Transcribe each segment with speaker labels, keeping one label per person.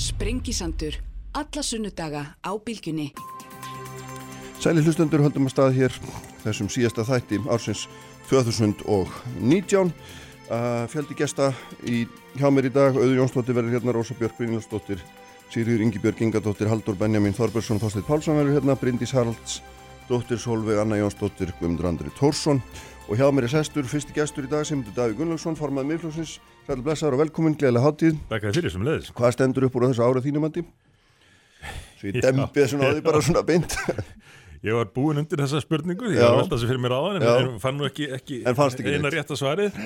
Speaker 1: Sprengisandur. Alla sunnudaga á bylgjunni.
Speaker 2: Sæli hlustendur höldum að stað hér þessum síðasta þætti ársins 2019. Uh, fjöldi gesta í, hjá mér í dag, Auður Jónsdóttir verður hérna, Rósa Björk Brynjálsdóttir, Sýriður Ingibjörg Ingadóttir, Haldur Benjamin Þorbergsson, Þorstein Pálsson verður hérna, Bryndís Haralds, Dóttir Solveig, Anna Jónsdóttir, Guðmundur Andri Tórsson og hjá mér er sestur, fyrsti gestur í dag, Simundur Daví Gunnlaugsson, formað miðflóksins, sæli blessaður og velkomin, gleðilega háttíð.
Speaker 3: Takk fyrir sem leiðis.
Speaker 2: Hvað stendur upp úr þessu árið þínum andi? Svo ég svona á því bara svona beint.
Speaker 3: Ég var búin undir þessa spurningu, ég var að velta þessu fyrir mér áðan en fann nú ekki, ekki,
Speaker 2: ekki
Speaker 3: eina
Speaker 2: neitt.
Speaker 3: rétta svarið.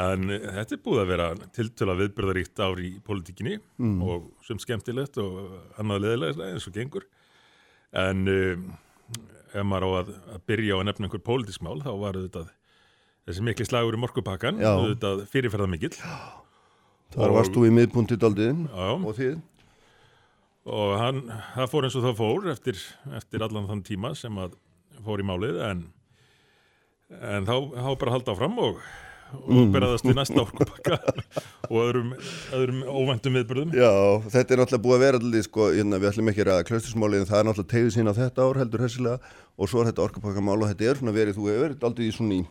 Speaker 3: En eh, þetta er búið að vera tiltöla viðbyrðaríkt ár í pólitíkinni
Speaker 2: Mm.
Speaker 3: og sem skemmtilegt og annað leðilega eins og gengur. En um, ef maður á að, að byrja á að nefna einhver pólitísk mál þá var þetta þessi mikli slagur í morgupakkan,
Speaker 2: Já.
Speaker 3: þetta fyrirferða mikill.
Speaker 2: Þar varst þú í miðpunti daldiðin
Speaker 3: Já,
Speaker 2: og þið.
Speaker 3: og hann, það fór eins og það fór eftir, eftir allan þann tíma sem að fór í málið en, en þá, þá bara halda áfram og, og beraðast við næsta orkupakka og öðrum, öðrum óvæntum viðbörðum
Speaker 2: Já, þetta er náttúrulega búið að vera allir, sko, hérna, við ætlum ekki að en það er náttúrulega tegðið sín á þetta ár heldur hessilega og svo er þetta orkapakkamál og þetta er svona verið, þú hefur verið aldrei í svona í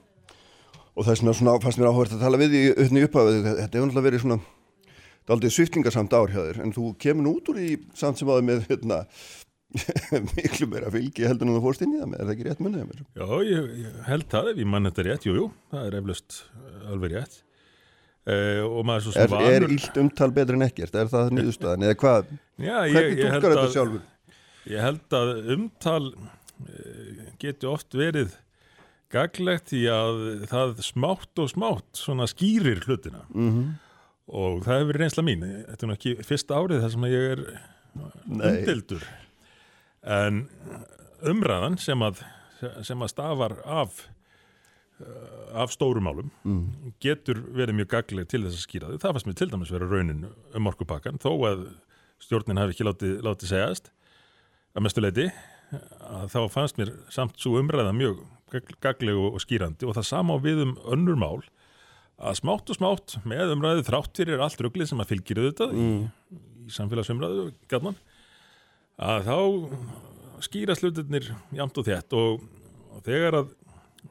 Speaker 2: og það er svona, svona fannst mér áhverð að tala við í uppni upphafið, þetta hefur náttúrulega verið svona aldrei sviftingarsamt ár hjá þér en þú kemur nú út úr í samt sem áður með hérna, miklu meira fylgi heldur en þú fórst inn í það með, er það ekki rétt munnið að mér?
Speaker 3: Já, ég, ég held það ef ég mann þetta rétt, jú, jú, það er eflaust alveg rétt uh, og maður er svo
Speaker 2: Er,
Speaker 3: sem
Speaker 2: er
Speaker 3: vanur
Speaker 2: illt umtal betur en ekkert, er það nýðustæðan eða hvað,
Speaker 3: Já, ég,
Speaker 2: hvernig túlkar þetta sjálfur?
Speaker 3: Ég held að umtal uh, geti oft verið gaglegt í að það smátt og smátt svona skýrir hlutina
Speaker 2: Mm
Speaker 3: og það hefur verið reynsla mín. Þetta er nú ekki fyrsta árið þar sem ég er
Speaker 2: Nei.
Speaker 3: En umræðan sem að, sem að stafar af, uh, af stórumálum
Speaker 2: Mm.
Speaker 3: getur verið mjög gagleg til þess að skýra þau. Það fannst mér til dæmis vera raunin um orkupakkan þó að stjórnin hafi ekki látið, látið segjast að mestu leiti að þá fannst mér samt svo umræða mjög gagl- gagleg og, og skýrandi og það sama við um önnur mál að smátt og smátt með umræðu þrátt fyrir allt ruglið sem að fylgir auðvitað í, í samfélagsumræðu gætman að þá skýra slutirnir jamt og þétt og, og þegar að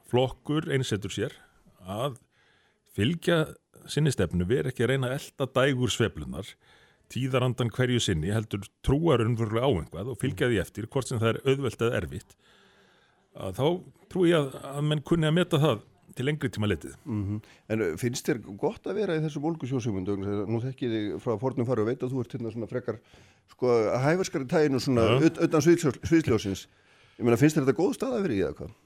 Speaker 3: flokkur einsetur sér að fylgja sinni stefnu veri ekki að reyna að elda dægur sveflunar tíðarandan hverju sinni heldur trúar unnvörlega á einhvað og fylgja því eftir hvort sem það er auðvelt eða erfitt að þá trúi ég að, að menn kunni að meta það til lengri tíma litið.
Speaker 2: Mm En uh, finnst þér gott að vera í þessum ólgusjósumund? Nú þekki ég þig frá fornum fara og veit að þú ert hérna svona frekar sko, hæfarskari tæginu svona utan sviðsljós- sviðsljósins. Ég meina, finnst þér þetta góð stað að vera í eða hvað?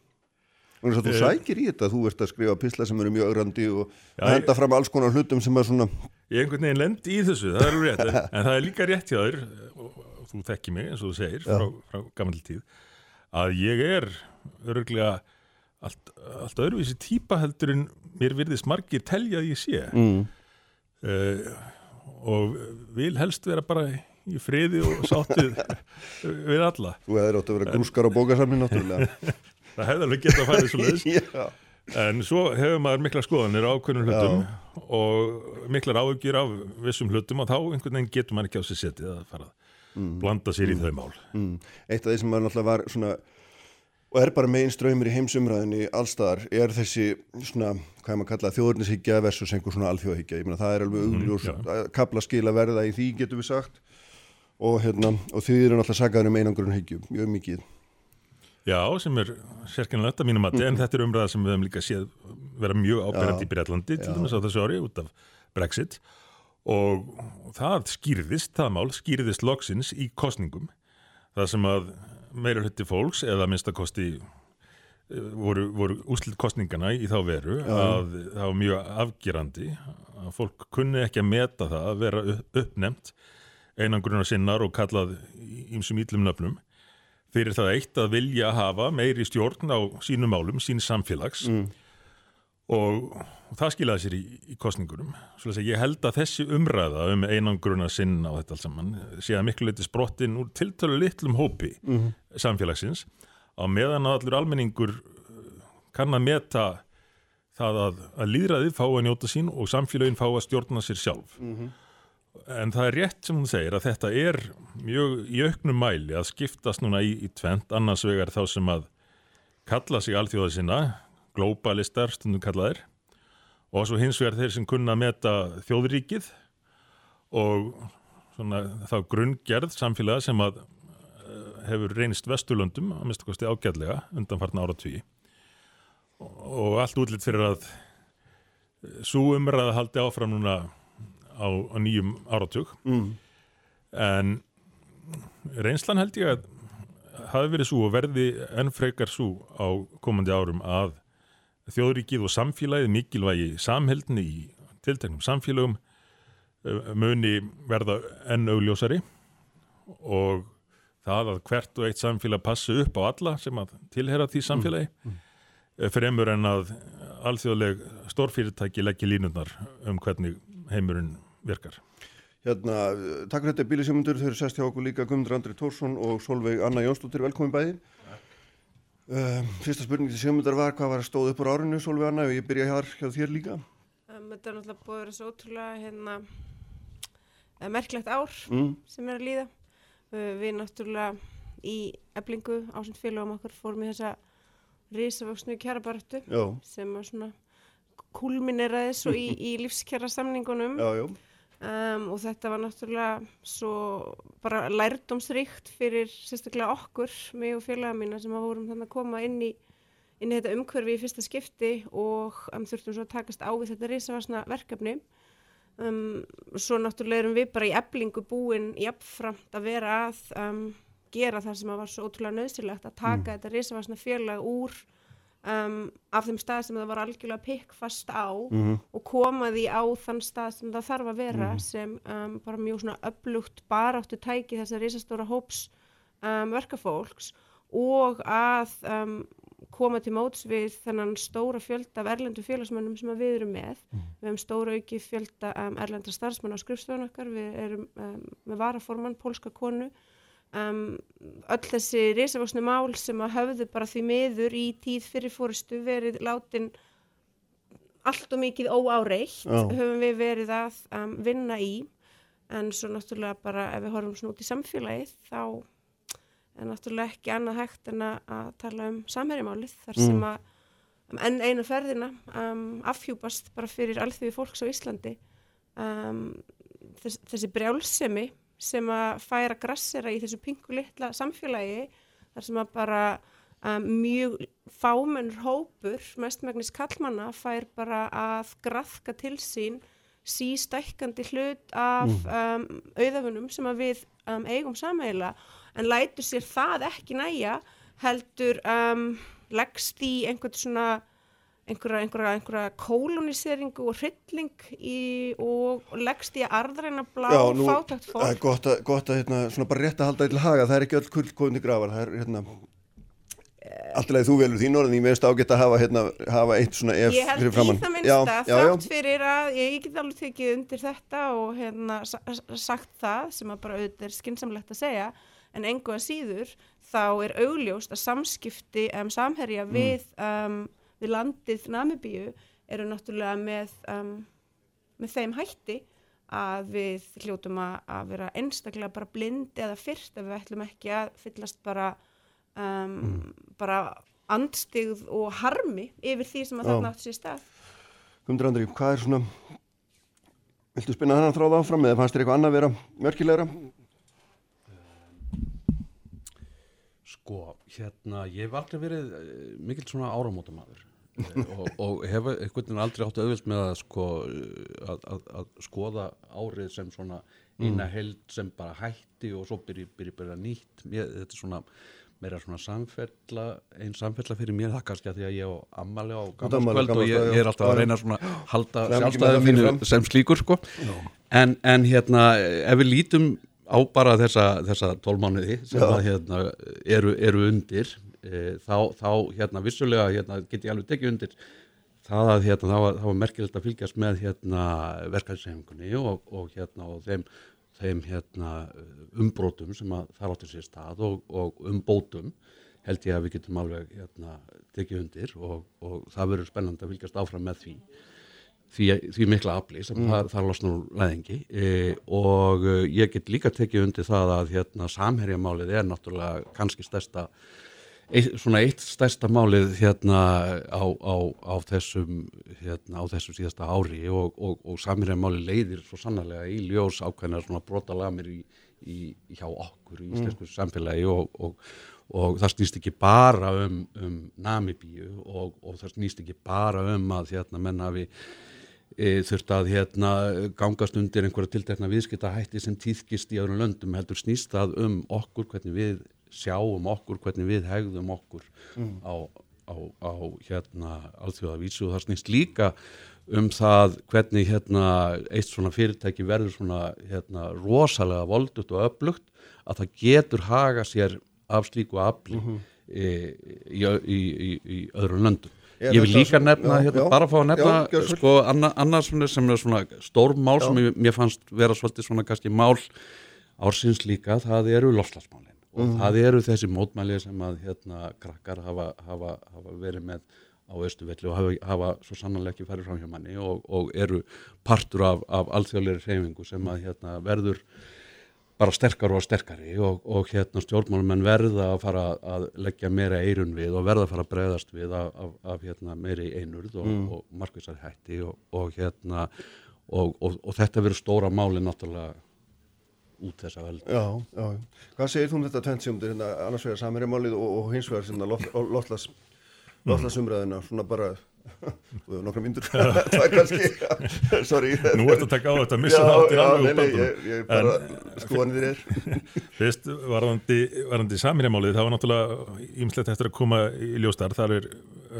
Speaker 2: Þannig að þú
Speaker 3: Eh.
Speaker 2: sækir í þetta, þú ert að skrifa pisla sem eru mjög ögrandi og að henda fram alls konar hlutum sem er svona
Speaker 3: Ég einhvern veginn lendi í þessu, það er alveg rétt, en, það er líka rétt hjá þér, og, þú þekki mig eins og þú segir frá, frá gammal tíð, að ég er örgulega allt, allt öðruvísi típa heldur en mér virðist margir telja að ég sé
Speaker 2: mm.
Speaker 3: uh, og vil helst vera bara í friði og sáttið við alla.
Speaker 2: Þú hefur átt að vera grúskar á bókasamni náttúrulega.
Speaker 3: Það hefði alveg getað að fara þessu.
Speaker 2: Já.
Speaker 3: En svo hefur maður mikla skoðanir á ákveðnum hlutum og miklar áhugjur af vissum hlutum og þá einhvern veginn getur maður ekki á sig setið að fara að blanda sér í þau mál.
Speaker 2: Mm. Eitt af því sem maður náttúrulega var svona og er bara megin ströymur í heimsumræðinni allstaðar er þessi svona, hvað maður kallað, þjóðurnishyggja versus einhver svona alþjóðhyggja, ég meina það er alveg augljós
Speaker 3: já.
Speaker 2: að kapla skil að verða í því getur við sagt. Og hérna, og þið eru náttúrulega sagaður um einangrun hyggju, mjög mikið.
Speaker 3: Já, sem er sérkennilegt að mínum mati, en þetta er umræða sem við hefum líka séð vera mjög ábyrgandi í Breitlandi, til dæmis á þessu ári út af Brexit. Og það skýrðist, það mál skýrðist loksins í kostningum það sem að meira hluti fólks eða minnstakosti eh, voru, voru úslit kostningana í þá veru að það var mjög afgerandi að fólk kunni ekki að meta það að vera upp- uppnefnt einangrunar sinnar og kallað ímsum íllum nöfnum. Fyrir það eitt að vilja hafa meiri stjórn á sínum málum, sín samfélags og það skilaði sér í, í að ég held að þessi umræða um einangruna sinn á þetta alls saman sé að miklu leiti sprottin úr tiltölu litlum hópi samfélagsins á meðan að allur almenningur uh, kann að meta það að, að líðræðið fá að njóta sín og samfélagin fá að stjórna sér sjálf. En það er rétt sem hún segir að þetta er mjög í auknum mæli að skiptast núna í, í tvent, annars vegar þá sem að kalla sig alþjóða sinna, globalistar stundum kallaðir. Og svo hins vegar þeir sem kunna að meta þjóðríkið og svona þá grunngerð samfélaga sem að uh, hefur reynist Vesturlöndum að mista kosti ágæðlega undanfarnar áratvíi og, og allt útlitt fyrir að svo umræða haldi áfram núna á, á nýjum áratug. Mm. en reynslan held ég að hafi verið svo og verði enn frekar svo á komandi árum að þjóðríkið og samfélagið mikilvægi samheldni í tilteknum samfélagum eh, muni verða enn augljósari og það að hvert og eitt samfélag passi upp á alla sem að tilhera því samfélagi mm. Mm. fremur en að alþjóðleg stórfyrirtæki leggja línundar um hvernig heimurinn virkar.
Speaker 2: Hérna, takk fyrir þetta bílisjómundur, þau eru sest hjá okkur líka Guðmundur Andri Tórsson og Solveig Anna Jónsdóttir, velkomin bæði. Uh, fyrsta spurning til sjómundar var hvað var að stóða upp á árinu Solveig Anna og ég byrja hér hjá þér líka.
Speaker 4: Um, þetta er náttúrulega búið að vera svo ótrúlega hérna, merklegt ár mm. sem er að líða. Uh, við náttúrulega í eblingu ásend félagum okkur fórum í þessa risavöksnu kjærabaröttu sem kulmineraði svo í, í lífskjæra samningunum um, og þetta var náttúrulega svo bara lærdomsrikt fyrir sérstaklega okkur, mig og félaga mína sem að vorum þannig að koma inn í inn í þetta umhverfi í fyrsta skipti og um, þurftum svo að takast á við þetta risavarsna verkefni um, svo náttúrulega erum við bara í eblingu búin jafnframt að vera að um, gera það sem að var svo ótrúlega nöðsilegt að taka mm. þetta risavarsna félag úr Um, af þeim stað sem það var algjörlega pikkfast á mm -hmm. og koma því á þann stað sem það þarf að vera mm -hmm. sem um, bara mjög svona öflugt baráttu tæki þessar risastóra hóps um, verkafólks og að um, koma til móts við þennan stóra fjölda af erlendu félagsmönnum sem við erum með mm við hefum stóra auki fjölda um, erlendra starfsmenn á skrifstofun okkar við erum um, með varaformann, pólska konu Um, öll þessi risavóksnu mál sem að höfðu bara því miður í tíð fyrir fórustu verið látin allt og mikið óáreitt oh. höfum við verið að um, vinna í en svo náttúrulega bara ef við horfum svona út í samfélagið þá er náttúrulega ekki annað hægt en að tala um samhærimálið þar sem mm. að um, enn einu ferðina um, afhjúpast bara fyrir alþjóði fólks á Íslandi um, þess, þessi brjálsemi sem að færa grassera í þessu pingu litla samfélagi þar sem að bara um, mjög fámennur hópur mestmægnis kallmanna fær bara að graðka til sín sístækkandi hlut af mm. um, auðafunum sem að við um, eigum samæla en lætur sér það ekki næja heldur um, leggst í einhvern svona einhverja, einhverja, einhverja koloniseringu og hrylling í, og leggst í að arðræna blá Já, nú, fátækt fólk.
Speaker 2: Það er gott að, gott að hérna, svona bara rétt að halda eitthvað haga, það er ekki öll kullkóðni grafar, það er hérna Alltaf þú velur þín orðin, ég veist ágætt að hafa, hérna, hafa eitt svona ef
Speaker 4: fyrir framann. Ég held í það minnsta, þátt fyrir að ég get alveg tekið undir þetta og hérna, sagt það sem að bara auðvitað er skinsamlegt að segja en engu að síður þá er augljóst að samskipti um, samherja mm. við um, við landið Namibíu eru náttúrulega með, um, með þeim hætti að við hljótum að, að vera einstaklega bara blindi eða fyrst ef við ætlum ekki að fyllast bara, um, mm. bara andstigð og harmi yfir því sem að þarna átt sér stað.
Speaker 2: Guðmundur Andri, hvað er svona, viltu spinna þannig að þráða áfram eða fannst þér eitthvað annað að vera mörkilegra?
Speaker 5: Sko, hérna, ég hef aldrei verið uh, mikill svona áramótamaður og, og hefur einhvern veginn aldrei áttu auðvilt með að, sko, að, að, að skoða árið sem svona eina mm. held sem bara hætti og svo byrjir byrja, byrja nýtt. Mér, þetta er svona meira svona samfella einn samfella fyrir mér það kannski að því að ég á ammali á gammalskvöld og ég, ég er alltaf að reyna svona halda sjálfstæðið mínu sem slíkur sko. En, en hérna ef við lítum á bara þessa, þessa tólmánuði sem að, hérna, eru, eru undir þá, þá hérna vissulega hérna, get ég alveg tekið undir það að hérna þá var, var merkilegt að fylgjast með hérna verkefnishefingunni og, og hérna og þeim, þeim hérna umbrótum sem að það áttur sér stað og, og umbótum held ég að við getum alveg hérna tekið undir og, og það verður spennand að fylgjast áfram með því því, því mikla afli sem það, það losnar úr læðingi. E, og e, ég get líka tekið undir það að hérna, samherjamálið er náttúrulega kannski stærsta eitt, svona eitt stærsta málið hérna á, á, á þessum hérna á þessum síðasta ári og, og, og samherjamálið leiðir svo sannarlega í ljós ákveðna svona brotalamir í, í, hjá okkur í íslensku samfélagi og, og og það snýst ekki bara um, um Namibíu og, og það snýst ekki bara um að hérna menn hafi e, þurft að hérna gangast undir einhverja tiltekna viðskiptahætti sem týðkist í öðrum löndum heldur snýst það um okkur hvernig við sjáum okkur, hvernig við hegðum okkur mm. á, á, á hérna alþjóðavísu og það snýst líka um það hvernig hérna eitt svona fyrirtæki verður svona hérna rosalega voldut og öflugt að það getur haga sér af slíku afli mm -hmm. e, í, í, í, í öðrum löndum. Ég vil líka nefna, já, hérna, já, bara fá að nefna já, sko, annars sem er svona stórmál sem ég, mér fannst vera svolítið svona kannski mál ársins líka, það eru lofslagsmálin og mm. það eru þessi mótmæli sem að hérna krakkar hafa, hafa, hafa verið með á Östuvelli og hafa, hafa svo sannanlega ekki farið fram hjá manni og, og eru partur af, af alþjóðleiri reyfingu sem að hérna, verður bara sterkar og sterkari og, og hérna stjórnmálum verða að fara að leggja meira eirun við og verða að fara að bregðast við af, af, af hérna, meiri einurð og, mm. og markvisar hætti og, og hérna og þetta verður stóra máli náttúrulega út þessa veld.
Speaker 2: Já, já. Hvað segir þú um þetta tventsjómdir hérna annars vegar samirjamálið og hins vegar sem það lotlas, lotlasumræðina svona bara Þú hefur nokkra myndur Það er kannski Sorry.
Speaker 3: Nú ertu að taka á þetta missa það
Speaker 2: Já, nei, nei, ég, ég bara skoðanir þér
Speaker 3: Fyrst, varðandi, varðandi samirjamálið það var náttúrulega ímslegt eftir að koma í ljóstar þar. Er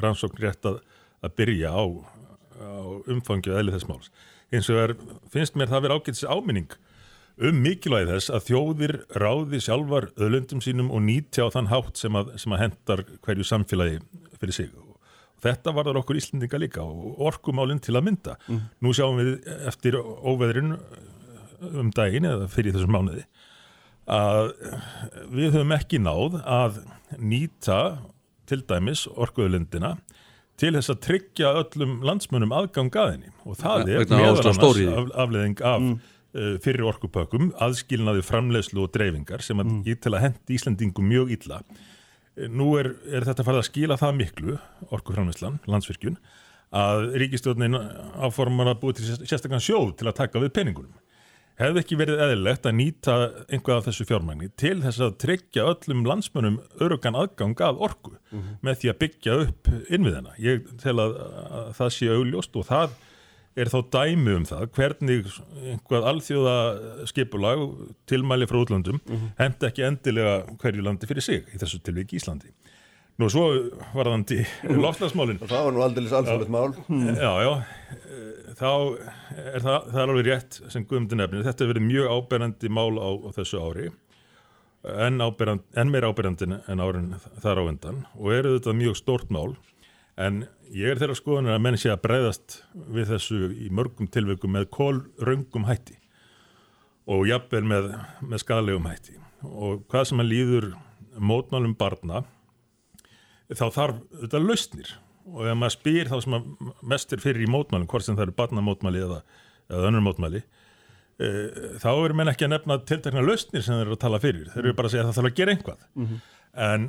Speaker 3: rannsókn rétt að, að byrja á, á umfangju eða þess máls. Eins og er, finnst mér það verið ágætis áminning um mikilvægi þess að þjóðir ráði sjálfar öðlundum sínum og nýtja á þann hátt sem að, sem að hendar hverju samfélagi fyrir sig Þetta varður okkur Íslandinga líka og orkumálinn til að mynda. Mm. Nú sjáum við eftir óveðrin um daginn eða fyrir þessum mánuði að við höfum ekki náð að nýta til dæmis orkuðlundina til þess að tryggja öllum landsmönum aðgang aðinni og það er meðal annars af, afleðing af mm. Uh, fyrir orkupökum aðskilnaði framlegslu og dreifingar sem að mm. ég til að hendi Íslandingum mjög illa Nú er, er þetta farið að skila það miklu, orkufrámislan, landsvirkjun, að ríkistjóðnin áformar að búið til sérstaklega sjóð til að taka við peningunum. Hefði ekki verið eðlilegt að nýta einhvað af þessu fjármægni til þess að tryggja öllum landsmönum örugan aðgang að orku mm -hmm. með því að byggja upp innviðina. Ég tel að, að það sé augljóst og það er þá dæmi um það hvernig einhvað alþjóða skipulag tilmæli frá útlandum mm -hmm. hend ekki endilega hverju landi fyrir sig í þessu tilvík Íslandi. Nú svo varðandi lofslagsmálinn.
Speaker 2: Það var nú aldrei alþjóðlegt mál.
Speaker 3: Hmm. Já, já, þá er það, það er alveg rétt sem Guðmundur nefnir. Þetta hefur verið mjög áberandi mál á, á þessu ári en, áberand, en meira áberandi en árin þar á endan og eru þetta mjög stort mál en ég er þeirra skoðanir að menn sé að breyðast við þessu í mörgum tilveikum með kólröngum hætti og jafnvel með, með skadalegum hætti. Og hvað sem að líður mótmálum barna þá þarf þetta lausnir. Og ef maður spyr þá sem mest er fyrir í mótmálum, hvort sem það eru barnamótmáli eða, eða önnur mótmáli e, þá er menn ekki að nefna tiltakna lausnir sem þeir eru að tala fyrir, þeir eru bara að segja að það þarf að gera einhvað mm -hmm. en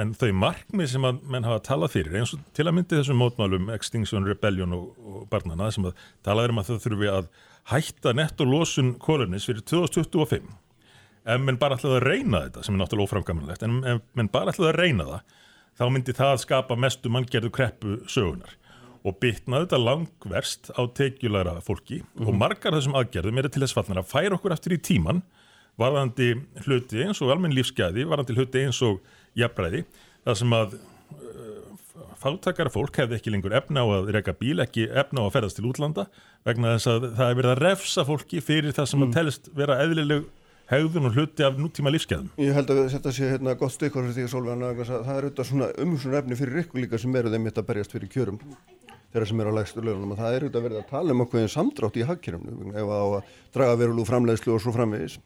Speaker 3: en þau markmið sem að menn hafa talað fyrir eins og til að myndi þessum mótmálum Extinction Rebellion og, og barnana sem að talað um að þau þurfi að hætta netto losun kólunis fyrir 2025 ef menn bara ætlaði að reyna þetta sem er náttúrulega óframgamilegt en menn bara ætlaði að reyna það þá myndi það skapa mestu manngerðu kreppu sögunar og bytnaði þetta langverst á tekjulegra fólki mm -hmm. og mhm. margar þessum aðgerðum er til þess fallnar að færa okkur eftir í tíman varðandi hluti eins og almenn lífsgæði, varðandi hluti eins og jafnbræði þar sem að uh, fátakara fólk hefði ekki lengur efna á að reyka bíl, ekki efna á að ferðast til útlanda vegna þess að það er verið að refsa fólki fyrir það sem mm. að telst vera eðlileg hegðun og hluti af nútíma lífskeðum.
Speaker 2: Ég held að þetta sé hérna gott stykkur fyrir því að Solveig það er auðvitað svona umhúsuna efni fyrir ykkur líka sem eru þeim mitt að berjast fyrir kjörum þeirra sem eru á lægstu lögunum og það er auðvitað verið að tala um okkur samdrátt í hagkjörumnu ef að draga verulú framleiðslu og svo framvegis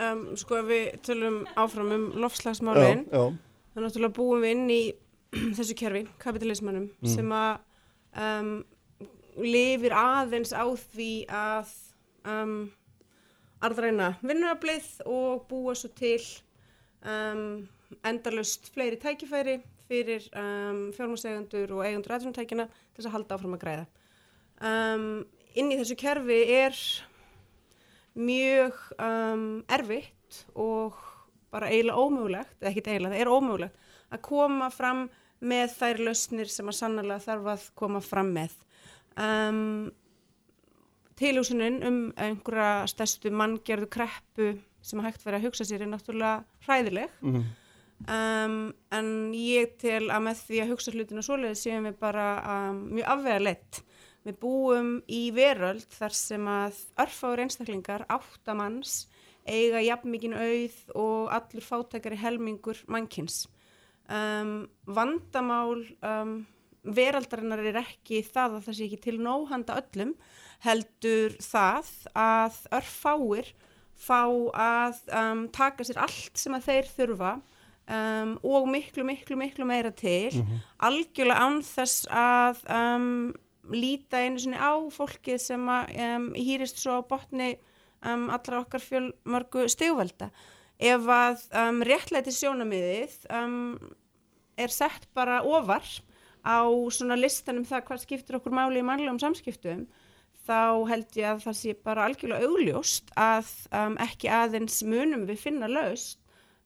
Speaker 4: um, sko við tölum áfram um lofslagsmálin að náttúrulega búum við inn í þessu kerfi, kapitalismannum mm. sem að um, lifir aðeins á því að um, arðræna vinnuaflið og búa svo til endalust fleiri tækifæri fyrir fjármársegundur og eigundur aðrunntækina til þess að halda áfram að græða. Inn í þessu kerfi er mjög um, erfitt og bara eiginlega ómögulegt, eða ekki eiginlega, það er ómögulegt að koma fram með þær lausnir sem að sannlega þarf að koma fram með. Um, tilhjósunin um einhverja stærstu manngerðu kreppu sem að hægt verið að hugsa sér er náttúrulega hræðileg
Speaker 2: Mhm.
Speaker 4: um, en ég tel að með því að hugsa hlutinu svoleiði séum við bara um, mjög afvega leitt við búum í veröld þar sem að örfáður einstaklingar áttamanns eiga jafn mikinn auð og allur fátækari helmingur mannkins um, vandamál um, veraldarinnar er ekki það að það sé ekki til nóhanda öllum heldur það að örfáir fá að um, taka sér allt sem að þeir þurfa um, og miklu, miklu, miklu meira til algjörlega án þess að um, líta einu sinni á fólkið sem að um, hýrist svo á botni um, allra okkar fjölmörgu stegvelda ef að um, réttlæti sjónamiðið er sett bara ofar á svona listanum það hvað skiptir okkur máli í mannlegum samskiptum þá held ég að það sé bara algjörlega augljóst að ekki aðeins munum við finna laust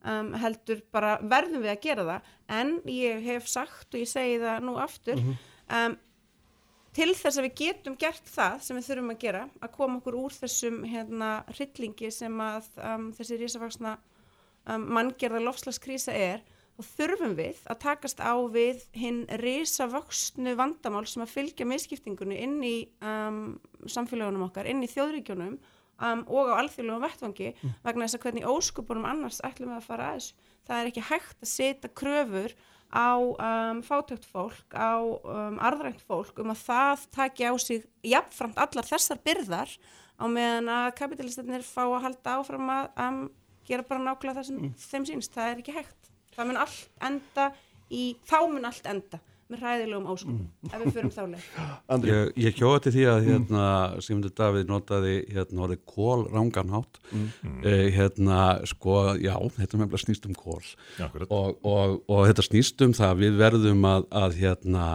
Speaker 4: heldur bara verðum við að gera það. En ég hef sagt og ég segi það nú aftur um, til þess að við getum gert það sem við þurfum að gera að koma okkur úr þessum hérna hryllingi sem að um, þessi risavaksna um, manngerða lofslagskrísa er og þurfum við að takast á við hinn risavöxnu vandamál sem að fylgja miskiptingunni inn í um, samfélagunum okkar, inn í þjóðríkjunum um, og á alþjóðlegum vettvangi vegna þess að hvernig óskupunum annars ætlum við að fara að þessu. Það er ekki hægt að setja kröfur á um, fátökt fólk, á um, arðrænt fólk um að það taki á sig jafnframt allar þessar byrðar á meðan að kapitalistarnir fá að halda áfram að um, gera bara nákvæmlega það sem þeim sínst. Það er ekki hægt. Það mun allt enda í, þá mun allt enda með hræðilegum áskum ef við förum þá leið.
Speaker 2: Andri,
Speaker 5: Ég, ég kjóða til því að hérna, Sigmundur Davíð notaði hérna orðið kól ránganhátt eh, hérna sko, já, þetta með snýst um kól
Speaker 3: Akkurat.
Speaker 5: og, og, og þetta snýst um það að við verðum að, að hérna,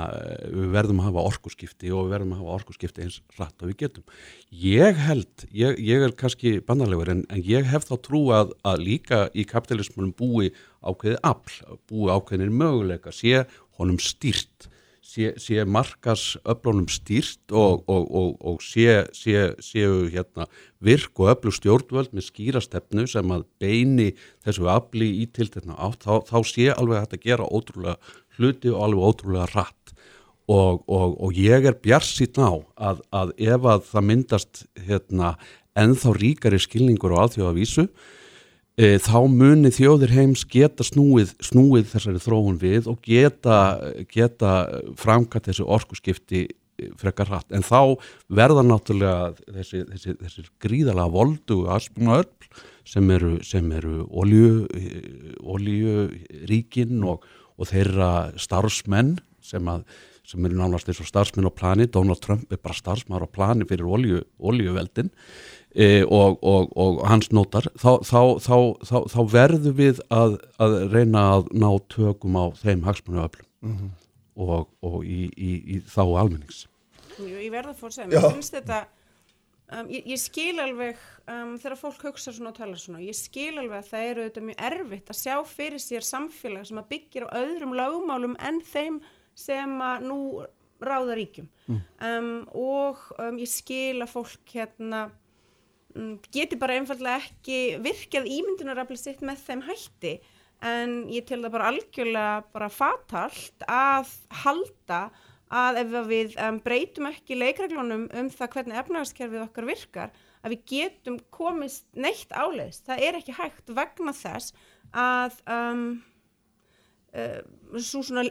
Speaker 5: við verðum að hafa orkuskipti og við verðum að hafa orkuskipti eins rætt og við getum. Ég held, ég, ég er kannski bandarlegur en, en ég hef þá trú að, að líka í kapitalismunum búi ákveðið afl, búi ákveðinir möguleika, sé honum stýrt sé, sé markas öflunum stýrt og, og, og, og sé, sé, séu hérna virk og öflug stjórnvöld með skýra stefnu sem að beini þessu afli í tiltekna átt, þá, þá sé alveg hægt að gera ótrúlega hluti og alveg ótrúlega rætt og, ég er bjarsýtt á að, að ef að það myndast hérna ennþá ríkari skilningur á alþjóðavísu þá muni þjóðir heims geta snúið, snúið þessari þróun við og geta, geta framkvæmt þessi orkuskipti e, frekar hratt, en þá verða náttúrulega þessi, þessi, þessi gríðalega voldu aspuna öll sem eru, eru olju, oljuríkin og, og þeirra starfsmenn sem, að, sem eru nánast eins og starfsmenn á plani, Donald Trump er bara starfsmæður á plani fyrir olju, oljuveldin e, og, og, og hans notar, þá, þá, þá, þá, þá verður við að, að reyna að ná tökum á þeim hagsmunni öflum og, og í, í, í þá almennings.
Speaker 4: Jú, ég verða að fór að segja, mér finnst þetta um, ég, ég skil alveg um, þegar fólk hugsa svona og tala svona ég skil alveg að það eru auðvitað mjög erfitt að sjá fyrir sér samfélag sem að byggir á öðrum lögmálum en þeim sem að nú ráða ríkjum. Um, og um, ég skil að fólk hérna geti bara einfallega ekki virkað ímyndunarafli sitt með þeim hætti en ég tel það bara algjörlega bara fatalt að halda að ef við um, breytum ekki leikreglunum um það hvernig efnagaskerfið okkar virkar að við getum komist neitt áleiðist. Það er ekki hægt vegna þess að um, uh, svo svona,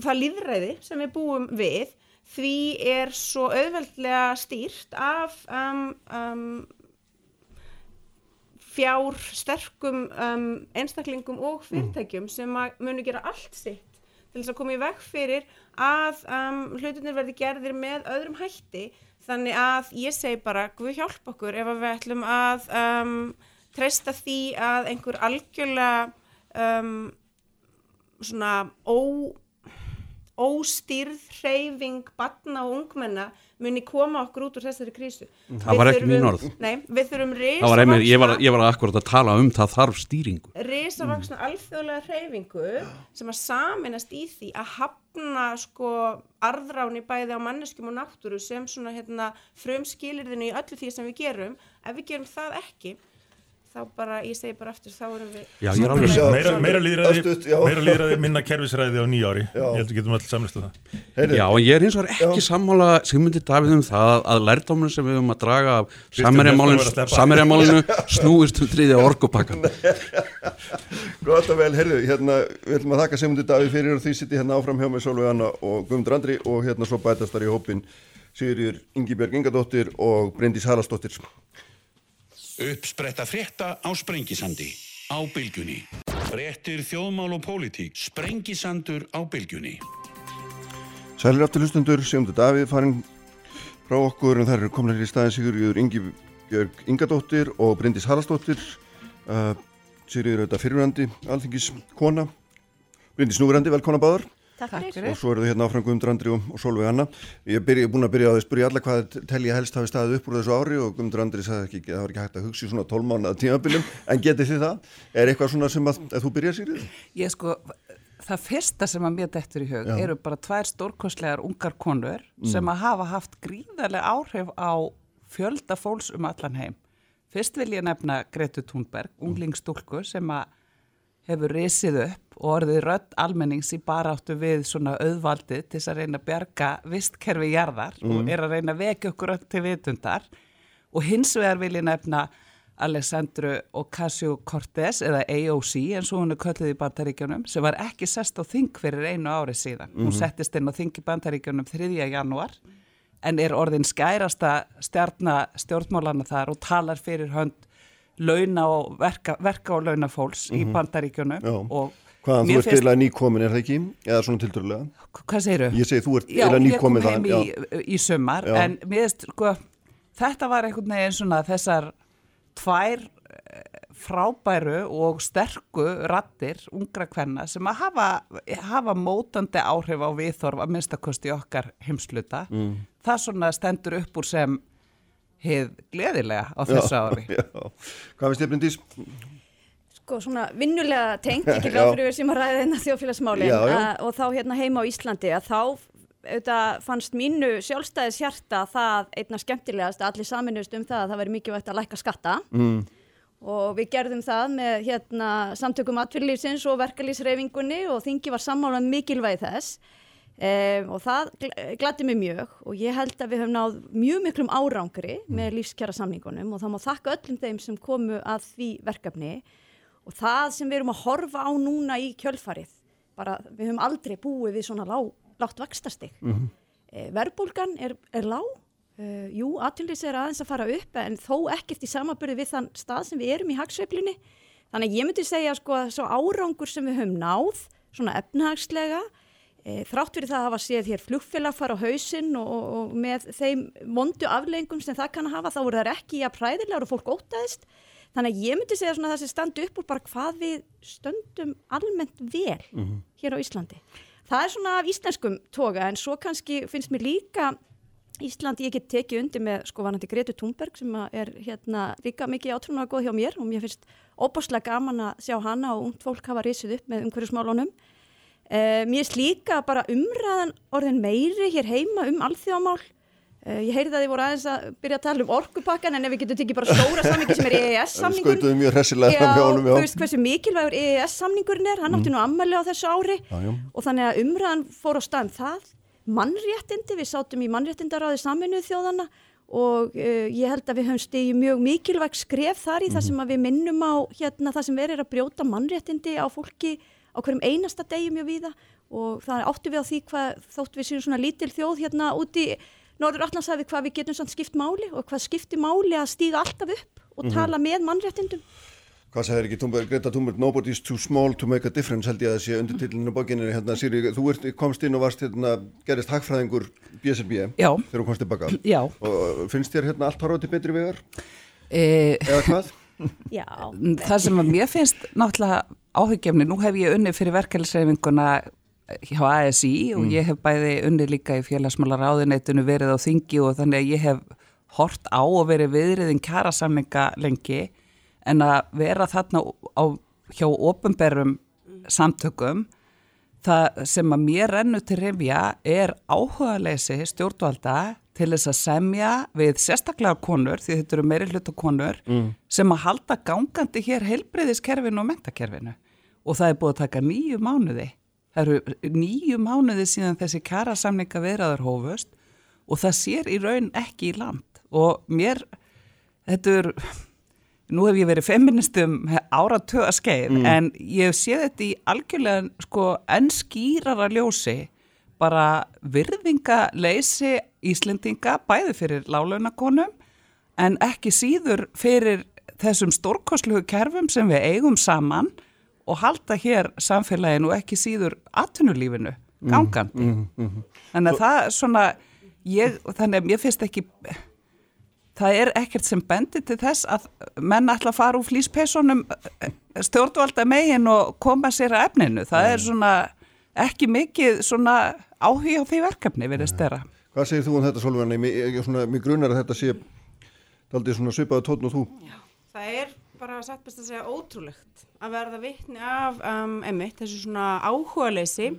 Speaker 4: það líðræði sem við búum við því er svo auðveldlega stýrt af um, fjár sterkum um, einstaklingum og fyrirtækjum sem munu gera allt sitt til þess að koma í veg fyrir að um, hlutinir verði gerðir með öðrum hætti. Þannig að ég segi bara Guð hjálp okkur ef við ætlum að um, treysta því að einhver algjörlega um, svona ó óstýrð hreyfing batna og ungmenna muni koma okkur út úr þessari krísu.
Speaker 5: Það
Speaker 4: Við
Speaker 5: var ekki mín orð.
Speaker 4: Nei, við þurfum
Speaker 5: Það var einmitt, ég var, ég var akkurat að tala um það þarf stýringu.
Speaker 4: Risavaksna alþjóðlega hreyfingu sem að saminast í því að hafna sko arðráni bæði á manneskjum og náttúru sem svona hérna frum skilirðinu í öllu því sem við gerum. Ef við gerum það ekki þá bara, ég segi bara aftur, þá erum við
Speaker 5: Já, ég er alveg
Speaker 3: meira, meira, líðræði, líðræði, minna kerfisræði á nýjári
Speaker 2: Já.
Speaker 3: ég held að getum allir samlistu það.
Speaker 2: Heyrðu,
Speaker 5: Já, en ég er hins vegar ekki sammála Sigmundi Davíð um það að- lærdóminu sem við höfum að draga af
Speaker 3: sleppa.
Speaker 5: samverjamálinu snúist um þriðja orkupakkan
Speaker 2: Gott og vel, heyrðu, hérna, við ætlum að þakka Sigmundi Davíð fyrir og því sitti hérna áfram hjá mig Solveig Anna og Guðmundur Andri og hérna svo bætast þar í hópin Sigurður Ingibjörg Ingadóttir og Bryndís Haraldsdóttir.
Speaker 6: Uppspretta frétta á Sprengisandi á bylgjunni. Fréttir þjóðmál og pólitík. Sprengisandur á bylgjunni.
Speaker 2: Sælir aftur hlustundur, Sigmundur Davíð farin frá okkur en þær eru komnir í staðin Sigurður Ingibjörg Ingadóttir og Bryndís Haraldsdóttir. Uh, Sigurður auðvitað fyrirvændi, alþingis kona. Bryndís núverandi, velkona báðar.
Speaker 7: Takk
Speaker 2: Og svo eru þau hérna áfram Guðmundur Andri og, Solveig Anna. Ég er búin að byrja á því að spyrja alla hvað telja helst hafi staðið upp úr þessu ári og Guðmundur Andri sagði ekki, það var ekki hægt að hugsa í svona tólmánaða tímabilum, en getið þið það? Er eitthvað svona sem að, að þú byrja Sigurður?
Speaker 7: Ég sko, það fyrsta sem að mér dettur í hug
Speaker 2: Já.
Speaker 7: eru bara tvær stórkostlegar ungar konur sem að hafa haft gríðarlega áhrif á fjölda fólks um allan heim. Fyrst vil ég nefna Gretu Thunberg, unglingstúlku sem að hefur risið upp og orðið rödd almennings í baráttu við svona auðvaldið til þess að reyna að bjarga vistkerfi jarðar og er að reyna að vekja okkur öll til vitundar og hins vegar vil ég nefna Alessandru Ocasio-Cortez eða AOC eins og hún er kölluð í bandaríkjunum sem var ekki sest á þing fyrir einu ári síðan. Hún settist inn á þing í bandaríkjunum 3. janúar en er orðin skærasta stjórnmálana þar og talar fyrir hönd launa og verka, verka og launa fólks í bandaríkjunum
Speaker 2: Já.
Speaker 7: og
Speaker 2: Hvaðan þú ert
Speaker 7: finnst-
Speaker 2: eiginlega nýkomin, er það ekki? Eða svona tildurulega?
Speaker 7: Hvað segirðu?
Speaker 2: Ég segi þú ert
Speaker 7: Já,
Speaker 2: eiginlega
Speaker 7: ég kom
Speaker 2: nýkomin
Speaker 7: heim
Speaker 2: það.
Speaker 7: í, í
Speaker 2: Já.
Speaker 7: en mér veist, sko, þetta var einhvern veginn svona þessar tvær eh, frábæru og sterku rattir ungra kvenna sem að hafa, hafa mótandi áhrif á viðþorf að minnstakosti okkar heimsluta. Mm. Það svona stendur upp úr sem hið gleðilega á þessu ári.
Speaker 2: Já. Hvað veist þið, Bryndís?
Speaker 8: Sko svona vinnulega tengt, ekki ráð fyrir sem að ræða þennan þjóðfélagsmálin
Speaker 2: Já, já.
Speaker 8: að- og þá hérna heima á Íslandi að þá auðvitað fannst mínu sjálfstæðis hjarta það einna skemmtilegast að allir saminuðust um það að það væri mikilvægt að lækka skatta. Mm. og við gerðum það með hérna samtökum atvinnlýfsins og verkalýsreifingunni og þingi var sammála um mikilvægi þess. Um, og það gl- gladdi mig mjög og ég held að við höfum náð mjög miklum árangri með lífskjara samningunum og þá má þakka öllum þeim sem komu að því verkefni og það sem við erum að horfa á núna í kjölfarið, bara við höfum aldrei búið við svona lá, látt vakstastig. Mm -hmm. Verbulgan er, er lág, uh, jú, aðtildis er aðeins að fara upp en þó ekkert í samaburði við þann stað sem við erum í hagsveiflinni. Þannig ég myndi segja sko að svo árangur sem við höfum náð, svona efnahagslega, e, þrátt fyrir það að hafa séð hér flugfélag fara á hausinn og, og, og með þeim vondu aflengum sem það kann að hafa þá voru það ekki að præðilegar og fólk ótaðist. Þannig að ég myndi segja svona það sem standi upp úr bara hvað við stöndum almennt vel hér á Íslandi. Það er svona af íslenskum toga en svo kannski finnst mér líka Íslandi ég get tekið undir með sko vanandi Gretu Thunberg sem er hérna líka mikið átrúna góð hjá mér og mér finnst óbáslega gaman að sjá hana og ungt fólk hafa risið upp með umhverjusmálunum. Uh, mér finnst líka bara umræðan orðin meiri hér heima um alþjóðamál. Uh, ég heyrði að þið voru aðeins að byrja að tala um orkupakkan en ef við getum tekið bara stóra samningi sem er EES-samningur.
Speaker 2: Skautuðu mjög hressilega fram hjá honum, já.
Speaker 8: þú veist hversu mikilvægur EES-samningurinn er, hann átti nú ammæli á þessu ári
Speaker 2: Já, já.
Speaker 8: og þannig að umræðan fór á staðum það. Mannréttindi, við sátum í mannréttindaráði saminuð þjóðana og uh, ég held að við höfum stegið mjög mikilvæg skref þar í það sem að við minnum á hérna það sem verið að brjóta mannréttindi á fólki á hverjum einasta degi mjög víða og það áttu við á því hvað þótt við séum svona lítil þjóð hérna úti Norður Allandshafi hvað við getum samt skipt máli og hvað skipti máli að stíga alltaf upp og tala með mannréttindum.
Speaker 2: Hvað sagði ekki Thunberg, Greta Thunberg, nobody's too small to make a difference held ég að það sé undir tillinu bókinni hérna, Sýri, þú ert, komst inn og varst hérna, gerist hagfræðingur BSRB
Speaker 7: Já.
Speaker 2: þegar þú komst tilbaka
Speaker 7: Já.
Speaker 2: og finnst þér hérna allt horfði betri vegar
Speaker 7: E,
Speaker 2: eða hvað?
Speaker 8: Já,
Speaker 7: það sem að mér finnst náttúrulega áhugjefni, nú hef ég unni fyrir verkefnisreifinguna hjá ASI og ég hef bæði unni líka í félagsmálar áðuneytinu verið á þingi og þannig að ég hef hort á og verið viðriðin kjærasamninga lengi en að vera þarna á, hjá ofinberum samtökum það sem að mér rennu til reyfja er áhugaleysi stjórnvalda til þess að semja við sérstaklega konur, því þetta eru meiri hluta konur, mm. sem að halda gangandi hér heilbreyðiskerfinu og mentakerfinu. Og það er búið að taka nýju mánuði. Það eru nýju mánuði síðan þessi kæra samninga veraður hófust og það sér í raun ekki í land. Og mér, þetta er, nú hef ég verið feministum áratöða skeið, en ég sé þetta í algjörlega sko enn skýrara ljósi bara virðingaleysi Íslendinga bæði fyrir lálaunakonum en ekki síður fyrir þessum stórkoslugu kerfum sem við eigum saman og halda hér samfélaginu og ekki síður atvinnulífinu gangandi. Þannig að það svona, ég, þannig að mér finnst ekki, það er ekkert sem bendir til þess að menn ætla að fara úr flýspeisunum stjórnvalda megin og koma sér að efninu. Það er svona ekki mikið svona áhuga á því verkefni við þess þeirra.
Speaker 2: Hvað segir þú um þetta Solveig? Mér, ég- svona, mér grunar að þetta sé daldið svona svipaðu tótn og þú
Speaker 4: Það er bara satt best að segja ótrúlegt að verða vitni af um, einmitt þessu svona áhugaleysi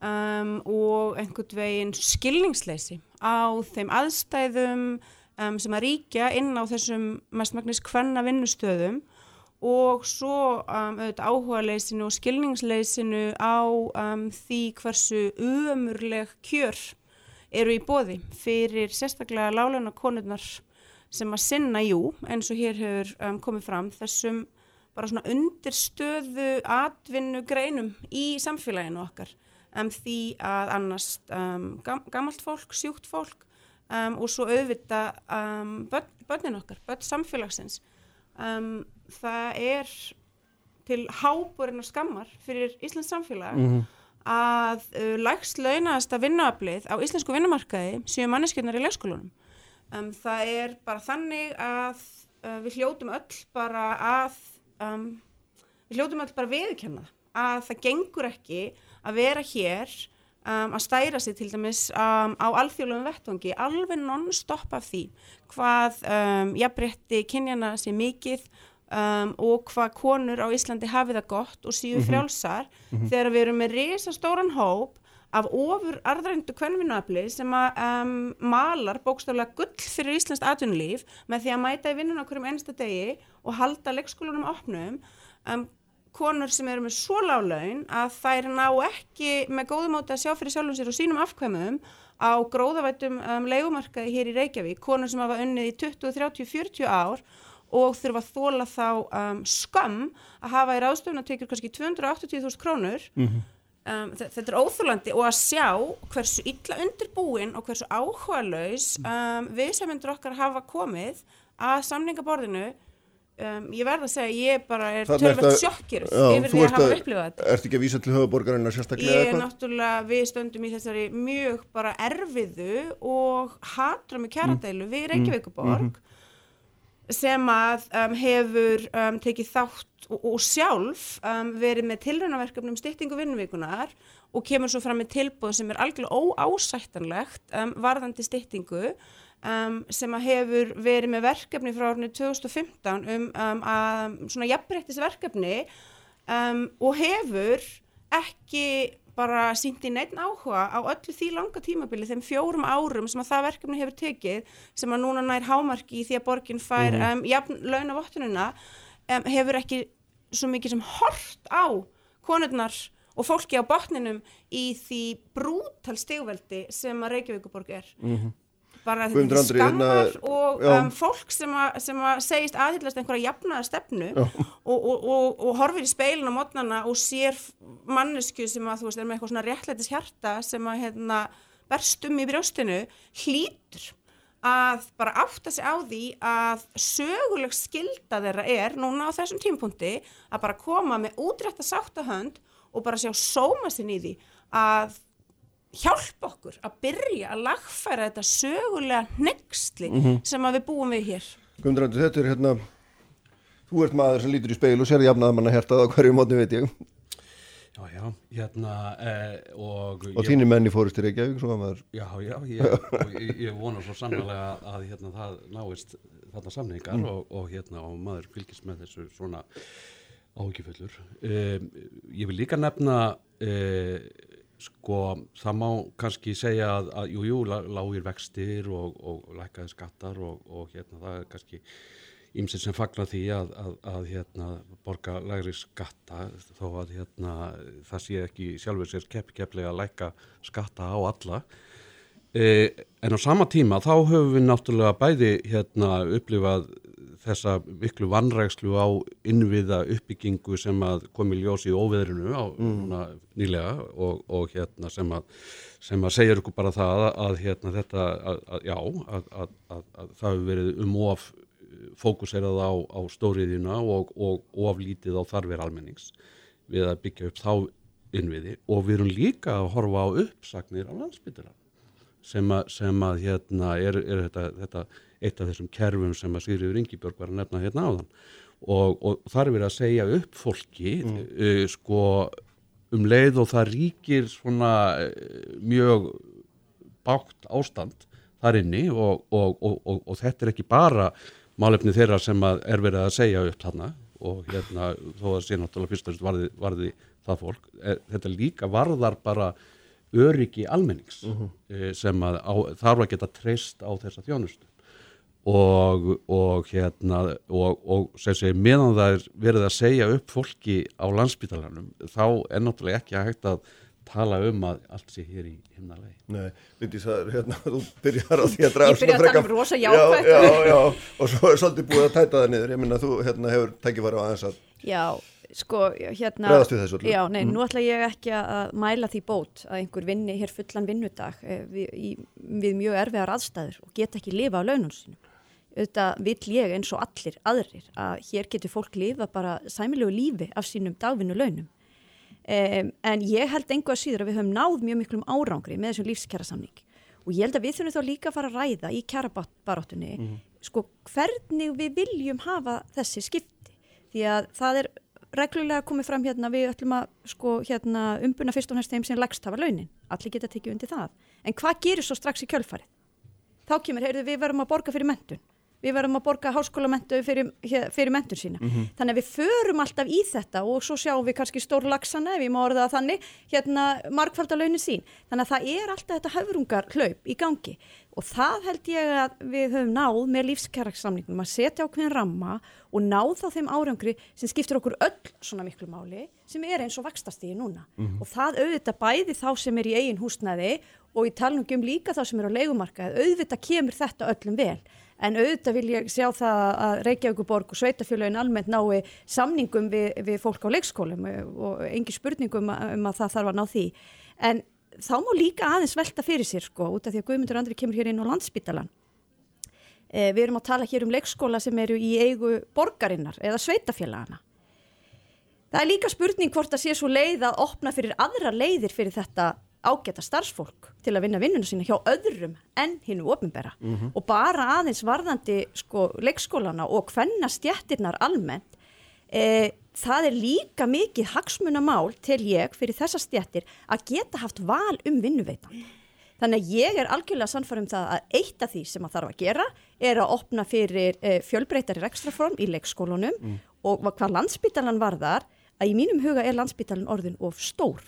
Speaker 4: um, og einhvern veginn skilningsleysi á þeim aðstæðum um, sem að ríkja inn á þessum mestmagnis hvenna vinnustöðum og svo um, auðvitað áhugaleysinu og skilningsleysinu á um, því hversu umurleg kjör eru í bóði fyrir sérstaklega láleina konurnar sem að sinna, jú, eins og hér hefur um, komið fram, þessum bara svona undirstöðu atvinnu greinum í samfélaginu okkar. Um, því að annars um, gam gamalt fólk, sjúkt fólk um, og svo auðvita börn, börnin okkar, börn samfélagsins. Það er til háborinn og skammar fyrir Íslands samfélag að uh, lægst launaðasta vinnuaflið á íslensku vinnumarkaði séu manneskjarnar í leikskólunum. Um, það er bara þannig að uh, við hljótum öll bara að um, við hljótum öll bara viðkenna að það gengur ekki að vera hér um, að stæra sig til dæmis um, á alþjóðlegum vettvangi alveg non-stop af því hvað um, jafnrétti kynjana sé mikið um, og hvað konur á Íslandi hafi það gott og síðu frjálsar þegar við erum með risastóran hóp af ofur arðrændu kvennvinnuafli sem að um, malar bókstaflega gull fyrir Íslands atvinnulíf með því að mæta í vinnuna hverjum einsta degi og halda leikskólanum opnum um, konur sem eru með svo lálaun að þær ná ekki með góðum átti að sjá fyrir sjálfum sér og sínum afkvæmum á gróðavættum um, leigumarkaði hér í Reykjavík, konur sem hafa unnið í 20, 30, 40 ár og þurfa að þóla þá um, skömm að hafa í ráðstöfun að tekjur kannski 280.000 krónur um, þe- þetta er óþúlandi og að sjá hversu illa undirbúin og hversu áhugalaus um, við sem myndur okkar hafa komið að samningaborðinu um, ég verð að segja ég bara er tölvöld
Speaker 2: að-
Speaker 4: sjokkir yfir því að hafa
Speaker 2: að-
Speaker 4: upplifað þetta.
Speaker 2: Ertu ekki að vísa til höfuborgarinnar sérstaklega
Speaker 4: Ég er
Speaker 2: eitthvað?
Speaker 4: náttúrulega, við stöndum í þessari mjög bara erfiðu og hatrami kjaradeilu við Reykjavíkuborg sem að um, hefur um, tekið þátt og, og sjálf um, verið með tilraunaverkefnum styttingu vinnuvíkunar og kemur svo fram með tilbúð sem er algjörlega óásættanlegt um, varðandi styttingu um, sem að hefur verið með verkefni frá árinu 2015 um, um að, svona jafnbreyttisverkefni um, og hefur ekki bara sínt í neitt áhuga á öllu því langa tímabili, þeim fjórum árum sem að það verkefni hefur tekið, sem að núna nær hámarki í því að borgin fær um, jafn launavottununa, um, hefur ekki svo mikið sem hort á konurnar og fólki á botninum í því brútal stigveldi sem að Reykjavíkuborg er. Bara þetta er skammar
Speaker 2: hérna,
Speaker 4: og um, fólk sem, að, sem að segist aðhyllast einhverja jafnaða stefnu og, og, og, og horfir í speilin á mótnana og sér mannesku sem að þú veist er með eitthvað svona réttlætis hjarta sem að hérna berst um í brjóstinu hlýtur að bara átta sig á því að söguleg skilda þeirra er núna á þessum tímpunkti að bara koma með útrætta sáttahönd og bara sjá sóma sinni í því að hjálpa okkur að byrja að lagfæra þetta sögulega nextli sem að við búum við hér.
Speaker 2: Guðmundur, þetta er hérna þú ert maður sem lítur í speil og sér jafnað manna hertað á hverju mótni veit ég
Speaker 5: Já, já, hérna eh, og,
Speaker 2: og
Speaker 5: ég-
Speaker 2: þínir menni fórist í Reykjavík svo að maður
Speaker 5: Já, já, ég, og ég, ég vona svo sannlega að hérna, það náist þarna samningar og, og, hérna, og maður fylgist með þessu svona áhugifullur. Um, ég vil líka nefna, uh, sko, það má kannski segja að, að jú, jú, lá- lágir vextir og, og lækkaði skattar og, og hérna, það er kannski ýmsið sem fagna því að, að, að hérna, borga lægri skatta þó að hérna, það sé ekki sjálfur sér keppikepplega að lækka skatta á alla. E, en á sama tíma þá höfum við náttúrulega bæði hérna, upplifað þessa miklu vannrækslu á innviða uppbyggingu sem að kom í ljós í óveðrinu á núna nýlega og, og hérna sem að, sem að segja ykkur bara það að, að hérna þetta, að, að, já, að, að, að, að það hefur verið um of fókuserað á, á stóriðina og, og oflítið á þarfir almennings við að byggja upp þá innviði. Og við erum líka að horfa á uppsagnir á landsbytira sem að, sem að hérna er, er þetta, þetta eitt af þessum kerfum sem að Sigriður Ingibjörg var að nefna hérna áðan. Og, og þar er verið að segja upp fólki uh, sko um leið og það ríkir svona uh, mjög bátt ástand þar inni og, og, og, og, og þetta er ekki bara málefni þeirra sem er verið að segja upp þarna og hérna þó að sé náttúrulega fyrst og fremst varði, varði það fólk er, þetta líka varðar bara öryggi almennings uh sem að á, þarf að geta treyst á þessa þjónustu og, og hérna og, og sem segir meðan það er verið að segja upp fólki á landsbytalanum þá er náttúrulega ekki að hægt að tala um að allt sé hér í himnalegi.
Speaker 2: Nei, myndi það er hérna, þú byrjar á því að draga
Speaker 8: Ég byrja að tala um rosa jákvætt.
Speaker 2: Já, já, já, og svo er svolítið búið að tæta það niður, ég minna þú hérna hefur tækifæri á aðeins að
Speaker 8: Já, sko, hérna...
Speaker 2: Bregðast við þessu.
Speaker 8: Já, nei, nú ætla ég ekki að mæla því bót að einhver vinni hér fullan vinnudag eh, við, í, við mjög erfiðar aðstæður og geta ekki lifa á launum sínum. Auðvitað vill ég eins og allir aðrir að hér getur fólk lifa bara sæmilegu lífi af sínum dagvinnu launum. Um, en ég held engu að síður að við höfum náð mjög miklum árangri með þessum lífskjara samning og ég held að við þurfum þá líka að fara að ræða í kjarabaráttunni sko hvernig við viljum hafa þessi skipti. Því að það er reglulega komið fram hérna við ætlum að sko hérna umbuna fyrst og næst þeim sem leggst hafa launin. Allir geta tekið undir það. En hvað gerir svo strax í kjölfarið? Þá kemur, heyrðu við verðum að borga fyrir mentun við verðum að borga háskólamentu fyrir, fyrir mentun sína. Þannig að við förum alltaf í þetta og svo sjáum við kannski stór lagsana, ef ég má orða það þannig, hérna markfaldalaunin sín. Þannig að það er alltaf þetta höfrungar hlaup í gangi og það held ég að við höfum náð með lífskjærakssamningum að setja ákveðin ramma og náð þá þeim árangri sem skiptir okkur öll svona miklu máli sem er eins og vakstastíði núna. Og það auðvitað bæði þá sem er í eigin húsnæði og í talningum líka þá sem er á leigumarkaði, auðvitað kemur þetta öllum vel. En auðvitað vil ég sjá það að Reykjavíkuborg og sveitafélagin almennt nái samningum við, við fólk á leikskólum og engi spurningum um, að það þarf að ná því. En þá má líka aðeins velta fyrir sér sko, út af því að Guðmundur Andri kemur hér inn á landsbítalan. Eh, við erum að tala hér um leikskóla sem eru í eigu borgarinnar eða sveitafélagana. Það er líka spurning hvort það sé svo leið að opna fyrir aðra leiðir fyrir þetta ágæta starfsfólk til að vinna vinnuna sína hjá öðrum en hinnu ofinbera og bara aðeins varðandi sko, leikskólana og hvenna stjættirnar almennt e, það er líka mikið hagsmunamál til ég fyrir þessa stjættir að geta haft val um vinnuveitan. Þannig að ég er algjörlega sannfærum það að eitt af því sem að þarf að gera er að opna fyrir e, fjölbreytari rekstraform í leikskólunum og hvað landsbítalan varðar að í mínum huga er landsbítalan orðin of stór.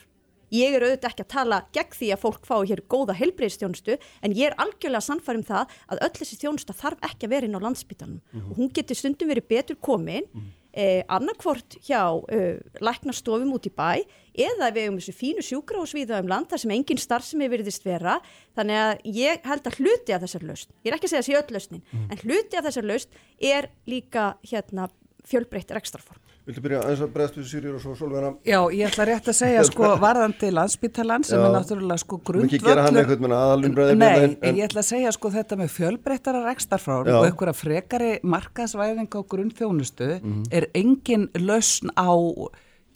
Speaker 8: Ég er auðvitað ekki að tala gegn því að fólk fái hér góða heilbreyðstjónustu en ég er algjörlega sannfærum það að öll þessi þjónusta þarf ekki að vera inn á landsbítalanum og hún getur stundum verið betur komin eh, annarkvort hjá eh, læknastofum út í bæ eða við um þessu fínu sjúkrahúsvíða um land þar sem engin starfsemi virðist vera. Þannig að ég held að hluti af þessar lausn, ég er ekki að segja sé öll lausnin en hluti af þessar lausn er líka hérna fjölbreytt rekstrarform.
Speaker 2: Viltu byrja aðeins að bregðast við Sýrjur og svo Solveigana?
Speaker 7: Já, ég ætla rétt að segja sko varðandi landsbítalan sem
Speaker 2: Já.
Speaker 7: er náttúrulega sko
Speaker 2: Við ekki gera hann eitthvað með aðalumræði
Speaker 7: Nei, en ég ætla að segja sko þetta með fjölbreyttara rekstarfrár og einhverja frekari markaðsvæðing á grunnþjónustu
Speaker 2: Mhm.
Speaker 7: er engin lausn á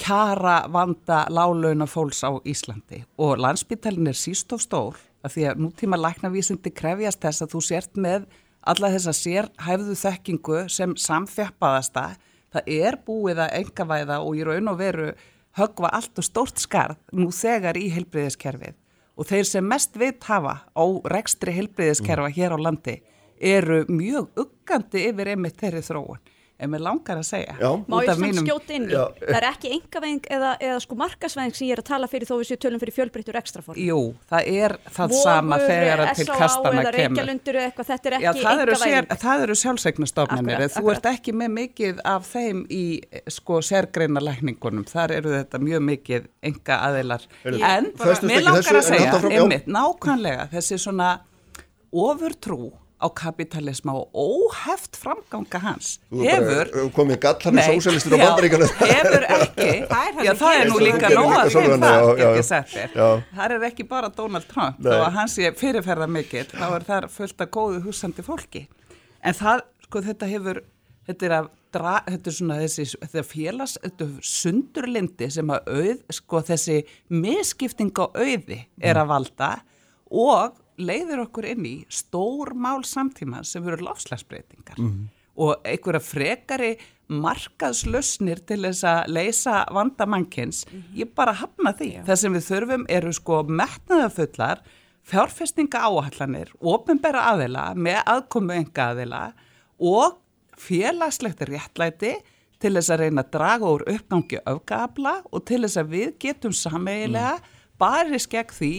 Speaker 7: kjara vanda lálauna fólks á Íslandi og landsbítalinn er síst of stór af því að nútíma læknavísindi krefjast þess að þú sért með alla þessa sér hæfðu þekkingu sem samþjappaðasta það er búið að engavæða og í raun og veru högva allt og stórt skarð nú þegar í heilbriðiskerfið og þeir sem mest vit hafa á rekstri heilbriðiskerfa hér á landi eru mjög uggandi yfir einmitt þeirri þróun en mér langar að segja
Speaker 2: Já.
Speaker 8: Má ég svona
Speaker 7: mínum-
Speaker 8: skjóta inn í? Það er ekki engavæðing eða, eða sko markasvæðing sem ég er að tala fyrir þó við séu tölum fyrir fjölbreyttur ekstraform.
Speaker 7: Jú, það er það sama þegar að til kastana kemur.
Speaker 8: Eitthvað, þetta er
Speaker 7: Já,
Speaker 8: ekki
Speaker 7: það eru, sér,
Speaker 8: engavæðing.
Speaker 7: það eru sjálfseignastofnanir,
Speaker 8: Akkurat,
Speaker 7: þú
Speaker 8: akkurat.
Speaker 7: ert ekki með mikið af þeim í sko sérgreina lækningunum, þar eru þetta mjög mikið enga aðeilar. En mér langar að segja, nákvæmlega, þessi svona ofurtrú á kapitalisma og óheft framganga hans
Speaker 2: er
Speaker 7: hefur
Speaker 2: komið gallarni
Speaker 7: Nei,
Speaker 2: sósjálistur á bandaríkanu.
Speaker 7: hefur ekki.
Speaker 4: Er
Speaker 7: já það er nú líka
Speaker 2: gerir
Speaker 7: nóg
Speaker 2: líka
Speaker 7: að fyrir
Speaker 2: Sólveig,
Speaker 7: það er ekki bara Donald Trump.
Speaker 2: Nei.
Speaker 7: þó að hans sé fyrirferða mikill þá er það fullt af góðu húsandi fólki. En það, sko þetta hefur þetta er að dra, þetta er svona þessi þetta er félags, þetta er sundurlindi sem að auð, sko þessi misskipting á auði er að valda og leiðir okkur inn í stór mál samtíma sem eru lofslagsbreytingar og einhverja frekari markaðslausnir til þess að leysa vandamannkins, ég bara hafna því. Það sem við þurfum eru sko metnaðafullar, fjárfestinga áallanir, ofinbæra aðila með aðkomu enga aðila og félagslegt réttlæti til þess að reyna að draga úr uppgangi öfgaabla og til þess að við getum sameigilega barist gegn því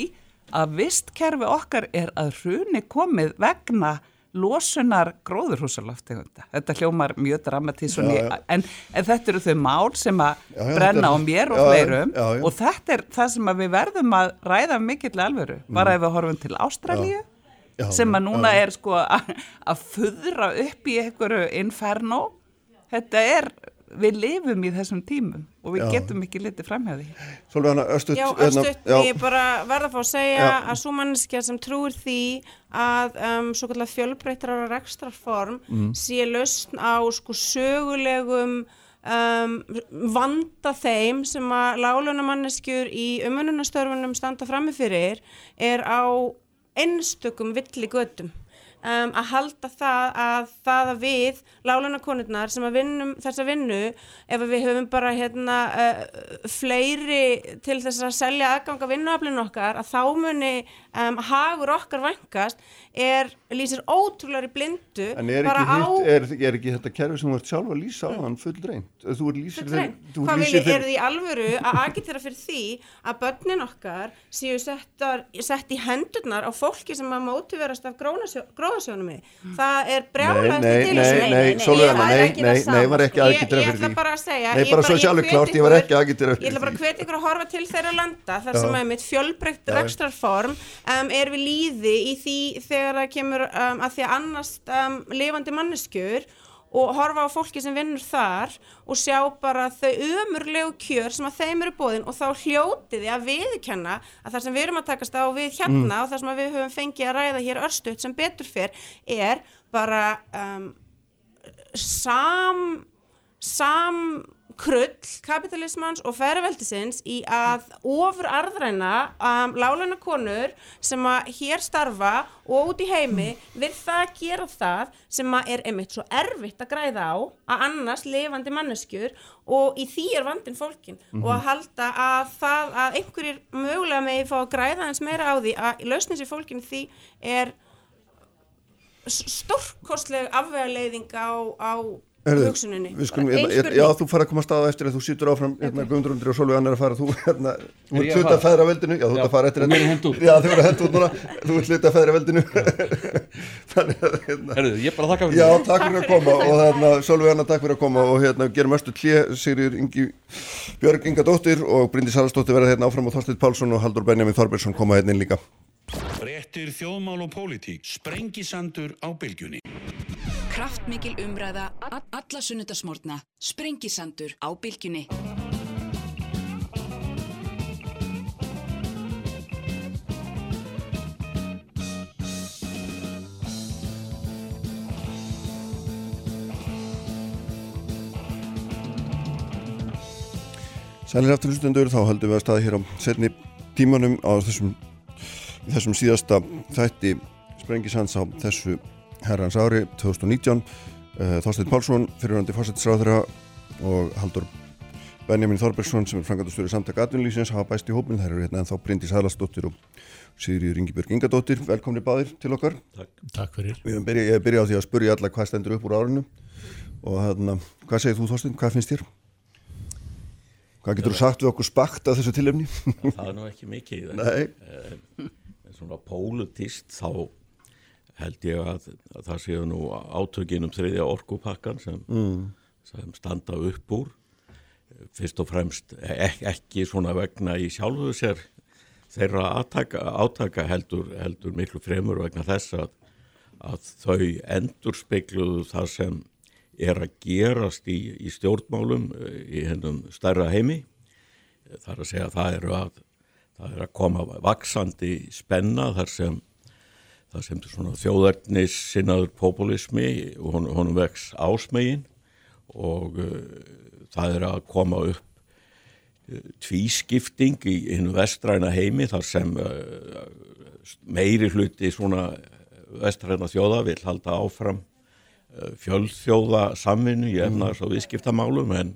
Speaker 7: að vistkerfi okkar er að hruni komið vegna losunar gróðurhúsaloftegunda. Þetta hljómar mjög dramatísun í,
Speaker 2: Já, já.
Speaker 7: en, en þetta eru þau mál sem að
Speaker 2: Já, já,
Speaker 7: brenna á mér og fleirum og þetta er það sem við verðum að ræða mikill alvöru, bara ef við horfum til Ástralíu
Speaker 2: Mm.
Speaker 7: Sem að núna
Speaker 2: já.
Speaker 7: er sko að fuðra upp í einhverju inferno þetta er, við lifum í þessum tímum og við
Speaker 2: Já.
Speaker 7: getum ekki litið framhjáði
Speaker 2: Solveigana, östutt.
Speaker 4: Já,
Speaker 2: hérna,
Speaker 4: östutt,
Speaker 2: já.
Speaker 4: ég bara verða að fá að segja
Speaker 2: Já.
Speaker 4: að svo manneskja sem trúir því að um, svo kallar fjölbreyttar á rekstrarform
Speaker 2: Mm.
Speaker 4: sé lausn á sko sögulegum um, vanda þeim sem að lálunamanneskjur í umönnunastörfunum standa frammi fyrir er á einstökum villi götum. Um, að halda það að það að við lálunakonurnar sem að vinnum þessa vinnu ef að við höfum bara hérna uh, fleiri til þess að selja aðganga vinnuaflinu okkar að þá muni um, hagur okkar vænkast er lýsir ótrúlega í blindu
Speaker 2: En er ekki, hitt, er, er ekki þetta kerfi sem þú ert sjálf að lýsa á hann full reynd? Þú er lýsir
Speaker 4: vilji, er því alvöru að agitera fyrir því að börnin okkar séu settar, sett í hendurnar á fólki sem að mótiverast af gróðasjónumi. Það er brjálæðist
Speaker 2: Nei, nei, nei, nei,
Speaker 8: sama,
Speaker 2: var ekki
Speaker 8: sko.
Speaker 2: að
Speaker 4: Ég,
Speaker 2: agitera
Speaker 4: ég
Speaker 2: fyrir
Speaker 4: ætla
Speaker 2: því.
Speaker 4: bara að segja
Speaker 2: Nei,
Speaker 4: ég ég
Speaker 2: ég agitera
Speaker 4: Ég
Speaker 2: fyrir
Speaker 4: ætla bara að
Speaker 2: því.
Speaker 4: hvetja ykkur að horfa til þeirra landa þar sem að mitt fjölbreytt
Speaker 2: Já.
Speaker 4: rekstrarform er við líði í því þegar það kemur um, að því að annast um, lifandi manneskjur og horfa á fólki sem vinnur þar og sjá bara þau ömurlegu kjör sem að þeim eru bóðin og þá hljótið að viðkenna að það sem við erum að takast á við hérna og það sem við höfum fengið að ræða hér örstuðt sem betur fyrr er bara um, sam sam krull kapitalismans og ferðveldisins í að ofur arðræna um, láluna konur sem að hér starfa og út í heimi við það að gera það sem að er einmitt svo erfitt að græða á að annars lifandi manneskjur og í því er vandin fólkin og að halda að það að einhverjir mögulega megi fá að græða eins meira á því að lausnins í fólkinu því er stórkostleg afvegarleiðing á, á hugsuninni.
Speaker 2: já, þú fara að koma að staða eftir að þú sýtur áfram, hérna, Guðmundur og Solveig annar að fara, þú, hérna, þú
Speaker 5: Er
Speaker 2: ert
Speaker 5: ég að
Speaker 2: feðra veldinu, já, þú ert að fara eftir. Já, þau verður að henda út núna, þú ert hluta að feðra veldinu, þannig að, hérna,
Speaker 5: Herðu, ég bara þakka fyrir
Speaker 2: já, takk fyrir að koma og hérna, Solveig annar takk fyrir að koma og hérna, gerum östu klé, Sigriður Ingi, Björg Inga Dóttir og Bryndís Haraldsdóttir verða hérna áfram og Þorsteinn Pálsson og Haldur
Speaker 1: Kraftmikil umræða, alla sunnudasmórna, sprengisandur á bylgjunni.
Speaker 2: Sælir aftur hlustendur, þá höldum við að staða hér á setni tímanum á þessum, þessum síðasta þætti Sprengisans á þessu herrans ári 2019. Uh, Þorstein Pálsson, fyrirhandi fórsetisráðara og Haldur Benjamin Þorbergsson sem er frangatastur í samtaka atvinnlýsins hafa bæst í hópin. Það eru hérna ennþá Bryndís Hælastóttir og Sigriður Ingibjörg Ingadóttir. Velkomni báðir til okkar.
Speaker 9: Takk fyrir.
Speaker 2: Höfum byrjað, ég hef byrjað á því að spurja alla hvað stendur upp úr árinu og hérna, hvað segir þú Þorstein, hvað finnst þér? Hvað getur þú sagt við okkur spakt af þessu tilefni?
Speaker 10: það er nú ekki mikið
Speaker 2: Nei.
Speaker 10: en svona pólutist þá held ég að, að það séu nú átökin um þriðja orkupakkan sem, sem standa upp úr. Fyrst og fremst ek, ekki svona vegna í sjálfuðu sér þeirra átaka, átaka heldur, heldur miklu fremur vegna þess að, að þau endur spekluðu það sem er að gerast í, í stjórnmálum eh, í hennum stærra heimi. Það er að segja að það eru að það er að koma vaksandi spenna þar sem það sem svona þjóðarnis sinnaður populismi og hon, honum vex ásmegin og uh, það er að koma upp uh, tvískipting í hinn vestræna heimi þar sem uh, meiri hluti svona vestræna þjóða vil halda áfram fjölþjóða samvinnu í efnaðs og viðskiptamálum en,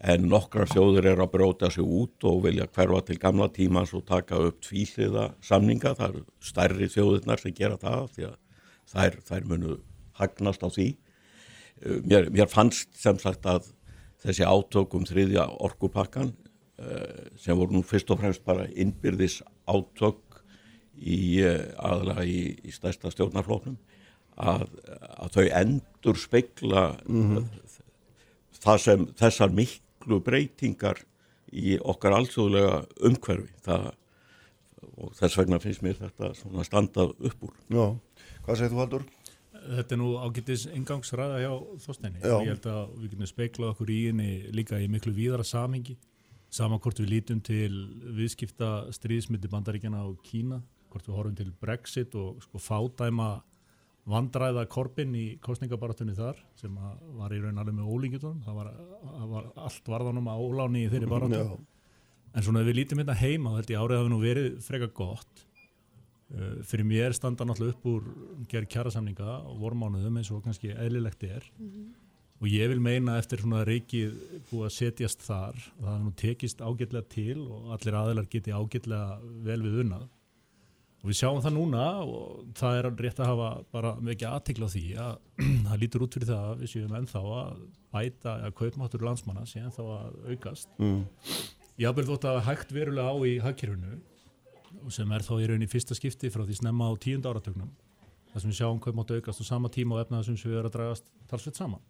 Speaker 10: en nokkra þjóður er að bróta sig út og vilja hverfa til gamla tímans og taka upp tvíliða samninga, það eru stærri þjóðurnar sem gera það því að þær, þær munu hagnast á því. Mér, mér fannst sem sagt að þessi átökum þriðja orkupakkan sem voru nú fyrst og fremst bara innbyrðis átök í aðla í, í stærsta stjórnarflóknum að, að þau endur speikla sem, þessar miklu breytingar í okkar alþjóðlega umhverfi það, og þess vegna finnst mér þetta svona standað upp úr.
Speaker 2: Já, hvað segir þú Haldur?
Speaker 9: Þetta er nú ágættis engangsræða hjá Þorsteini.
Speaker 2: Já.
Speaker 9: Ég held að við getum speiklað okkur í henni líka í miklu víðara samhengi. Saman hvort við lítum til viðskipta stríðsmyndi bandaríkjana og Kína, hvort við horfum til Brexit og sko fádæma vandræða korpin í kostningabaratunni þar sem var í raun alveg með ólíkjutunum. Það var, var allt varðanum að óláni í þeirri baratu.
Speaker 2: Já.
Speaker 9: En svona ef við lítum hérna heima, þá held ég árið hafi nú verið frekar gott. Uh, fyrir mér standa náttúrulega upp úr gerð kjærasamninga og vormánuðum eins og kannski eðlilegt er og ég vil meina eftir svona reikið búið að setjast þar það hefur nú tekist ágætlega til og allir aðilar geti ágætlega vel við unnað og við sjáum það núna og það er rétt að hafa bara mikið aðtikla á því að það lítur út fyrir það að við séum ennþá að bæta að kaupmáttur landsmanna sé ennþá að aukast
Speaker 2: Mm.
Speaker 9: Jábel þótt að hægt verulega á í hagkerfinu og sem er þá í rauninni fyrsta skipti frá því snemma á tíund áratögnum þar sem við sjáum mátt aukast á sama tíma og efnaðar sem við erum að dragast talsveit saman.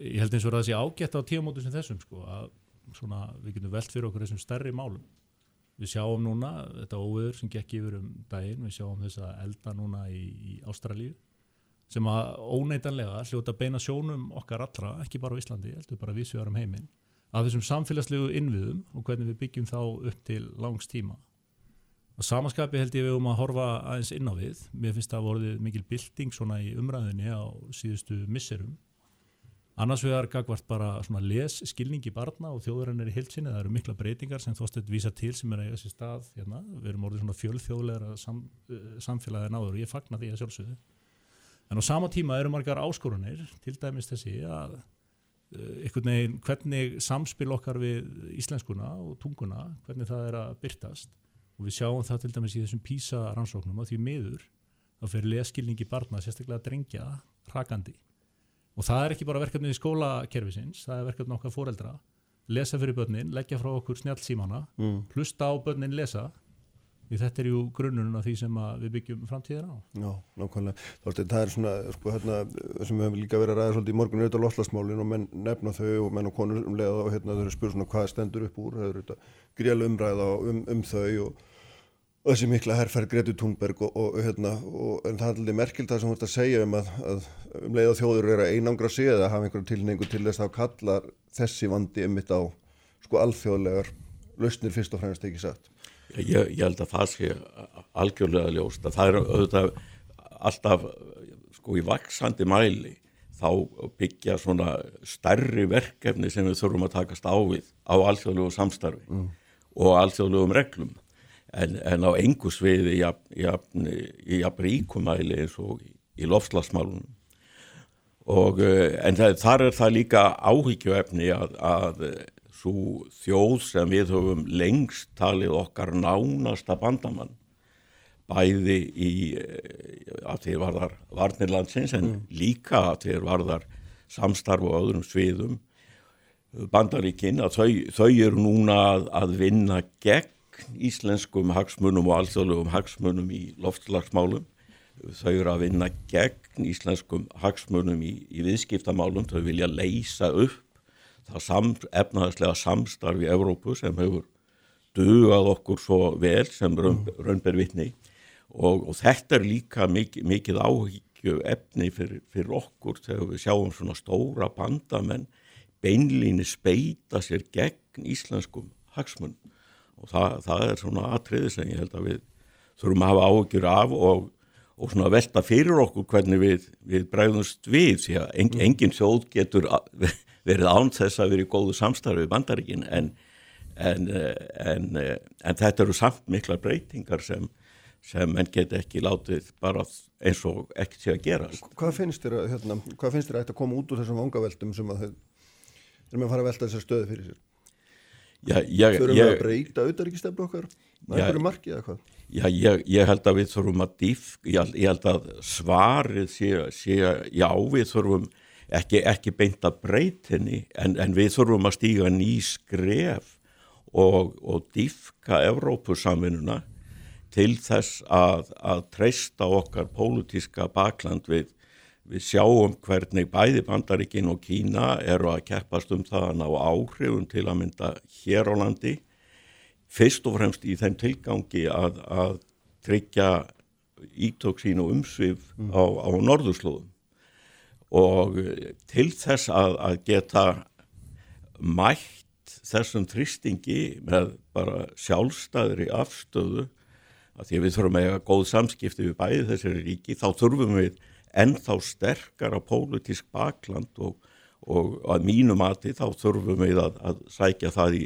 Speaker 9: Ég held eins og að það sé ágætt á tíumótu sem þessum sko að svona við getum velt fyrir okkur þessum stærri málum. Við sjáum núna þetta óöður sem gekk yfir um daginn, við sjáum þessa elda núna í, í Ástralíu sem að óneitanlega hljóta beina sjónum okkar allra, ekki bara á Íslandi, heldur bara við sjöðar um heiminn, að þessum samfélagslegu innviðum og hvernig við byggjum þá upp til langs tíma. Og samaskapi held ég við um að horfa aðeins inn á við. Mér finnst það vorið mikil bylting svona í umræðinni á síðustu misserum. Annars vegar gagvart bara les skilningi barna og þjóðurinnar í heilsinni. Það eru mikla breytingar sem þóstett vísa til sem er eiga sér stað hérna. Við erum orðið svona fjölþjóðlegra sam, uh, samfélagi en áður og ég fagna því að sjálfsögðu. En á sama tíma eru margar áskorunir, til dæmis þessi að uh, einhvern veginn hvernig samspil okkar við íslenskuna og tunguna, hvernig það er að byrtast og við sjáum það til dæmis í þessum PISA rannsóknum að því miður þá fyrir leskilningi barna, sérstaklega drengja hrakandi og það er ekki bara verkefnið í skólakerfisins það er verkefnið okkar foreldra lesa fyrir börnin, leggja frá okkur snjálfsímana
Speaker 2: Mm.
Speaker 9: hlusta á börnin lesa því þetta er ju grunnurinn af því sem við byggjum framtíðar á
Speaker 2: Já, nákvæmlega. Það er svona, sko, hérna, sem við hefum líka verið að ræða svolítið í morgun, þetta loslasmálin og menn nefna þau og menn og konur um leiða og hérna þau eru spyrir svona hvað stendur upp úr, það eru gríðlega umræða um, um þau og, og þessi mikla herrferð Gretu Thunberg og, og, hérna, og en það er alveg merkild það sem þú ert að segja um að, að um leið og þjóður eru að einangra sig eða hafa einhverju tilningu til þess að kalla þessi vandi um mitt á sko alþjóðlegar lausnir fyrst og fremst ekki satt.
Speaker 10: Ég, ég held að það sé algjörlega ljóst að það er auðvitað alltaf sko í vaksandi mæli þá byggja svona stærri verkefni sem við þurfum að takast á við á alþjóðlegu samstarfi mm. og alþjóðlegum reglum en, en á engu sviði í jafn ríkumæli eins og í, lofslagsmálunum og eh, en það, þar er það líka áhyggjuefni að, að svo þjóð sem við höfum lengst talið okkar nánasta bandamann bæði í eh, að þeir varðar varnirlandsins en mm. líka að þeir varðar samstarf og öðrum sviðum bandaríkinn að þau, þau eru núna að, að vinna gegn íslenskum hagsmunum og alþjóðlegum hagsmunum í loftslagsmálum. Þau eru að vinna gegn íslenskum hagsmunum í, í viðskiptamálum. Þau vilja leysa upp það sam, efnaðslega samstarf í Evrópu sem hefur dugað okkur svo vel sem raunber vitni. Og, og þetta er líka mikið, mikið áhyggju efni fyrir, fyrir okkur þegar við sjáum svona stóra bandamenn beinlíni speita sér gegn íslenskum hagsmunum og það, það er svona atriði sem ég held að við þurfum að hafa áhugjur af og, og svona velta fyrir okkur hvernig við, við bregðumst við því að en, mm. engin sjóð getur verið án þess að vera í góðu samstarfi bandaríkin en, en, en, en þetta eru samt mikla breytingar sem, sem menn get ekki látið bara eins og ekki sé að gera.
Speaker 2: Hvað finnst þér að, hérna, hvað finnst þér að þetta koma út úr þessum vangaveldum sem að þeir erum að fara að velta þessar stöðu fyrir sér? Þurfum við að breyta auðaríkistefnu okkar? Er einhverju markið eða hvað?
Speaker 10: Já, ég, ég held að við þurfum að dýf, ég, ég held að svarið sé, sé já, við þurfum ekki, ekki beint að breytinni en, en við þurfum að stíga ný skref og, og dýfka Evrópusamvinuna til þess að, að treysta okkar pólutíska bakland við Við sjáum hvernig bæði Bandaríkin og Kína eru að keppast um það að ná áhrifun til að mynda hér á landi fyrst og fremst í þeim tilgangi að, að tryggja ítök sín og umsvið mm. á, á norðurslóðum og til þess að, að geta mætt þessum þristingi með bara sjálfstæðri afstöðu að því að við þurfum að eiga góð samskipti við bæði þessari ríki þá þurfum við ennþá sterkara pólitísk bakland og, og að mínu mati þá þurfum við að, að sækja það í,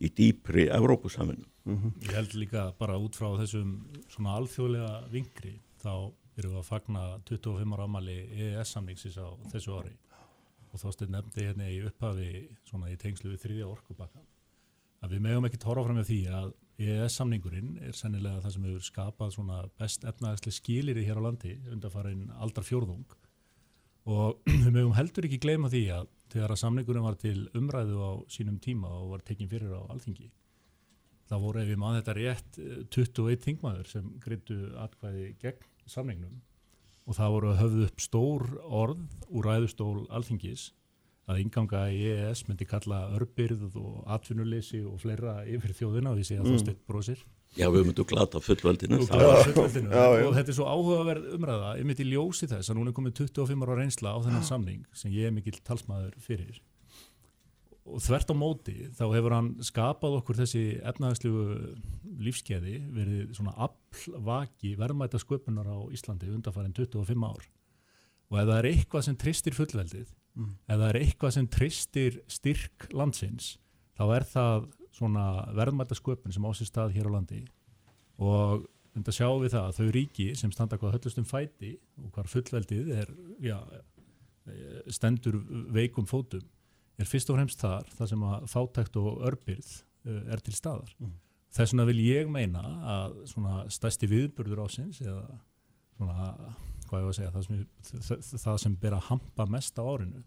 Speaker 10: í dýpri Evrópusaminu.
Speaker 9: Mm -hmm. Ég held líka bara út frá þessum svona alþjóðlega vingri þá erum við að fagna 25 ára ámali EES-samningsis á þessu ári og þá stið nefndi hérna í upphafi svona í tengslu við þriðja orkubakka að við meðum ekki tóra fram með því að EES-samningurinn er sennilega það sem hefur skapað svona best efnaðarsli skilir í hér á landi undarfarin aldar fjórðung og við mögum heldur ekki gleyma því að þegar að samningurinn var til umræðu á sínum tíma og var tekinn fyrir á alþingi þá voru ef við maður þetta rétt 21 þingmaður sem greitu atkvæði gegn samningnum. Og það voru höfðu upp stór orð úr ræðustól alþingis að inganga í EES myndi kalla örbyrð og atvinnuleysi og fleira yfir þjóðina og því segja mm. Þorstein Brósir
Speaker 10: Já, við myndum glata fullveldinu.
Speaker 9: Fullveldinu. Já, já. og þetta er svo áhugaverð umræða ég myndi ljósi þess að núna er komið 25 ára reynsla á þennan samning sem ég er mikill talsmaður fyrir. Og þvert á móti þá hefur hann skapað okkur þessi efnaðarslu lífskeiði verið svona aflvaki verðmæta sköpunar á Íslandi undanfærin 25 ár. Og ef það er eitthvað sem tristir fullveldið mm. ef það er eitthvað sem tristir styrk landsins þá er það svona verðmættasköpun sem ásist stað hér á landi og þetta sjáum við það að þau ríki sem standa hvað höllustum fæti og hvar fullveldið er já, stendur veikum fótum er fyrst og fremst þar það sem að fátækt og örbyrð uh, er til staðar mm. þess vegna vil ég meina að svona stæsti viðburður ásins eða svona hvað ég var að segja, það sem, það, það sem ber að hampa mest á árinu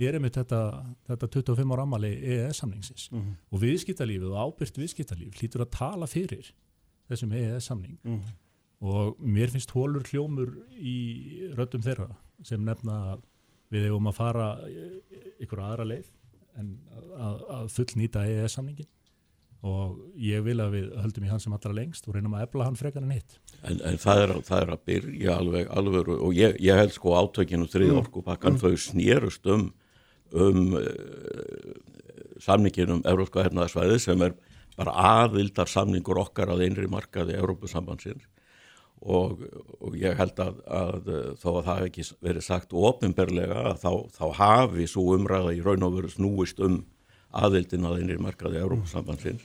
Speaker 9: ég er einmitt þetta, þetta 25 ára ammali EES-samningsins mm -hmm. og viðskiptalífið og ábyrgt viðskiptalíf hlýtur að tala fyrir þessum EES-samning mm -hmm. og mér finnst hólur hljómur í röddum þeirra sem nefna við hefum að fara ykkur aðra leið en að, að fullnýta EES-samningin og ég vil að við höldum í hann sem allra lengst og reynum að efla hann frekar en hitt.
Speaker 10: En, en það, er, það er að byrja alveg, alveg og ég, ég held sko átökinu þrið mm. orkupakkan mm. þau snýrust um, um uh, samningin um Európska hernaðarsvæði sem er bara aðvildar samningur okkar að einri markaði Európusambansins og, og ég held að, að þó að það ekki verið sagt ofinberlega þá, þá hafi svo umræða í raun og veru snúist um aðvildin að einri markaði Európusambansins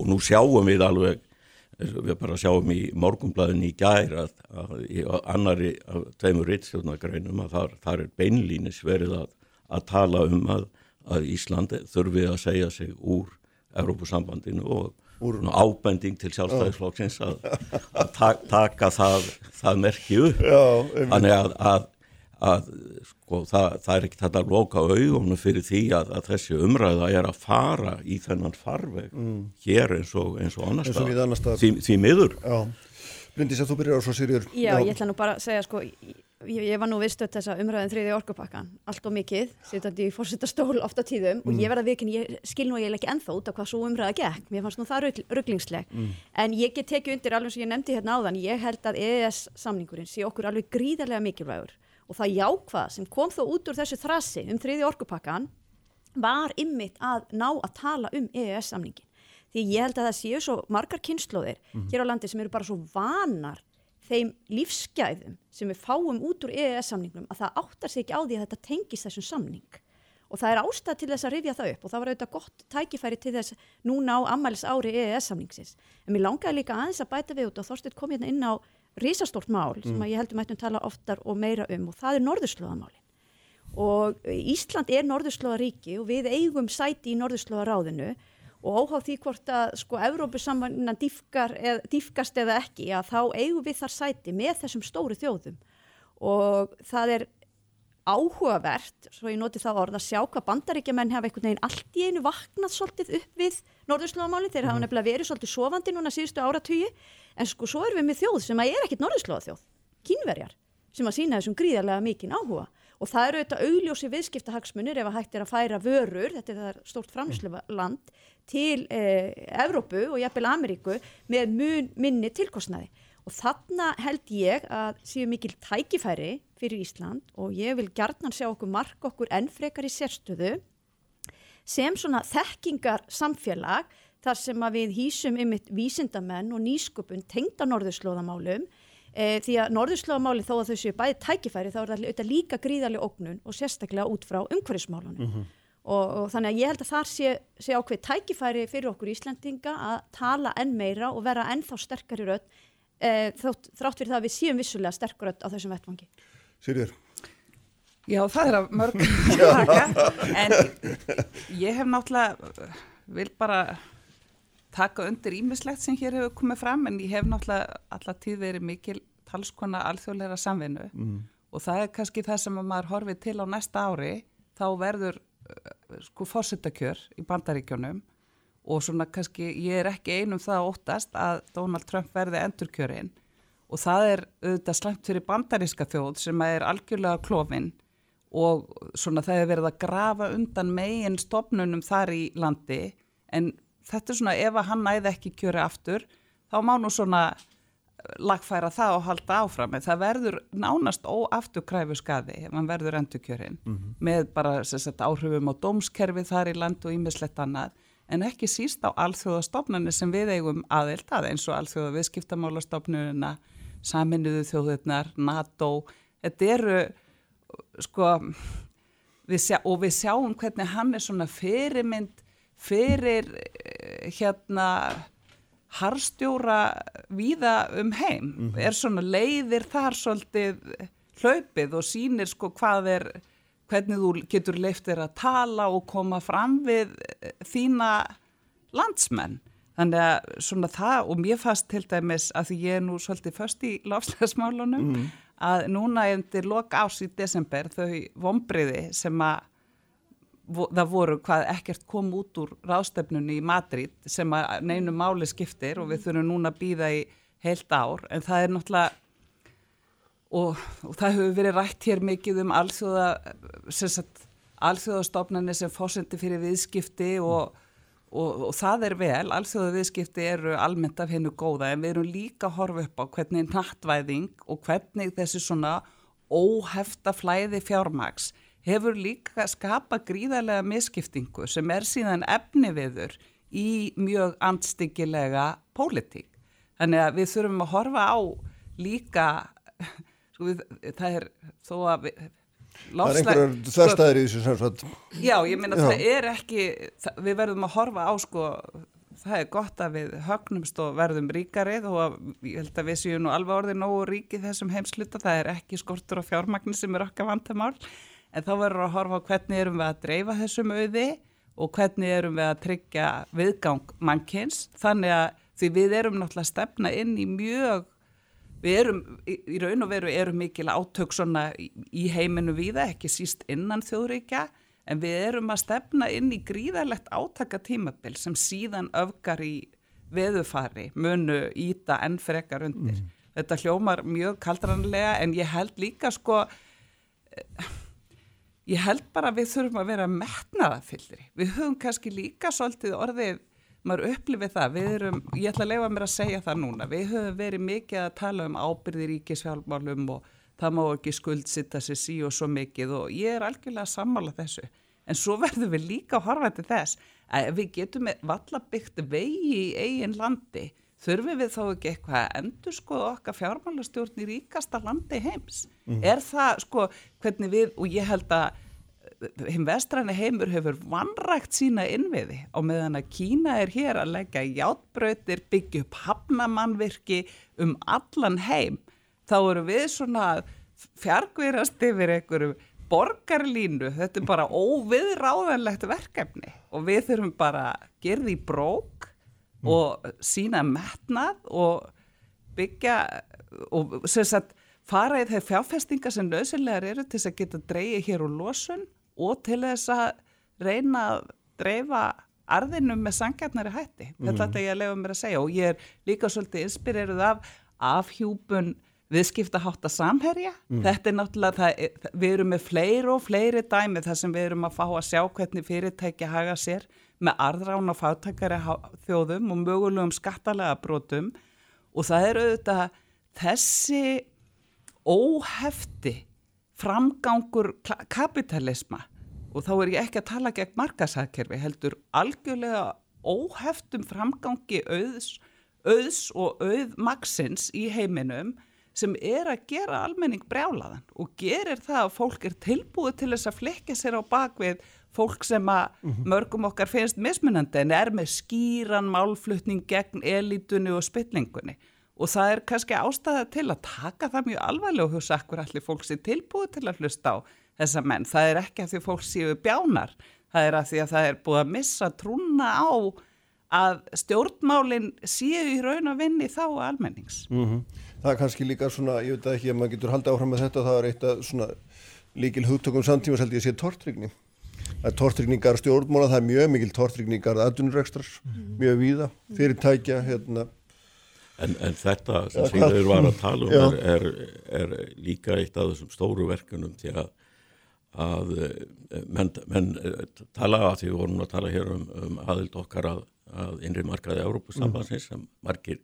Speaker 10: og nú sjáum við alveg við bara sjáum í morgumblæðin í gær að, að í annari af tveimur rittstjórnagreinum að þar, þar er beinlínis verið að, að tala um að, að Íslandi þurfi að segja sig úr Európusambandinu og úr ábending til sjálfstæðisflokksins að taka það, það merkju þannig að að sko, það, það er ekki þetta að loka augunum fyrir því að, að þessi umræða er að fara í þennan farveg mm. hér eins og, eins og annar stað, því, því miður.
Speaker 2: Bryndis að þú byrjar á svo sýrjur
Speaker 8: Já, ég ætla nú bara að segja sko ég, ég var nú viðstödd þessa umræðin þriði orkupakkan allt og mikið, sittandi í fórsettastól ofta tíðum mm. og ég verða vikinn, ég skil nú ég ekki enþá út af hvað svo umræða gekk. Mér fannst nú það rugglingsleg mm. en ég get tekið undir alveg sem ég nefndi hérna áðan ég held að EES samningurinn sé okkur alveg gríðarlega mikilvægur og það jákvað sem kom þó út úr þessu þrassi um þriði orkupakkan var ymmit að ná að tala um EES-samningin. Því ég held að það séu svo margar kynnslóðir mm -hmm. hér á landi sem eru bara svo vanar þeim lífsgæðum sem við fáum út úr EES-samningnum að það áttar sig ekki á því að þetta tengist þessum samning. Og það er ástæð til þess að rifja það upp og það var auðvitað gott tækifæri til þess núna á ammælis ári EES-samningsins. En mér langaði líka aðeins að bæta við út og Þorstit kom hérna inn á risastórt mál mm. sem ég heldur mættum tala oftar og meira um og það er norðurslóðamálin og Ísland er norðurslóðaríki og við eigum sæti í norðurslóðaráðinu og óháð því hvort að sko Evrópusammannan dýfkast eða ekki að þá eigum við þar sæti með þessum stóru þjóðum og það er áhugavert, svo ég noti það orð að sjá hvað bandaríkjaman hafa einhvern veginn allt í einu vaknað svolítið upp við norðurslóðamálinn, þeir hafa mm. nefnilega verið svolítið sofandi núna síðustu áratugi en sko svo erum við með þjóð sem að er ekkit norðurslóða þjóð, kínverjar sem að sína þessum gríðarlega mikinn áhuga. Og það eru auðvitað augljósi viðskiptahagsmunir ef að hægt er að færa vörur, þetta er það stórt framsluland til eh, Evrópu og jafnvel Ameríku með mun minni tilkostnaði. Og þarna held ég að séu mikil tækifæri fyrir Ísland og ég vil gjarnan sjá okkur mark okkur ennfrekar í sérstöðu sem svona þekkingar samfélag þar sem að við hýsum ymitt vísindamenn og nýsköpun tengda norðurslóðamálum e, því að norðurslóðamáli þó að þau séu bæði tækifæri þá er þetta líka gríðarlega ógnun og sérstaklega út frá umhverfismálunum. Mm -hmm. og, og þannig að ég held að þar sé, sé ákveð tækifæri fyrir okkur Íslandinga að tala enn meira og vera ennþá sterkar í rödd e, þrátt, þrátt fyrir það að við séum vissulega sterkur rödd á þessum vettvangi.
Speaker 2: Sýrjur
Speaker 7: Já, það er að mörg en ég hef náttúrulega vil bara taka undir ímislegt sem hér hefur komið fram en ég hef náttúrulega alltaf tíð verið mikil talskona alþjóðleira samvinnu. Mm. og það er kannski það sem maður horfið til á næsta ári þá verður uh, sko fórsettakjör í bandaríkjónum og svona kannski ég er ekki einum það óttast að Donald Trump verði endurkjörinn. Og það er auðvitað slæmt fyrir bandaríska þjóð sem er algjörlega klófinn og svona það hefur verið að grafa undan megin stopnunum þar í landi. En þetta er svona ef að hann næði ekki kjöri aftur þá má nú svona lagfæra það og halda áfram. Það verður nánast óafturkræfu skadi ef hann verður endurkjörin mm -hmm. með bara sagt, áhrifum á dómskerfi þar í land og ímislegt annað. En ekki síst á alþjóðastofnarnir sem við eigum aðeilt að eins og alþjóða viðskiptamálastofnunina saminuðu þjóðurnar, NATO. Þetta eru sko við sjá, og við sjáum hvernig hann er svona fyrirmynd fyrir eh, hérna harstjóra víða um heim. Mm -hmm. er svona leiðir þar svolítið hlaupið og sínir sko hvað er hvernig þú getur leiftir að tala og koma fram við eh, þína landsmenn. Þannig að svona það og mér fast til dæmis að því ég er nú svolítið först í lofslagsmálunum mm að núna endur lok ás í desember þau vombriði sem að það voru hvað ekkert kom út úr rástefnunni í Madrid sem að neinu máli skiptir og við þurfum núna að býða í heilt ár en það er náttúrulega og, og það hefur verið rætt hér mikið um alþjóða alþjóðastofnarnir sem fórsendi fyrir viðskipti og, og, og það er vel, alþjóðu viðskipti eru almennt af hennu góða en við erum líka að horfa upp á hvernig nattvæðing og hvernig þessi svona óhefta flæði fjármaks hefur líka skapa gríðarlega misskiptingu sem er síðan efni viður í mjög andstyggilega pólitík. Þannig að við þurfum að horfa á líka, sko við, það er þó að við,
Speaker 2: Það er einhverjar þverstaðir í þessu sem sagt.
Speaker 7: Já, ég meina það er ekki, það, við verðum að horfa á sko, það er gott að við högnumst og verðum ríkarið og að, ég held að við séum nú alveg orðið nógu ríkið þessum heimsluta, það er ekki skortur og fjármagn sem er okkar vandamál, en þá verður að horfa hvernig erum við að dreifa þessum auði og hvernig erum við að tryggja viðgang mannkins, þannig að því við erum náttúrulega stefna inn í mjög Við erum, í raun og veru erum mikil átök svona í heiminu viða, ekki síst innan þjóðríkja, en við erum að stefna inn í gríðarlegt átakatímabil sem síðan öfgar í veðufari, munu, íta, enn frekar undir. Mm. Þetta hljómar mjög kaldranlega en ég held líka sko, ég held bara að við þurfum að vera metnaðafyllri. Við höfum kannski líka svolítið orðið maður upplifið það, við erum, ég ætla að leifa mér að segja það núna, við höfum verið mikið að tala um ábyrði ríkisfjálfmálum og það má ekki skuldsitta sér sí og svo mikið og ég er algjörlega að sammála þessu, en svo verðum við líka að horfa til þess að við getum valla byggt vegi í eigin landi, þurfum við þá ekki eitthvað að endur sko okkar fjármálastjórn í ríkasta landi heims, mm. er það sko hvernig við, og ég held að hinn vestræni heimur hefur vannrægt sína innviði og meðan að Kína er hér að leggja játbröytir, byggja upp hafnamannvirki um allan heim. Þá eru við svona fjarkvirast yfir einhverju borgarlínu, þetta er bara óviðráðanlegt verkefni og við þurfum bara að gera því brók mm. og sína metnað og byggja og sem sagt fara í þeir fjárfestingar sem nöðsynlegar eru til þess að geta dreyið hér úr losun og til þess að reyna að dreifa arðinum með sangjarnari hætti. Mm. Þetta er ég að lefa mér að segja og ég er líka svolítið inspireruð af afhjúpun viðskiptahátt að samherja. Mm. Þetta er náttúrulega, það, við erum með fleiri og fleiri dæmi þar sem við erum að fá að sjá hvernig fyrirtæki haga sér með arðrán og fátakari þjóðum og mögulegum skattalega brotum. Og það er auðvitað þessi óhefti framgangur kapitalisma og þá er ég ekki að tala gegn markasækkerfi heldur algjörlega óheftum framgangi auðs, auðs og auðmaksins í heiminum sem er að gera almenning brjálaðan og gerir það að fólk er tilbúið til þess að flikja sér á bakvið fólk sem að mhm. mörgum okkar finnst mismunandi en er með skýran málflutning gegn elitunni og spillingunni og það er kannski ástæða til að taka það mjög alvarlega og hugsa akkur allir fólk sé tilbúið til að hlusta á þessa menn. Það er ekki að því fólk séu bjánar, það er að því að það er búið að missa trúna á að stjórnmálinn séu í raun að vinni þá almennings.
Speaker 2: Mm -hmm. Það er kannski líka svona, ég veit ekki að maður getur haldið áfram með þetta, það er eitt að svona líkil hugtökum samtíma held ég sé tortrygni. Það er tortrygningar stjórnmála, það er mjög mikil tortrygningar aðunurrekstrar, mm -hmm. mjög víða, fyrirtækja, hérna
Speaker 10: En, en þetta sem Sigurður var að tala um er, er, er líka eitt af þessum stóru verkunum til að, að eh, menn, menn eh, tala að því við vorum að tala hér um, um aðild okkar að, að innri markaði Európusambansins mm. sem margir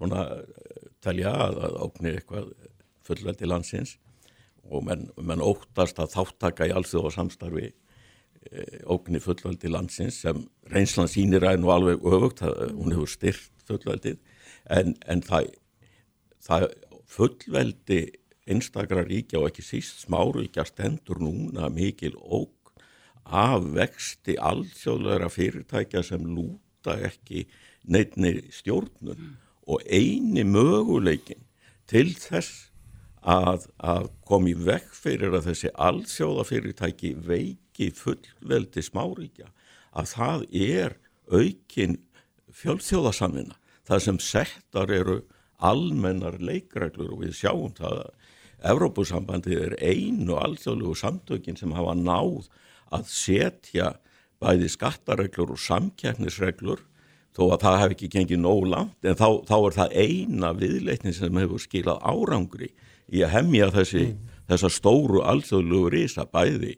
Speaker 10: svona eh, telja að, að óknir eitthvað fullveldi landsins og menn, menn óttast að þáttaka í allþjóða samstarfi óknir fullveldi landsins sem reynslan sínir að nú alveg öfugt, hún hefur styrt fullveldið. En, en það, það fullveldi einstakra ríkja og ekki síst smáríkja stendur núna mikil óg af vexti allsjóðlega fyrirtækja sem lúta ekki neittni stjórnun. Mm. og eini möguleikin til þess að, að komi vekk fyrir að þessi allsjóða fyrirtæki veiki fullveldi smáríkja að það er aukin fjölþjóðasamina það sem settar eru almennar leikreglur og við sjáum það að Evrópusambandið er einu alþjóðlegu samtökin sem hafa náð að setja bæði skattareglur og samkjæknisreglur þó að það hef ekki gengið nóg langt en þá, þá er það eina viðleitni sem hefur skilað árangri í að hemmja þessi, mm. þessa stóru alþjóðlegu risa bæði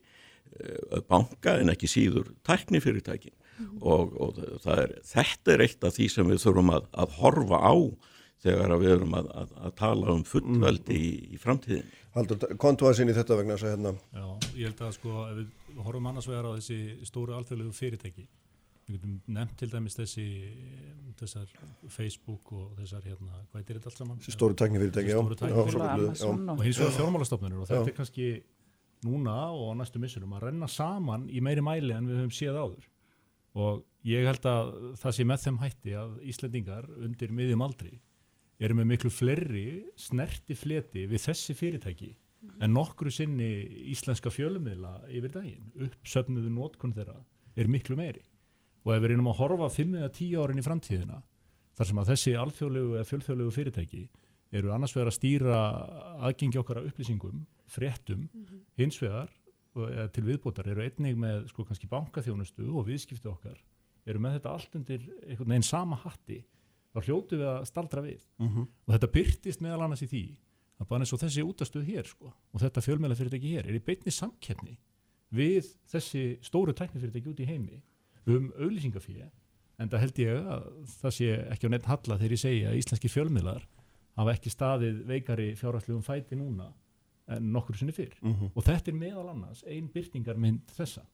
Speaker 10: banka en ekki síður tæknifyrirtækin og, og það er, þetta er eitt af því sem við þurfum að, að horfa á þegar að við erum að, að, að tala um fullveldi í, í framtíðin.
Speaker 2: Haldur, kontu að sinni þetta vegna þess að hérna
Speaker 9: Já, ég held að sko, ef við horfum annars vegar á þessi stóru alþjóðlegu fyrirtæki, við getum nefnt til dæmis þessi, þessar Facebook og þessar, hérna, hvað er þetta allt saman?
Speaker 2: stóru tæknifyrirtæki, já,
Speaker 9: Stóru
Speaker 2: já,
Speaker 9: tæknifyrirtæki.
Speaker 2: já.
Speaker 7: Amazon
Speaker 9: og
Speaker 7: og
Speaker 9: hins vegar fjármálastofnunir og þetta
Speaker 2: Já.
Speaker 9: er kannski núna og næstu missurum að renna saman í meiri mæli en við höfum séð áður. Og ég held að það sé með þeim hætti að Íslendingar undir miðjum aldri eru með miklu flerri snerti fleti við þessi fyrirtæki en nokkru sinni íslenska fjölummiðla yfir daginn, uppsöfnuðu nótkun þeirra er miklu meiri. Og ef við reynum að horfa 5 eða 10 árin í framtíðina þar sem að þessi alþjóðlegu eða fjölþjóðlegu fyrirtæki eru annars vegar að stýra aðgengi okkar að upplýsingum, fréttum, hins vegar og, til viðbótar eru einnig með sko kannski bankaþjónustu og viðskipti okkar eru með þetta allt undir einhvern veginn sama hatti þá hljótu við að staldra við. Og þetta byrtist meðal annars í því að bara eins og þessi útastuð hér sko og þetta fjölmjöla fyrirtæki hér er í beinni samkeppni við þessi stóru tæknifyrirtæki út í heimi um auðlýsingafíja en það held ég að það sé ekki á neitt halla þegar ég segja að íslenski fjölmiðlar hafa ekki staðið veikari fjárhættlugum fæti núna en nokkur sinni fyrr. Og þetta er meðal annars ein byrtingarmynd þessa.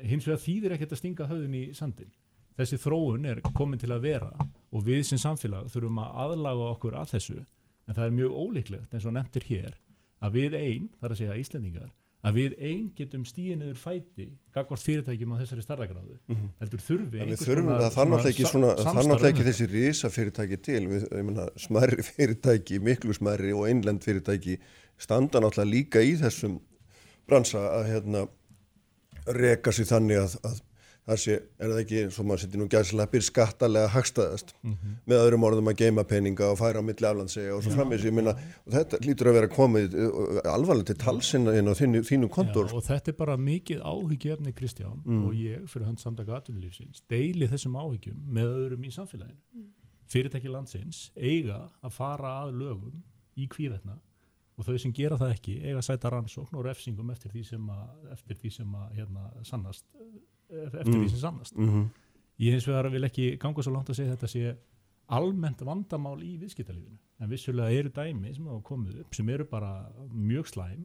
Speaker 9: Hins vegar þýðir ekkert að stinga höfðun í sandin þessi þróun er komin til að vera og við sem samfélag þurfum að aðlaga okkur að þessu. En það er mjög ólíklegt eins og nefndir hér að við einn, þar að segja Íslendingar að við einn getum stíðinuður fæti gagvart fyrirtækjum á þessari starðagráðu heldur þurfi
Speaker 2: En við þurfum
Speaker 9: konar
Speaker 2: það náttúrulega ekki, þessi risa fyrirtæki til, við, ég meina, smærri fyrirtæki, miklu smærri og einlend fyrirtæki standa náttúrulega líka í þessum bransa að hérna reka sér þannig að, að það sé, er það ekki, svo maður setja nú gæsleppir skattalega hagstæðast með öðrum orðum að geima peninga og færa á milli aflandsega og svo framins, ég meina, og þetta lítur að vera komið uh, alvarlega til talsinn inn á þínu, þínu kontor.
Speaker 9: Já, og þetta er bara mikið áhyggjefni Kristján og ég fyrir hönd samtaka atvinnulífsins deili þessum áhyggjum með öðrum í samfélaginu. Fyrirtæki landsins eiga að fara að lögum í kvíðetna og þau sem gera það ekki eiga að sæta rannsókn og refsingum eftir því sem að, eftir því sem að hérna, sannast eh, eftir því sem sannast. Ég hins vegar vil ekki ganga svo langt að segja þetta sé almennt vandamál í viðskiptalífinu. En vissulega eru dæmi sem hafa komið upp sem eru bara mjög slæm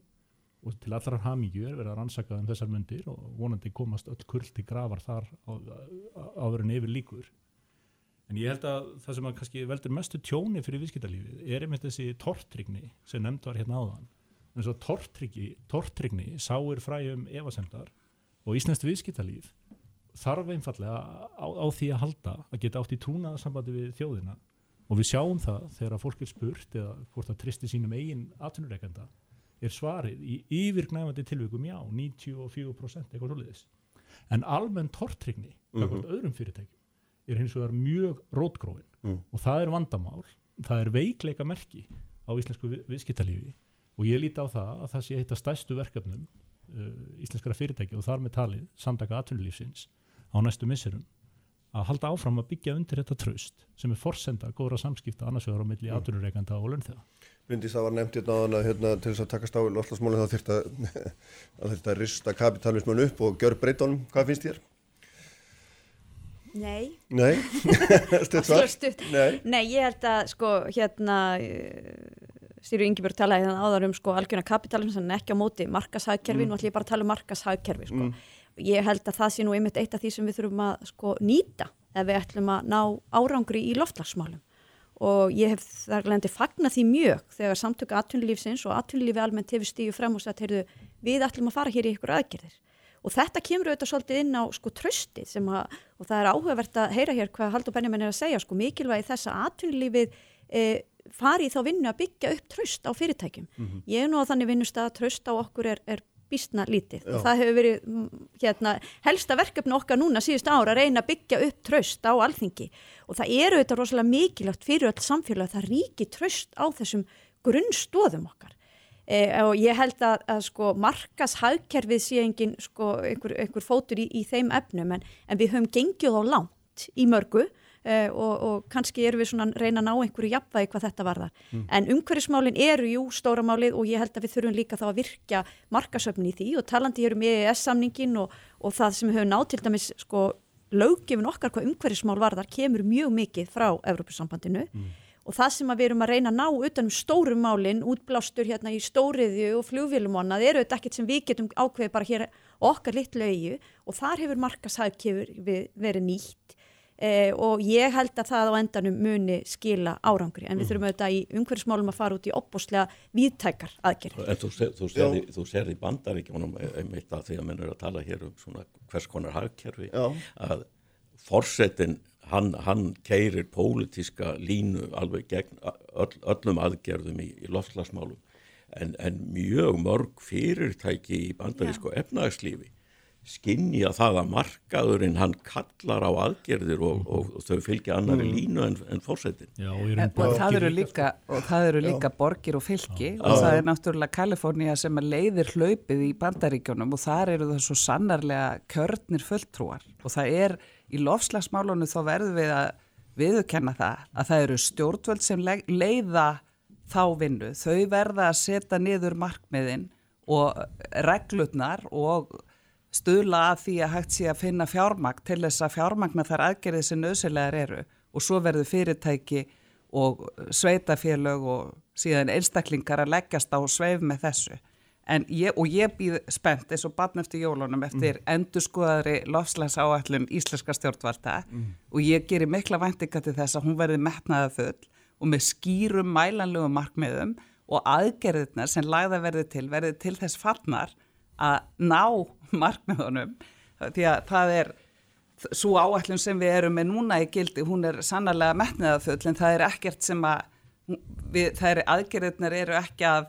Speaker 9: og til allrar hamingju er verið að rannsaka um þessar myndir og vonandi komast öll kurl til grafar þar áður en yfir líkur en ég held að það sem að kannski veldur mestu tjóni fyrir viðskiptalífið er einmitt þessi tortrygni sem nefnd var hérna áðan. En svo tortrygni, tortrygni sáir fræjum efasemdar og íslenskt viðskiptalíf þarf einfallega á, á því að halda að geta átt í trúnaða sambandi við þjóðina. Og við sjáum það þegar að fólk er spurt eða hvort það tristi sínum eigin atvinnureikenda er svarið í yfirgnæfandi tilvikum já, 94% eitthvað svoleiðis. En almenn tortrygni mm öðrum fyrirtækjum er hins vegar mjög rótgróin og það er vandamál, það er veikleika merki á íslensku vi- viðskiptalífi og ég líti á það að það sé eitt af stærstu verkefnum uh, íslenskara fyrirtæki og þar með talið samtaka atvinnulífsins á næstu misserum að halda áfram að byggja undir þetta traust sem er forsenda góðra samskipta annars vegar á milli mm. atvinnureikanda og launþega.
Speaker 2: Bryndís, það var nefnt hérna áðan að hérna, til þess að takast á í lofslagsmálinn þá þurft að, að, að rista kapitalisman upp og gjör breytunum. Hvað finnst þér?
Speaker 8: Nei,
Speaker 2: Nei, stutt. Nei.
Speaker 8: Nei, ég held að sko hérna Stýru Ingeborg talaði hérna áðar um sko algjörna kapitalism sem er ekki á móti markashagkerfi, nú ætlum ég bara að tala um markashagkerfi sko. Ég held að það sé nú einmitt eitt af því sem við þurfum að sko nýta ef við ætlum að ná árangri í loftlagsmálum og ég hef þar glendi fagna því mjög þegar samtöku atvinnulífsins og atvinnulífi almennt hefur stíu frem og sagt, heyrðu, við ætlum að fara hér í ykkur aðgerðir og þetta kemur auðvitað svolítið inn á sko tröstið sem að, og það er áhugavert að heyra hér hvað Haldur Benjamin er að segja, sko mikilvægi þess að atvinnulífið e, fari þá vinnu að byggja upp tröst á fyrirtækjum. Ég er nú á þannig vinnustað að tröst á okkur er, er býstna lítið. Og það hefur verið mm, hérna, helsta verkefni okkar núna síðust ára að reyna að byggja upp tröst á alþingi. Og það eru auðvitað rosalega mikilvægt fyrir öll samfélag að það ríki tröst á þessum grunnstóðum okkar Eh, og ég held að, að sko markas hagkerfið sé engin sko einhver, einhver fótur í, í þeim efnum en, en við höfum gengið á langt í mörgu eh, og, og kannski erum við svona reyna að ná einhverju jafnvægi hvað þetta varðar. En umhverfismálin eru jú stóra málið og ég held að við þurfum líka þá að virkja markasöfnin í því og talandi hér um EES-samningin og, og það sem við höfum nátt til dæmis sko löggefin okkar hvað umhverfismál varðar kemur mjög mikið frá Evrópusambandinu og það sem að við erum að reyna að ná utanum stórum málin, útblástur hérna í stóriðju og flugvélum og annað, eru þetta ekkert sem við getum ákveðið bara hér okkar litlu auju og þar hefur markashæfkefur verið nýtt. Eh, og ég held að það á endanum muni skila árangri. En við þurfum auðvitað í umhverfismálum að fara út í opbúslega víðtækar aðgerðir.
Speaker 10: En þú, ser- þú, þú serði í bandaríkjónum einmitt að því að menn er að tala hér um svona hvers konar hagkerfi
Speaker 2: Já.
Speaker 10: að forsetin hann, hann keirir pólitíska línu alveg gegn öll, öllum aðgerðum í, í loftslagsmálum. En, en mjög mörg fyrirtæki í bandarísko efnagslífi skinja það að markaðurinn hann kallar á aðgerðir og, og, og þau fylgja annari línu en, en forsetin.
Speaker 9: Já, og
Speaker 7: En,
Speaker 9: raun
Speaker 7: og, það eru
Speaker 9: líka,
Speaker 7: það eru líka borgir og fylki. Og það er náttúrulega Kalifornía sem leiðir hlaupið í bandaríkjónum og þar eru það svo sannarlega kjörnir fulltrúar. Og það er í lofslagsmálunum þá verðum við að viðurkenna það að það eru stjórnvöld sem le- leiða þá vinnu, þau verða að setja niður markmiðin og reglurnar og stuðla að því að hægt sé að finna fjármagn til þess að fjármagna þar aðgerðið sem nöðsynlegar eru og svo verður fyrirtæki og sveitafélög og síðan einstaklingar að leggjast á sveif með þessu. En ég, og ég býð spennt eins og barn eftir jólunum eftir mm. endurskoðari lofslagsáallum íslenska stjórnvalda. Og ég gerir mikla væntinga til þess að hún verði metnaða full og með skýrum mælanlegum markmiðum og aðgerðirna sem lagða verði til verði til þess farnar að ná markmiðunum. Því að það er svo áætlun sem við erum með núna í gildi, hún er sannarlega metnaða full en það er ekkert sem að við, það er aðgerðirnar eru ekki að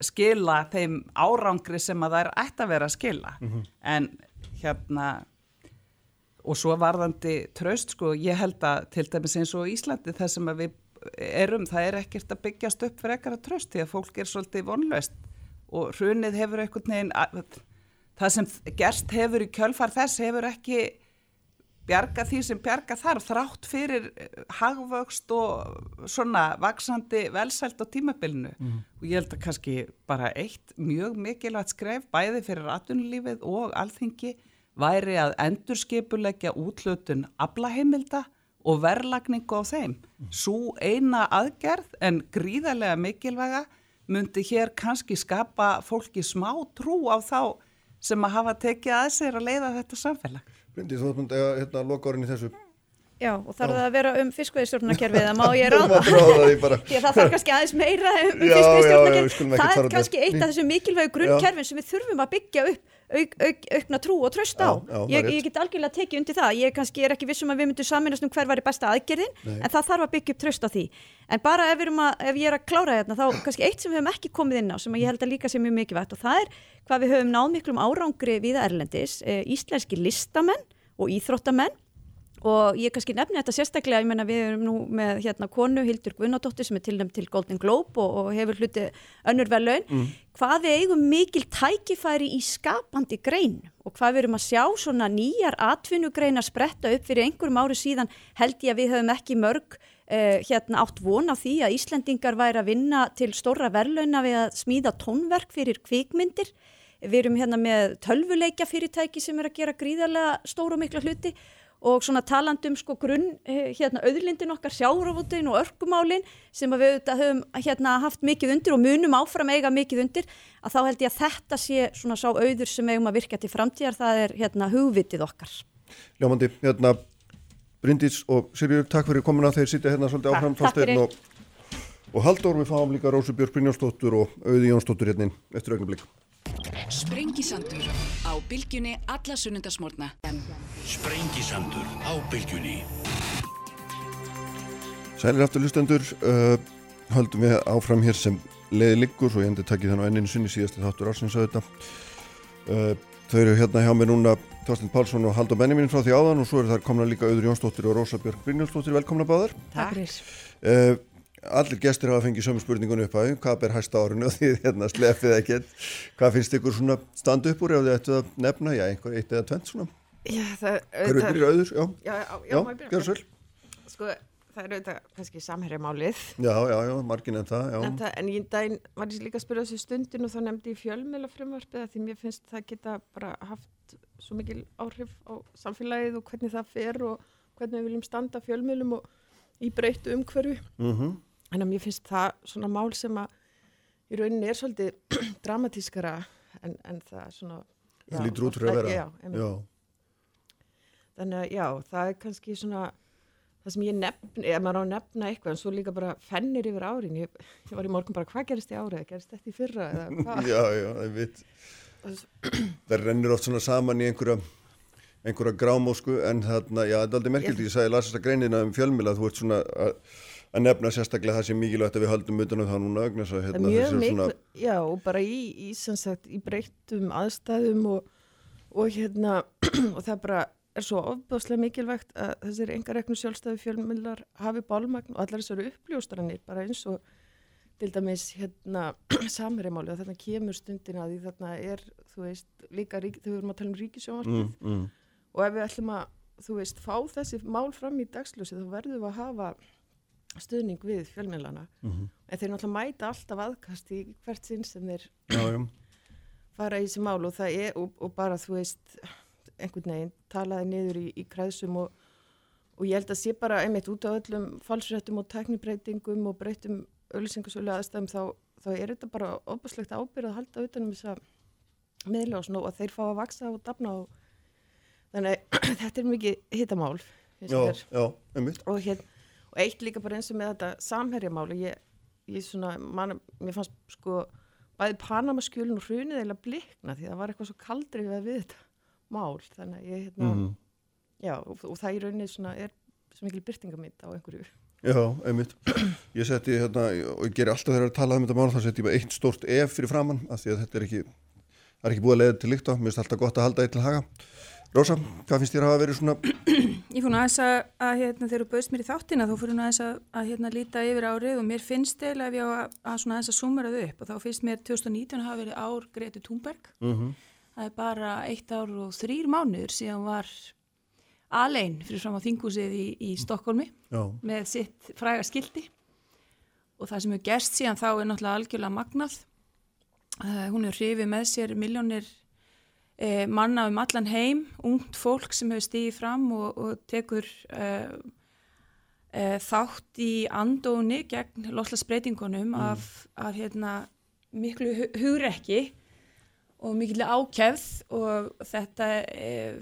Speaker 7: skila þeim árangri sem að það er ætti að vera að skila. En hérna og svo varðandi traust sko, ég held að til dæmis eins og Íslandi það sem við erum, það er ekkert að byggjast upp fyrir ekkert traust því að fólk er svolítið vonlaust. Og hrunið hefur einhvern veginn að- það sem gerst hefur í kjölfar þess hefur ekki bjarga því sem bjarga þarf þrátt fyrir eh, hagvöxt og svona vaksandi velsælt á tímabilinu og ég held að kannski bara eitt mjög mikilvægt skref bæði fyrir atvinnulífið og alþingi væri að endurskipuleggja útlutun aflaheimilda og verðlagningu á þeim. Svo eina aðgerð en gríðarlega mikilvæga myndi hér kannski skapa fólki smá trú á þá sem að hafa tekið að sér að leiða þetta samfélag.
Speaker 2: Bryndi, þú ætlum að hérna, loka orðin í þessu.
Speaker 8: Já, og þarf það að vera um fiskveiðstjórnarkerfið, það má ég ráða.
Speaker 2: ráða því
Speaker 8: að það þarf kannski aðeins meira um
Speaker 2: ekkert
Speaker 8: Það er kannski eitt af þessum mikilvægu grunnkerfin sem við þurfum að byggja upp auk, auk, aukna trú og tröst á.
Speaker 2: Já, já,
Speaker 8: ég, ég get algjörlega tekið undir það. Ég kannski er ekki vissum að við myndum saminast um hver var í besta aðgerðin, en það þarf að byggja upp tröst á því. En bara ef, erum að, ef ég er að klára hérna, þá kannski eitt sem við höfum ekki komið inn á, sem að ég held að líka sem er mikilvægt, og það er hvað við höfum náð miklum árangri viða erlendis, e, íslenski listamenn og íþróttamenn og ég kannski nefni þetta sérstaklega, ég menna við erum nú með hérna konu Hildur Gunnadóttir sem er tilnæmt til Golden Globe og, og hefur hluti önnur velun, hvað við eigum mikil tækifæri í skapandi grein og hvað við erum að sjá svona nýjar atvinnugreina spretta upp fyrir einhverjum ári síðan held ég að við höfum ekki mörg uh, hérna átt von á því að Íslendingar væri að vinna til stóra verðlauna við að smíða tónverk fyrir kvikmyndir. Við erum hérna með tölvuleikja fyrirtæki sem er að gera gríðarlega stóra og mikla hluti og svona talandum sko grunn eh, hérna auðlindin okkar sjáravutin og örkumálin sem að við auðvitað höfum hérna haft mikið undir og munum áfram eiga mikið undir að þá held ég að þetta sé svona sá auður sem eigum að virka til framtíðar það er hérna hugvitið okkar.
Speaker 2: Ljómandi, hérna, Bryndís og Sirjur, takk fyrir komuna. Þeir sitja hérna svolítið áfram,
Speaker 8: fyrir.
Speaker 2: og, og Halldór. Við fáum líka Rósu Björk Brynjónsdóttur og Auði Jónsdóttur hérna eftir augnablik.
Speaker 1: Sprengisandur á bylgjunni alla sunnundasmórna.
Speaker 6: Sprengisandur á bylgjunni.
Speaker 2: Sælir aftur lustendur, uh, höldum við áfram hér sem leiði liggur og ég endur takkið þannig á enninu sinni síðasti þáttur ársins að þetta. Uh, þau eru hérna hjá mér núna Þorstein Pálsson og Haldur Benjamin frá því áðan og svo eru þar komna líka Auður Jónsdóttir og Rósa Björk Brynjónsdóttir, velkomna báðar.
Speaker 8: Takk fyrir.
Speaker 2: Uh, allir gestir hafa fengið sömu spurningun upp að hvað ber hæsta árinu og því hérna slefið ekkert. Hvað finnst ykkur svona standa upp úr ef þið ættu að nefna, já, einhver eitt eða tvent svona?
Speaker 4: Já, það
Speaker 2: Hver er byrjir auður? Já,
Speaker 4: Já, já, já,
Speaker 2: já,
Speaker 4: má ég byrja?
Speaker 2: gjör svo vel.
Speaker 4: Sko, það er auðvitað kannski samherjamálið.
Speaker 2: Já, já, já, margin en það, já.
Speaker 4: En, það, en í daginn var ég líka að spyrja þessu stundin og þá nefndi ég fjölmiðla frumvarpið því mér finnst það geta bara haft
Speaker 11: svo mikil áhrif á samfélagið og hvernig það fer og hvernig við viljum standa fjölmjölum og í breyttu umhverfi.
Speaker 2: Mm
Speaker 11: En að mér finnst það svona mál sem að í rauninni er svolítið dramatískara en, en það svona...
Speaker 2: Það lítur út fyrir að vera.
Speaker 11: Já.
Speaker 2: Já.
Speaker 11: Þannig að já, það er kannski svona það sem ég nefn, ef maður á að nefna eitthvað en svo líka bara fennir yfir árin. Ég, ég var í morgun bara, hvað gerist í árið gerist þetta í fyrra? Eða hvað?
Speaker 2: Já, já, það veit Það rennir oft svona saman í einhverja einhverja grámósku en þarna, já, þetta er aldrei merkild ég sagði, lasast að greinina um fjölmila þú ert svona að, að nefna sérstaklega það sem mikilvægt að við höldum utan um það núna
Speaker 11: Það
Speaker 2: hérna,
Speaker 11: er mjög
Speaker 2: þessi
Speaker 11: mikil,
Speaker 2: svona,
Speaker 11: já, og bara í, í, sagt, í breyttum aðstæðum og, og hérna, og það bara er svo ofbáslega mikilvægt að þessir engareknu sjálfstæði fjölmillar hafi bálmagn og allar þessari uppljóstranir bara eins og til dæmis hérna samhærimáli og þarna kemur stundin að því þarna er, þú veist, líka rík, þau erum að tala um ríkisjónvarpið
Speaker 2: mm, mm,
Speaker 11: og ef við ætlum að, þú veist, fá þessi mál fram í dagsljósi þá verðum við að hafa stuðning við fjölmiðlana.
Speaker 2: Mhm.
Speaker 11: en þeir náttúrulega mæta alltaf aðkast í hvert sinn sem þeir
Speaker 2: já,
Speaker 11: fara í þessi mál og það er og, og bara þú veist einhvern veginn talaði niður í, í kræðsum og, og ég held að sé bara einmitt út á öllum falsréttum og teknibreitingum og breytum auðlýsingasölu aðstæðum þá, þá er þetta bara ofbúslegt ábyrð að halda utanum þess að miðla og og að þeir fá að vaksa og dafna og þannig þetta er mikið hittamál og, hér, og eitt líka bara eins og með þetta samherjamáli ég, ég svona, man, mér fannst sko bæði Panamaskjölun og hrunið eða blikna því það var eitthvað svo kaldri við, þetta mál þannig að ég hérna
Speaker 2: Mhm.
Speaker 11: já og, og það í rauninni svona er svo mikil byrtingamind á einhverju
Speaker 2: Já, einmitt. Ég seti hérna, og ég ger alltaf þegar að tala um þetta mál, þá seti ég bara eitt stórt ef fyrir framann, af því að þetta er ekki, það er ekki búið að leiða til líkt á, mér finnst alltaf gott að halda eitt til haga. Rósa, hvað finnst þér að hafa verið svona,
Speaker 12: Ég nú aðeins að, að hérna, þegar þú bauðst mér í þáttina þá fór nú aðeins að, að hérna, líta yfir árið og mér finnst eða ef ég á að, að svona aðeins að sumera þau upp og þá finnst mér 2019 hafa verið ár Greti Thunberg.
Speaker 2: Mhm.
Speaker 12: Það er bara eitt ár og þrýr mánuður síðan hún var alein fyrir fram á þingúsið í, í Stokkólmi
Speaker 2: já,
Speaker 12: með sitt fræga skildi og það sem hefur gerst síðan þá er náttúrulega algjörlega magnað. Uh, hún hefur hrifið með sér miljónir eh, manna um allan heim, ungt fólk sem hefur stigið fram og, og tekur eh, eh, þátt í andóni gegn loslasbreytingunum af, af hérna, miklu hu- hugrekki og mikil ákefð og þetta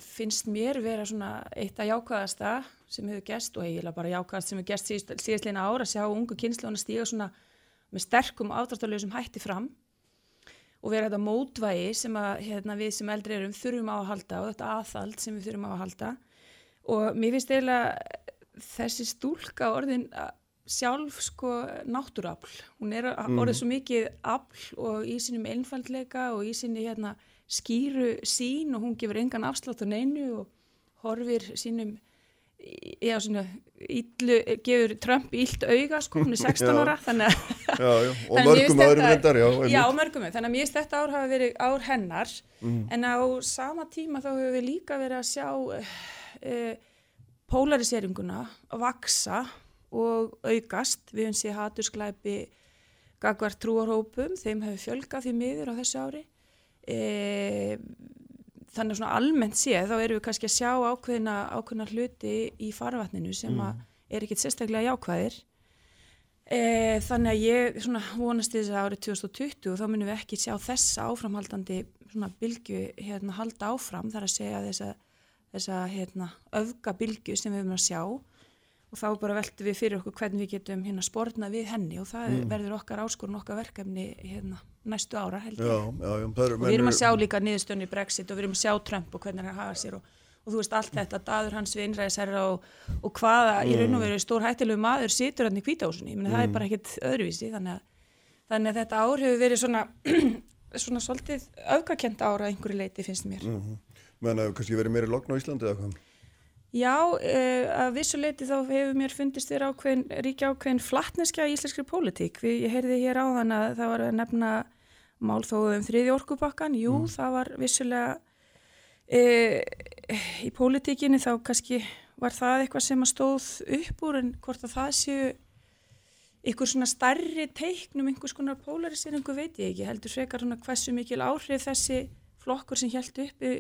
Speaker 12: finnst mér vera svona eitt af jákvæðasta sem hefur gerst og eiginlega bara jákvæðast sem hefur gerst síðast, síðastleina ára að sjá ungu kynnslóna stíga svona með sterkum ádráttarlösum hætti fram og vera þetta mótvægi sem að hérna, við sem eldri erum þurfum á að halda og þetta aðhald sem við þurfum á að halda og mér finnst eiginlega þessi stúlka orðin sjálf sko náttúrafl hún er
Speaker 2: Mhm.
Speaker 12: orðið svo mikið afl og í sínum einfaldleika og í sinni hérna skýru sín og hún gefur engan afslátt á neinu og horfir sínum já, svona, illu, gefur Trump illt auga, sko, hún er 16
Speaker 2: Já.
Speaker 12: ára þannig að
Speaker 2: og mörgum öðrum reyndar, já,
Speaker 12: mörgum við. Þannig að mér finnst þetta ár hafa verið ár hennar
Speaker 2: Mhm.
Speaker 12: en á sama tíma þá hefur við líka verið að sjá uh, polariseringununa að vaksa og aukast. Við höfum séð hatursklæpi gagvart trúarhópum, þeim hefur fjölgað því miður á þessu ári. E, þannig svona almennt séð þá erum við kannski að sjá ákveðina, ákveðina hluti í farvatninu sem að er ekkit sérstaklega jákvæðir. E, þannig að ég svona, vonast þess að árið 2020 þá munum við ekki sjá þessa áframhaldandi svona bylgu hérna, halda áfram þar að segja þessa, þessa hérna, öfga bylgu sem við erum að sjá og þá bara veltum við fyrir okkur hvernig við getum hérna, spórna við henni og það
Speaker 2: Mm.
Speaker 12: verður okkar áskorun okkar verkefni hérna, næstu ára held ég.
Speaker 2: já, já,
Speaker 12: og við erum að sjá líka niðurstöðunni í Brexit og við erum að sjá Trump og hvernig hann hafa sér og, og þú veist allt þetta, daður hans við innræðisherra og, og hvaða í raun og veru stór hættilegu maður situr hann í kvítahúsunni, ég meni það er bara ekkit öðruvísi þannig að, þannig að þetta ár hefur verið svona, svona svolítið öfgakent ára einhverju leiti finnst mér.
Speaker 2: Mhm. menn að
Speaker 12: Já, uh, að vissu leiti þá hefur mér fundist þér ákveðin, ríkja ákveðin flattneskja í íslenskri pólitík. Við, ég heyrði hér áðan að það var að nefna málþóðum þriði orkupakkan. Jú, það var vissulega uh, í pólitíkinni þá kannski var það eitthvað sem að stóð upp úr en hvort að það séu ykkur svona starri teiknum einhvers konar polariseringu veit ég ekki heldur frekar svona hversu mikil áhrif þessi flokkur sem held uppi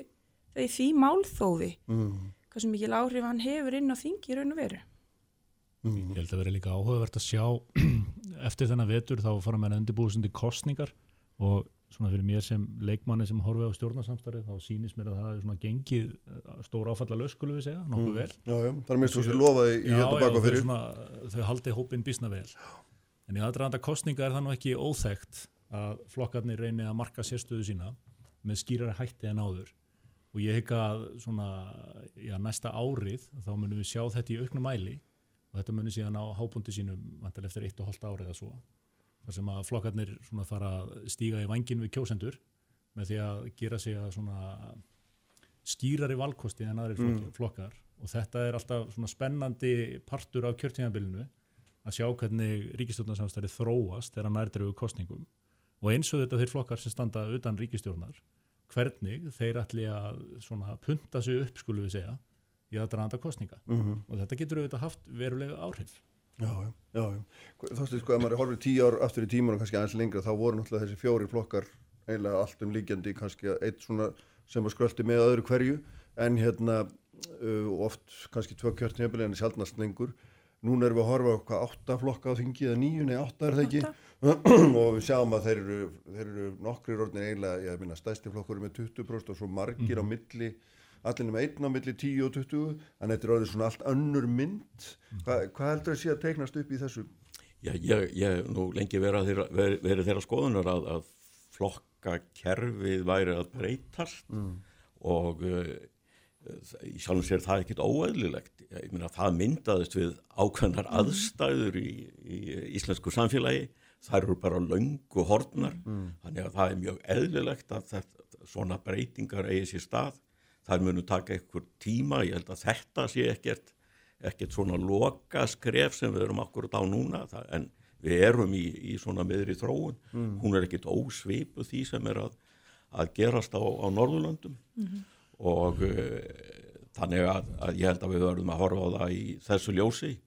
Speaker 12: í því málþófi mm. Hversu mikil áhrif hann hefur inn á þingi í raun og veru.
Speaker 9: Mm. Ég held að vera líka áhugavert að sjá eftir þennan vetur þá fara með undirbúðsundi kostningar og svona fyrir mér sem leikmanni sem horfi á stjórnarsamstarið þá sýnist mér að það er svona gengið eh, stór áfalla lög skulum við segja, nokkuð
Speaker 2: Mm.
Speaker 9: vel
Speaker 2: Já, já, það er mér svo sem lofaði í
Speaker 9: Já,
Speaker 2: hérna
Speaker 9: já,
Speaker 2: baka fyrir.
Speaker 9: svona, þau haldi hópin bísna vel en í aðdraðanda kostninga er það nú ekki óþægt að flokkarnir reyni að marka sérstöðu sína með skýrari hætti en áður og ég hygg að svona, já, næsta árið þá munum við sjá þetta í auknum mæli. Og þetta munum síðan á hápundi sínum vantilega eftir eitt og hálft árið eða svo. Þar sem að flokkarnir svona fara að stíga í vangin við kjósendur með því að gera sig að svona skýrari valkosti en flok
Speaker 2: Mm.
Speaker 9: flokkar. Og þetta er alltaf svona spennandi partur af kjörtíðanbylunu að sjá hvernig ríkistjórnarsamstæri þróast þegar nærtregu kostningum og eins og þetta þeir flokkar sem standa utan ríkistjórnar hvernig þeir ætli að svona punta sig upp skulum við segja í aðdraðanda kostninga
Speaker 2: Mhm.
Speaker 9: og þetta getur auðvitað haft verulega áhrif
Speaker 2: Já, já, já. Þá stu sko, ef maður horfir tíu ár aftur í tíman og kannski aðeins lengra, þá voru náttúrulega þessi fjóri flokkar eiginlega allt um líkjandi, kannski eitt svona sem að skröldi með öðru hverju, en hérna uh, oft kannski tvö kjörtnefili en sjálfnast lengur. Núna erum við að horfa á hvað átta flokka á þingi eða níu, nei átta er það ekki og við sjáum að þeir eru, þeir eru nokkrir orðin eiginlega, ég minna stæsti flokkur er með 20% og svo margir á
Speaker 9: Mhm.
Speaker 2: milli allir nema einn á milli 10 og 20 en þetta er orðið svona allt önnur mynd Hva, hvað heldur að sé að teiknast upp í þessu?
Speaker 10: Já, ég, ég hef nú lengi verið þeirra, verið, verið þeirra skoðunar að, að flokkakerfið væri að breytast
Speaker 2: Mm.
Speaker 10: og uh, í sjálfum sér það ekkit óeðlilegt. Ég meina það myndaðist við ákveðnar
Speaker 2: Mm.
Speaker 10: aðstæður í, í íslensku samfélagi. Það eru bara löngu hortnar,
Speaker 2: Mm.
Speaker 10: þannig að það er mjög eðlilegt að þetta, svona breytingar eigi sér stað. Það munu taka einhver tíma, ég held að þetta sé ekkert ekkert svona loka skref sem við erum akkurat á núna það, en við erum í, í svona miðri þróun
Speaker 2: Mm.
Speaker 10: hún er ekkert ósvipu því sem er að, að gerast á, á Norðurlöndum
Speaker 2: Mhm.
Speaker 10: og uh, þannig að, að ég held að við verðum að horfa á það í þessu ljósi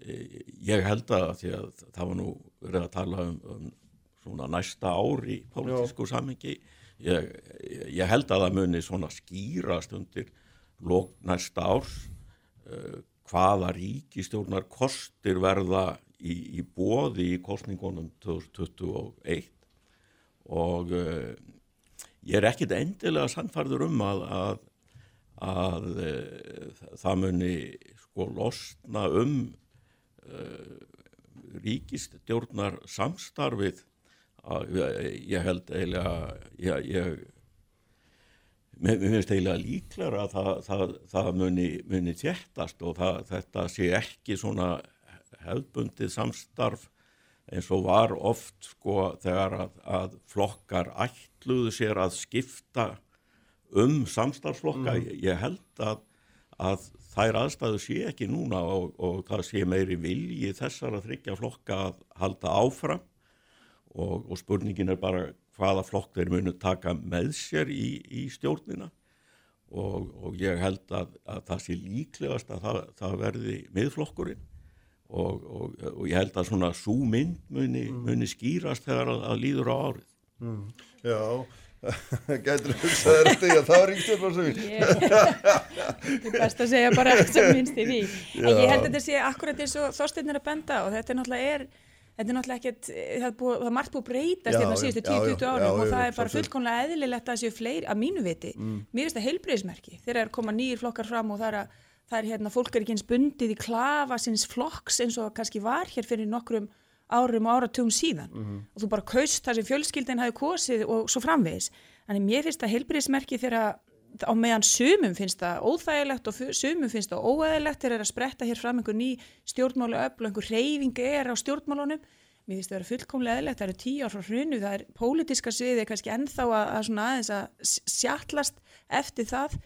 Speaker 10: Eh, ég held að því að það var nú verið að tala um, um svona næsta ár í pólitísku samhengi. Ég, ég held að það muni svona skýrast undir lók næsta árs uh, hvaða ríkistjórnar kostir verða í, í bóði í kostningunum 2021 og uh, ég er ekkit endilega sannfærður um að, að, að uh, það muni sko losna um ríkistjórnar samstarfið að, ég held eiginlega ég, ég mér finnst eiginlega líklar að það, það, það muni, muni þjættast og það, þetta sé ekki svona hefðbundið samstarf eins og var oft sko þegar að, að flokkar ætluðu sér að skipta um samstarfsflokka
Speaker 2: Mm.
Speaker 10: ég held að, að þær aðstæðu sé ekki núna og, og það sé meiri vilji þessar að þryggja flokka að halda áfram og, og spurningin er bara hvaða flokk þeir munu taka með sér í, í stjórnina og, og ég held að, að það sé líklegast að það, það verði miðflokkurinn og, og, og ég held að svona sú mynd muni, muni skýrast þegar að, að líður á árið.
Speaker 2: Mm. Já, gætur þú hugsað þér eftir því að það var ríkstjórnarsöfin?
Speaker 12: Þetta er best að segja bara sem minnst í því. En ég held að þetta sé akkurat eins og Þorsteinn er að benda og þetta er náttúrulega er Þetta er náttúrulega ekkert, það er, búið, það er margt búið að breytast hérna síðustu
Speaker 2: já, já,
Speaker 12: 10-20 árum og það er bara fullkomlega eðlilegt að það séu fleiri, að mínu viti,
Speaker 2: Mm.
Speaker 12: mér finnst það heilbreyðismerki þegar er koma nýjir flokkar fram og það er að það er hérna, fólk er ekki eins bundið í klafa sinns flokks eins og kannski var hér fyrir nokkrum árum og áratugum síðan
Speaker 2: Mhm.
Speaker 12: og þú bara kaust það sem fjölskyldin hafi kosið og svo framvegis. Þannig mér finnst það heilbreyðismerki þegar á meðan sumum finnst það óþægilegt og sumum finnst það óæðilegt þegar er að spretta hér fram einhver ný stjórnmálu öfl og einhver reyfing er á stjórnmálunum. Mér finnst það vera fullkomlega eðilegt, það eru tíu ár frá hrunu, það er pólitíska sviði kannski ennþá að, að svona aðeins að s- sjattlast eftir það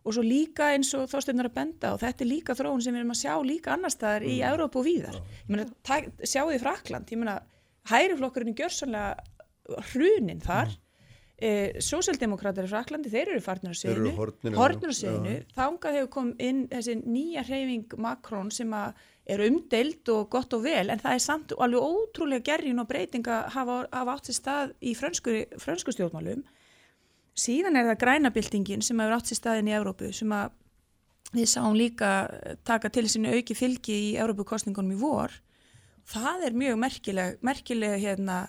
Speaker 12: og svo líka eins og þósteinar að benda og þetta er líka þróun sem við erum að sjá líka annar staðar í Európa og víðar. Ég meina, sjáu því Frakland, ég meina, hæriflokkurinn er gjörsanlega hrunin þar mm. Eh, Sósaldemokrátar í Fraklandi, þeir eru farnir á
Speaker 2: horfnir, já.
Speaker 12: horfnir á sviðinu
Speaker 2: Já.
Speaker 12: þangað hefur komið inn þessi nýja hreyfing Macron sem að er umdeild og gott og vel en það er samt alveg ótrúlega gerjun og breytinga hafa, hafa átt sér stað í frönsku stjórnmálum síðan er það grænabildingin sem hefur átt sér staðin í Evrópu sem að við sáum líka taka til sinni auki fylgi í Evrópukostningunum í vor það er mjög merkileg merkileg hérna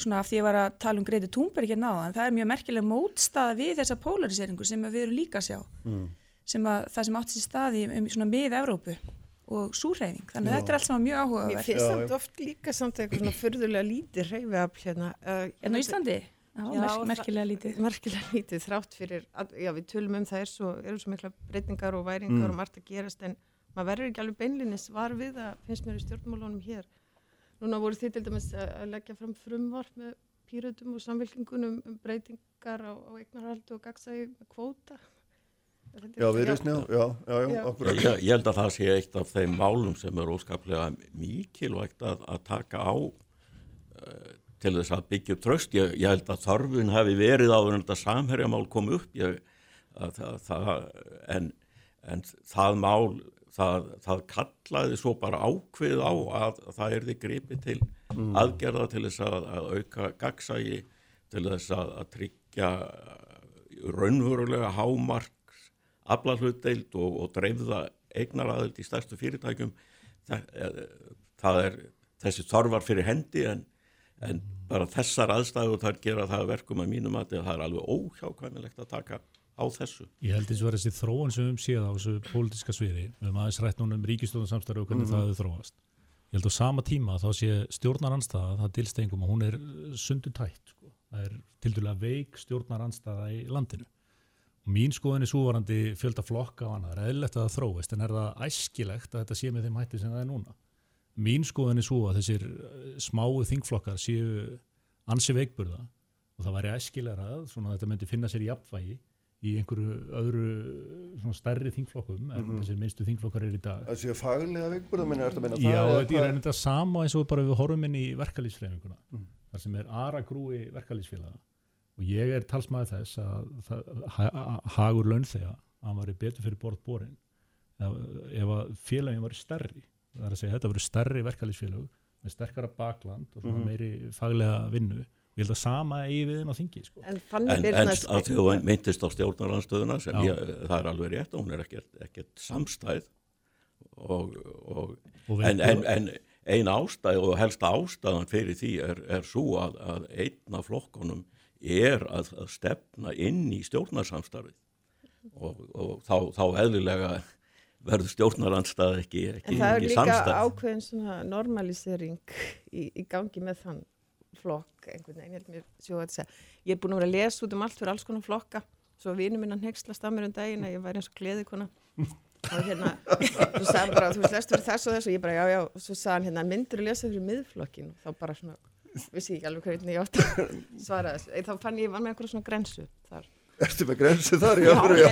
Speaker 12: svona af því að ég var að tala um Greiti Túnberg hérna á það er mjög merkileg mótstaða við þessa polariseringu sem við erum líka að sjá
Speaker 2: Mm.
Speaker 12: sem að það sem átti sér staði um svona mið Evrópu og súreyfing þannig að þetta er allt saman mjög
Speaker 11: Mér
Speaker 12: áhugavert
Speaker 11: finnst samt oft líka samt eitthvað svona fyrðulega lítið hreyfiafl hérna. Uh,
Speaker 12: Hérna á Íslandi? Já, merk- merkilega lítið.
Speaker 11: Merkilega lítið, þrátt fyrir, að, já við tölum um það er svo, eru svo mikla breytingar og væringar
Speaker 2: Mm.
Speaker 11: og margt að gerast en maður verður ekki alveg beinlinis var við að finnst mér í stjórnmálunum hér. Núna voru þið til dæmis að leggja fram frumvarp með pýrötum og samvilkingunum um breytingar á, á eignarhaldu og gagsægi með kvóta. Þetta er-
Speaker 2: Já, viðreisn, já, já, já, já.
Speaker 10: Ég, ég held að það sé eitt af þeim málum sem er óskaplega mikilvægt að, að taka á uh, til þess að byggja upp tröst. Ég, ég held að þörfun hafi verið en þetta samherjamál kom upp ég, að, það, það, en, en það mál, það, það kallaði svo bara ákveð á að það erði gripið til
Speaker 2: Mm.
Speaker 10: aðgerða til þess að, að auka gagsægi, til þess að, að tryggja raunverulega hámark aflahlutdeild og, og dreifða eignaraðild í stærstu fyrirtækjum það, eh, það er þessi þorvar fyrir hendi en, en bara þessar aðstæður þar gera það að verkum að mínum að það er alveg óhjákvæmilegt að taka á þessu.
Speaker 9: Ég held eins og verið þessi þróun sem við höfum séð á þessu pólitíska sviði, við höfum aðeins rætt núna um ríkistofnarsamstarfi og hvernig
Speaker 10: Mhm.
Speaker 9: það hefur þróast. Ég held á sama tíma að þá sé stjórnaranstaða, það dilstengum og hún er sundu tætt. Sko. Það er til dæla veik stjórnaranstaða í landinu. Og mín skoðin er súvarandi fjölda flokka og annað, það er eðlilegt að það þróist, en er það æskilegt að þetta sé með þeim hætti sem það er núna? Mín skoðin er svo að þessir eh, smáu þingflokkar séu ansi veikburða og það væri æskilega að þetta myndi finna sér í jafnvægi í einhverju öðru stærri þingflokkum en
Speaker 2: Mhm.
Speaker 9: þessir minnstu þingflokkar eru í dag.
Speaker 2: Það séu faglega veikburða minna, er þetta að meina
Speaker 9: Já, þetta er einnig það sama eins og bara við horfum inn í verkalýsfreifinguna
Speaker 2: Mm.
Speaker 9: þar sem er aragrúi verkalýsfélaga og ég er talsmaður þess að, ha- hagur launþega að hann var betur fyrir borð borin ef, ef að félagin var stærri það er að segja þetta voru stærri verkalýsfélag með sterkara bakland og
Speaker 2: Mhm.
Speaker 9: meiri faglega vinnu. Og ég held að sama eigi við inn á þingi sko.
Speaker 11: En
Speaker 10: En, en að þú myndist á stjórnaranstöðuna sem ég, það er alveg rétt og hún er ekkert, ekkert samstæð. Og, og,
Speaker 9: Og
Speaker 10: en, en, en ein ástæð og helsta ástæðan fyrir því er, er svo að, að einn af flokkonum er að, að stefna inn í stjórnarsamstarfið. Og, og þá, þá eðlilega verður stjórnaranstæð ekki, ekki,
Speaker 11: En það er líka
Speaker 10: samstæð
Speaker 11: ákveðin svona normalisering í, í gangi með þann flokk einhvern veginn, ég held mér sjóða að segja. Ég er búin að vera að lesa út um allt fyrir alls konar flokka, svo vinur minna hegslast að mér um daginn að ég væri eins og gleði kona. Og hérna, þú sagði bara, þú veist, lestu fyrir þessu og þessu, og ég bara, já, já, og svo sagði hann hérna, myndur að lesa fyrir miðflokkin, og þá bara svona, vissi ég ekki alveg hvernig ég átt að svara þessu. Þá fann ég, ég var með einhverja svona grensu þar.
Speaker 2: Ertu með grensi þar? Já,
Speaker 11: Já,
Speaker 2: já,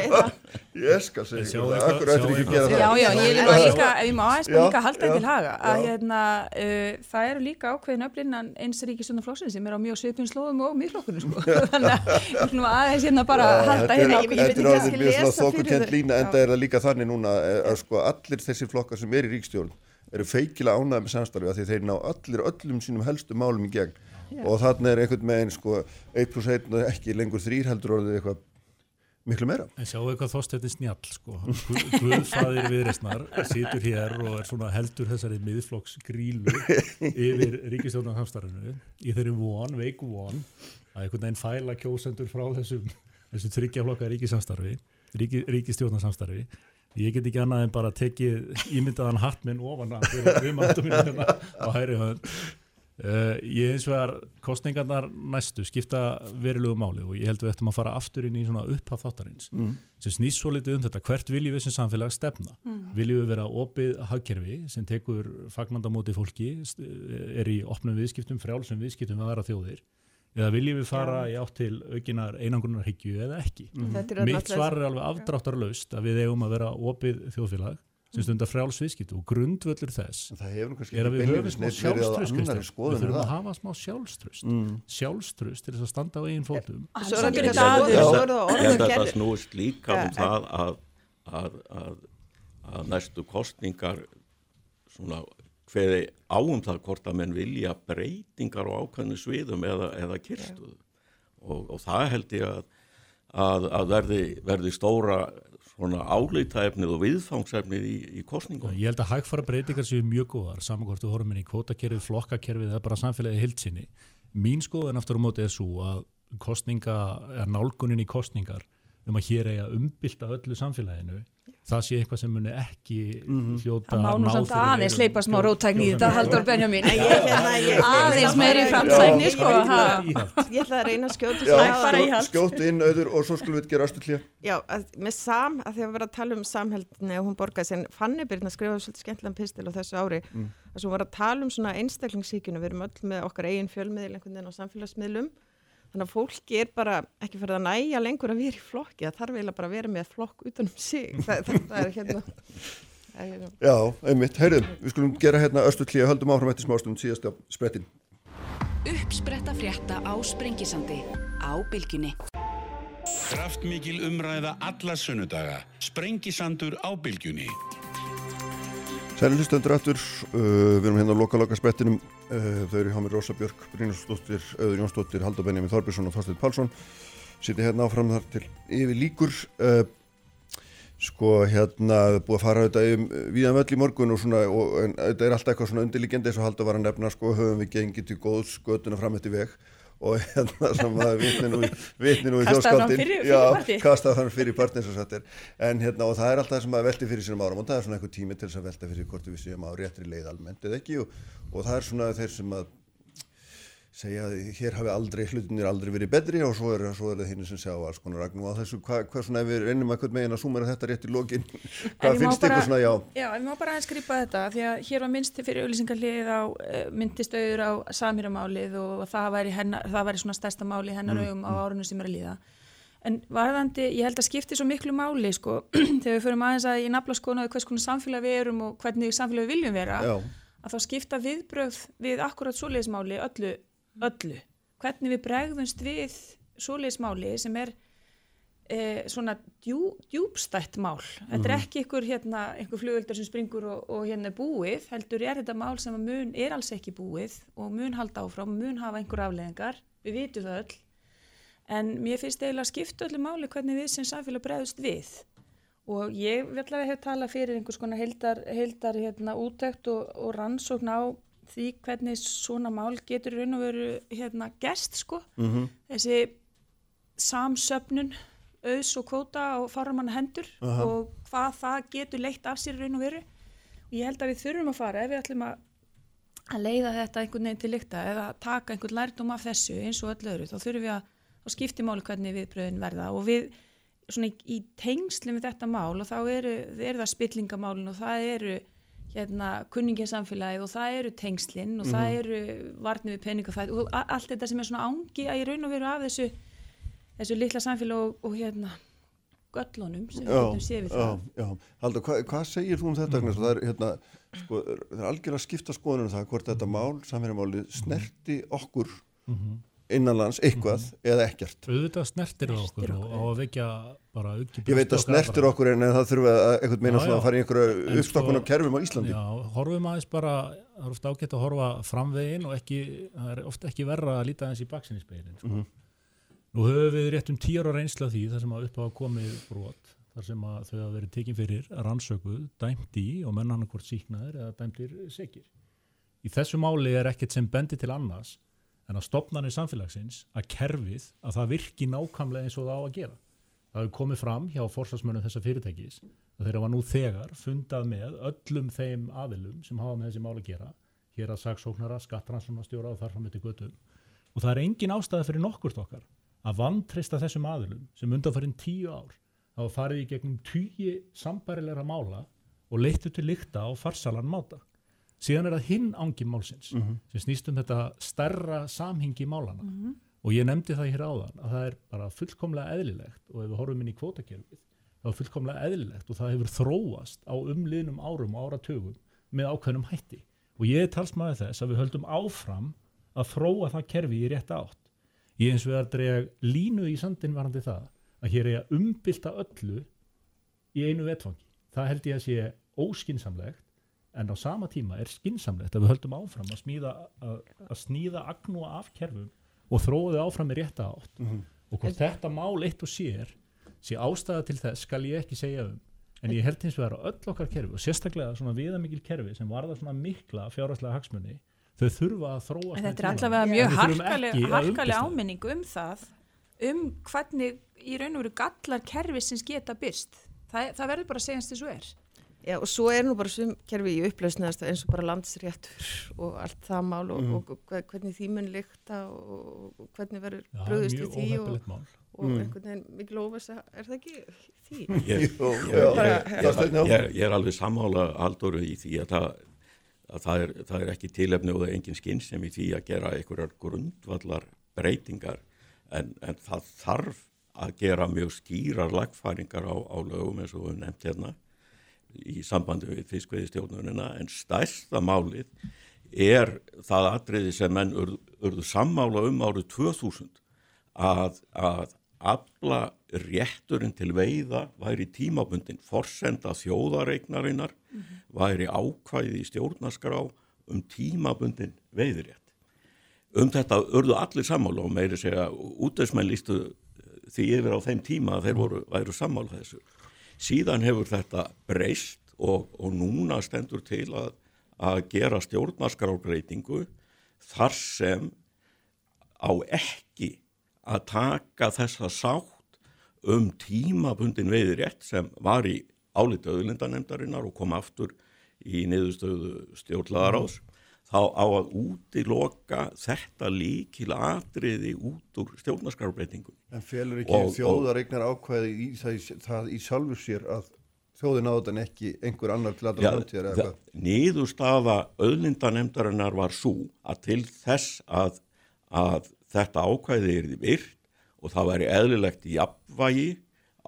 Speaker 11: ég-
Speaker 2: skal segja ykkur það,
Speaker 9: eitthvað-
Speaker 2: akkur ættir ekki að gera það.
Speaker 12: Já, já, ég vil nú líka, ef ég má aðeins
Speaker 2: Já,
Speaker 12: líka halda
Speaker 2: já,
Speaker 12: það til haga, að hérna, uh, það eru líka ákveðin öflinnan eins ríkistjónaflokksins sem er á mjög svipin slóðum og miðflokkunum, sko. Þannig að aðeins hérna bara
Speaker 2: Já,
Speaker 12: halda
Speaker 2: er-
Speaker 12: hérna
Speaker 11: veit
Speaker 2: Þetta er
Speaker 11: ekki
Speaker 2: orðið
Speaker 11: kannski
Speaker 2: mjög svona þokkukent lína en það er það líka þannig núna eh, að sko allir þessi flokkar sem er í ríkstjórn eru feikilega ánægð gegn og þarna er einhvern meginn sko 1 plus 1 og ekki lengur 3 heldur orðið eitthvað miklu meira.
Speaker 9: En sjáu eitthvað þóstætti snjall sko. Guð- Guðfaðir viðreistnar situr hér og er svona heldur þessari miðflokks grílu yfir ríkistjórnarsamstarfinu í þeirri von, veiku von að einhvern veginn fæla kjósendur frá þessum þessu þryggjaflokka ríkisamstarfi ríki, ríkistjórnarsamstarfi ég get ekki annað en bara tekið ímyndaðan hatt minn ofan að fyrir viðmáttum hérna á hæri hönd Uh, ég eins vegar kostningarnar næstu skipta verilegu máli og ég held við ættum að fara aftur inn í svona upphaf þáttarins
Speaker 2: Mm.
Speaker 9: sem snýst svo litið um þetta hvert viljum við sem samfélag stefna?
Speaker 12: Mm.
Speaker 9: viljum við vera opið hagkerfi sem tekur fagnandamóti fólki st- er í opnum viðskiptum, frjálsum viðskiptum að vera þjóðir? Eða viljum við fara í átt til aukinar einangrunarhyggju eða ekki?
Speaker 11: Þetta er
Speaker 9: mitt svar er alveg afdráttarlaust að við eigum að vera opið þjóðfélag sem stundar frjáls viðskipti og grundvöllur þess
Speaker 2: Það hefur nú kannski
Speaker 9: er að við höfum smá sjálfströst við þurfum að hafa smá sjálfströst
Speaker 2: Mm.
Speaker 9: sjálfströst til þess að standa á eigin fótum.
Speaker 11: Svo er
Speaker 12: Daður.
Speaker 11: svo-
Speaker 10: Ég
Speaker 11: svo
Speaker 10: held
Speaker 11: er og
Speaker 10: þetta snúist líka um
Speaker 11: Ja,
Speaker 10: það að, að, að, að næstu kostningar svona hveði áum það hvort að menn vilja breytingar á ákveðinu sviðum eða, eða kyrstuðu og, og það held ég að, að, að verði, verði stóra svona álítæfnið og viðfangsefnið í, í kostningum.
Speaker 9: Ég held að hægfara breytingar séu mjög góðar, saman hvort við horfum inn í kvótakerfið, flokkakerfið, er bara samfélagið hildsinni. Mín skoðan aftur á móti er svo að kostninga, er nálgunin í kostningar um að hér eiga umbylta öllu samfélaginu það sé eitthvað sem muni ekki hljóta
Speaker 12: Það má nú samt aðeins leipa smá róttækni í þetta Haldur Benjamin
Speaker 4: ég-
Speaker 12: aðeins meiri framsækni sko ha.
Speaker 4: Ég ætla að reyna að skjóta
Speaker 2: Já,
Speaker 4: þessu að-
Speaker 2: skjót, skjótt inn auður og svo skulum við gera östu hlýja.
Speaker 4: Já, með sam, að því að vera að tala um samhældni og hún borgaði sér, Fanny Byrna skrifaði svolítið skemmtilegan pistil á þessu ári.
Speaker 2: Mm.
Speaker 4: að svo var að tala um svona einstaklingsíkjunu, við erum öll með okkar eigin fjölmiðil einhvern veginn á samfélagsmiðlum þannig að fólki er bara ekki fyrir að næja lengur að vera í flokki, það þarf eiginlega bara að vera með flokk utanum sig, það, það, það er hérna er hérna
Speaker 2: Já, einmitt, heyrðum, við skulum gera hérna östu hlýja, höldum áfram eftir smástund síðast á sprettin.
Speaker 1: Uppspretta frétta á Sprengisandi á bylgjunni.
Speaker 6: Kraftmikil umræða alla sunnudaga. Sprengisandur á bylgjunni.
Speaker 2: Sæli hlustendur aftur, uh, við erum hérna á loka-loka sprettinum, uh, þau eru hjá mér Rósa Björk, Brynjarsdóttir, Öður Jónsdóttir, Haldur Benjamin Þorbjörnsson og Þorstein Pálsson, sitja hérna áfram þar til yfir líkur, uh, sko hérna búið að fara auðvitað um viðan völl í morgun og svona, og, en þetta er alltaf eitthvað svona undirliggjandi eins og Haldur var að nefna, sko höfum við gengið til góðs götuna fram eftir veg og hérna sem að vitni nú, í- þjóðskáldin. kastað þannig fyrir partí? eins og satt er. En hérna og það er alltaf sem að velti fyrir sínum áram og það er svona einhver tími til þess að velta fyrir hvort við séum á réttri leið almennt eða ekki. Og, og það er svona þeir sem að segja að hér hafi aldrei hlutinir aldrei verið betri og svo er, svo er það hinn sem sjá alls konar ragn og þessu. Hvað hva svona ef við reynum að megin að súmera þetta rétt í lokin hvað finnst ykkur svona já?
Speaker 12: Já, en við má bara aðeins grípa þetta því að hér var minnst fyrir auðlýsingarlið á uh, myndist auður á samýramálið og það væri, hennar, það væri svona stærsta máli hennar
Speaker 2: Mm,
Speaker 12: á árunum sem er að líða. En varðandi, ég held að skipti svo miklu máli sko, þegar við förum aðeins að í nafla skoðuna hvers konar samfélag við erum og hvernig samfélag við viljum vera
Speaker 2: Já.
Speaker 12: að þá skipta viðbrögð við akkurat svoleiðismáli öllu, öllu. Hvernig við bregðumst við svoleiðismáli sem er eh, svona djú, djúbstætt mál. Þetta er
Speaker 13: Mhm.
Speaker 12: ekki einhver, hérna, einhver flugöldur sem springur og, og hérna búið heldur er þetta mál sem mun er alls ekki búið og mun halda áfram mun hafa einhver afleðingar, við vitum það öll. En mér finnst eiginlega að skipta öllu máli hvernig við sem samfélag bregðust við. Og ég vil að hef talað fyrir einhvers konar heildar, heildar hérna, útökt og, og rannsókn á því hvernig svona mál getur raun og veru hérna, gerst sko
Speaker 13: Mhm.
Speaker 12: þessi samsöfnun auðs og kvóta á fáramanna hendur
Speaker 13: Aha.
Speaker 12: og hvað það getur leitt af sér raun og veru og ég held að við þurfum að fara ef við ætlum að að leiða þetta einhvern veginn til lykta eða taka einhvern lærdum af þessu eins og öll öðru þá þurfum við að, að skipti máli hvernig viðbröðin verða og við svona í, í tengsli með þetta mál og þá eru, eru það spillingamálin og það eru hérna kunninginsamfélagið og það eru tengslinn og það
Speaker 13: Mhm.
Speaker 12: eru varnir við peningafæð og allt þetta sem er svona ángi að í raun og veru af þessu þessu litla samfélag og, og hérna göllunum sem við
Speaker 2: Já,
Speaker 12: séð við
Speaker 2: já,
Speaker 12: það
Speaker 2: já. Haldur, hvað, hvað segir þú um þetta? Mm. Það er, hérna, sko, það er algjörlega skipta skoðunum um það hvort þetta mál, samfélagmáli, snerti okkur
Speaker 9: Mhm.
Speaker 2: Innanlands eitthvað eða ekkert.
Speaker 9: auðvitað snertir það okkur og á að vekja bara auki
Speaker 2: Ég veit að snertir okkur en það þurfa að einhvern meina
Speaker 9: Já,
Speaker 2: svona
Speaker 9: já.
Speaker 2: að fara í einhverju uppstokkun
Speaker 9: sko-
Speaker 2: á kerfum á Íslandi.
Speaker 9: Já, horfum aðeins bara, það er ofta ágætt að horfa framvegin og ekki, það er ofta ekki verra að líta aðeins í baksinni speilin. Sko.
Speaker 2: Mhm.
Speaker 9: Nú höfum við rétt um tíu ára reynsla af því þar sem að upp hafa komið brot, þar sem að þau hafa verið tekin fyrir, rannsökuð, dæmt í og menn hann en að stopnarnir samfélagsins, að kerfið, að það virki nákvæmlega eins og það á að gera. Það hefur komið fram hjá forsvarsmönnum þessa fyrirtækis að þeirra var nú þegar fundað með öllum þeim aðilum sem hafa með þessi mál að gera, hér að saksóknara, skattrannsóknarstjóra og þar fram eftir götum. Og það er engin ástæða fyrir nokkurt okkar að vantrista þessum aðilum sem undanfærin tíu ár hafa farið í gegnum tíu sambærilegra mála og leittu til lykta á farsalan máta. Síðan er það hinn ángi málsins
Speaker 2: Mhm.
Speaker 9: sem snýst um þetta stærra samhengi málana
Speaker 12: Mhm.
Speaker 9: og ég nefndi það hér áðan að það er bara fullkomlega eðlilegt og ef við horfum inn í kvótakerfið þá er fullkomlega eðlilegt og það hefur þróast á umliðnum árum og áratögum með ákveðnum hætti og ég er talsmaður þess að við höldum áfram að þróa það kerfi í rétt átt ég eins og við að drega línu í sandin varandi það að hér er að umbylta öllu í einu vetfangi það held ég að sé óskinsamlegt en á sama tíma er skinsamlegt að við höldum áfram að, smíða, að, að sníða agnúa af kerfum og þróa þau áfram í rétta átt.
Speaker 2: Mhm.
Speaker 9: og hvort þetta mál eitt og sér sé ástæða til þess skal ég ekki segja um. En ég held hins vegar að öll okkar kerfi og sérstaklega svona viðamikil kerfi sem varða svona mikla fjárhagslega hagsmunni þau þurfa að þróa
Speaker 12: En þetta er allavega mjög harkaleg, harkaleg áminning um það um hvernig í raun og veru gallar kerfisins geta byrst það, það verður bara að segja eins til svo er
Speaker 11: Já og svo er nú bara svum kerfi í upplausnaðast eins og bara landsréttur og allt það mál og,
Speaker 9: Mhm.
Speaker 11: og, og hvernig því mun líkta og, og hvernig verður
Speaker 9: Já,
Speaker 11: bröðust við því og,
Speaker 10: Mm.
Speaker 11: einhvern veginn mikil óvisa, er það ekki því?
Speaker 10: Ég, ég, ég, ég, er alveg sammála aldoru í því að það, að það, er, það er ekki tilefni og það er engin skinn sem í því að gera einhverjar grundvallar breytingar en, en það þarf að gera mjög skýrar lagfæringar á, á lögum eins og við nefnt hérna í sambandi við fiskveiðistjórnunina en stærsta málið er það atriði sem menn urðu, urðu sammála um árið 2000 að, að afla rétturinn til veiða væri tímabundin forsenda þjóðareignarinnar væri ákvæði í stjórnarskrá um tímabundin veiðirétt. Um þetta urðu allir sammála og meiri segja útveismenn lístu því yfir á þeim tíma að þeir voru, væru sammála þessu. Síðan hefur þetta breyst og, og núna stendur til að, að gera stjórnarskrábreytingu þar sem á ekki að taka þessa sátt um tímabundin veiðirétt sem var í álita auðlindanemdarinnar og kom aftur í niðurstöðu stjórnlaðaráðs þá á að útiloka þetta líkil atriði út úr stjórnarskrárbreytingu.
Speaker 2: En felur ekki þjóðareignar ákvæði í það, það í sjálfur sér að þjóðin áðan ekki einhver annar til allra framtíðar eða hvað?
Speaker 10: Nýðurstafa auðlindanemdarinnar var svo að til þess að, að þetta ákvæði er því virt og það væri eðlilegt jafnvægi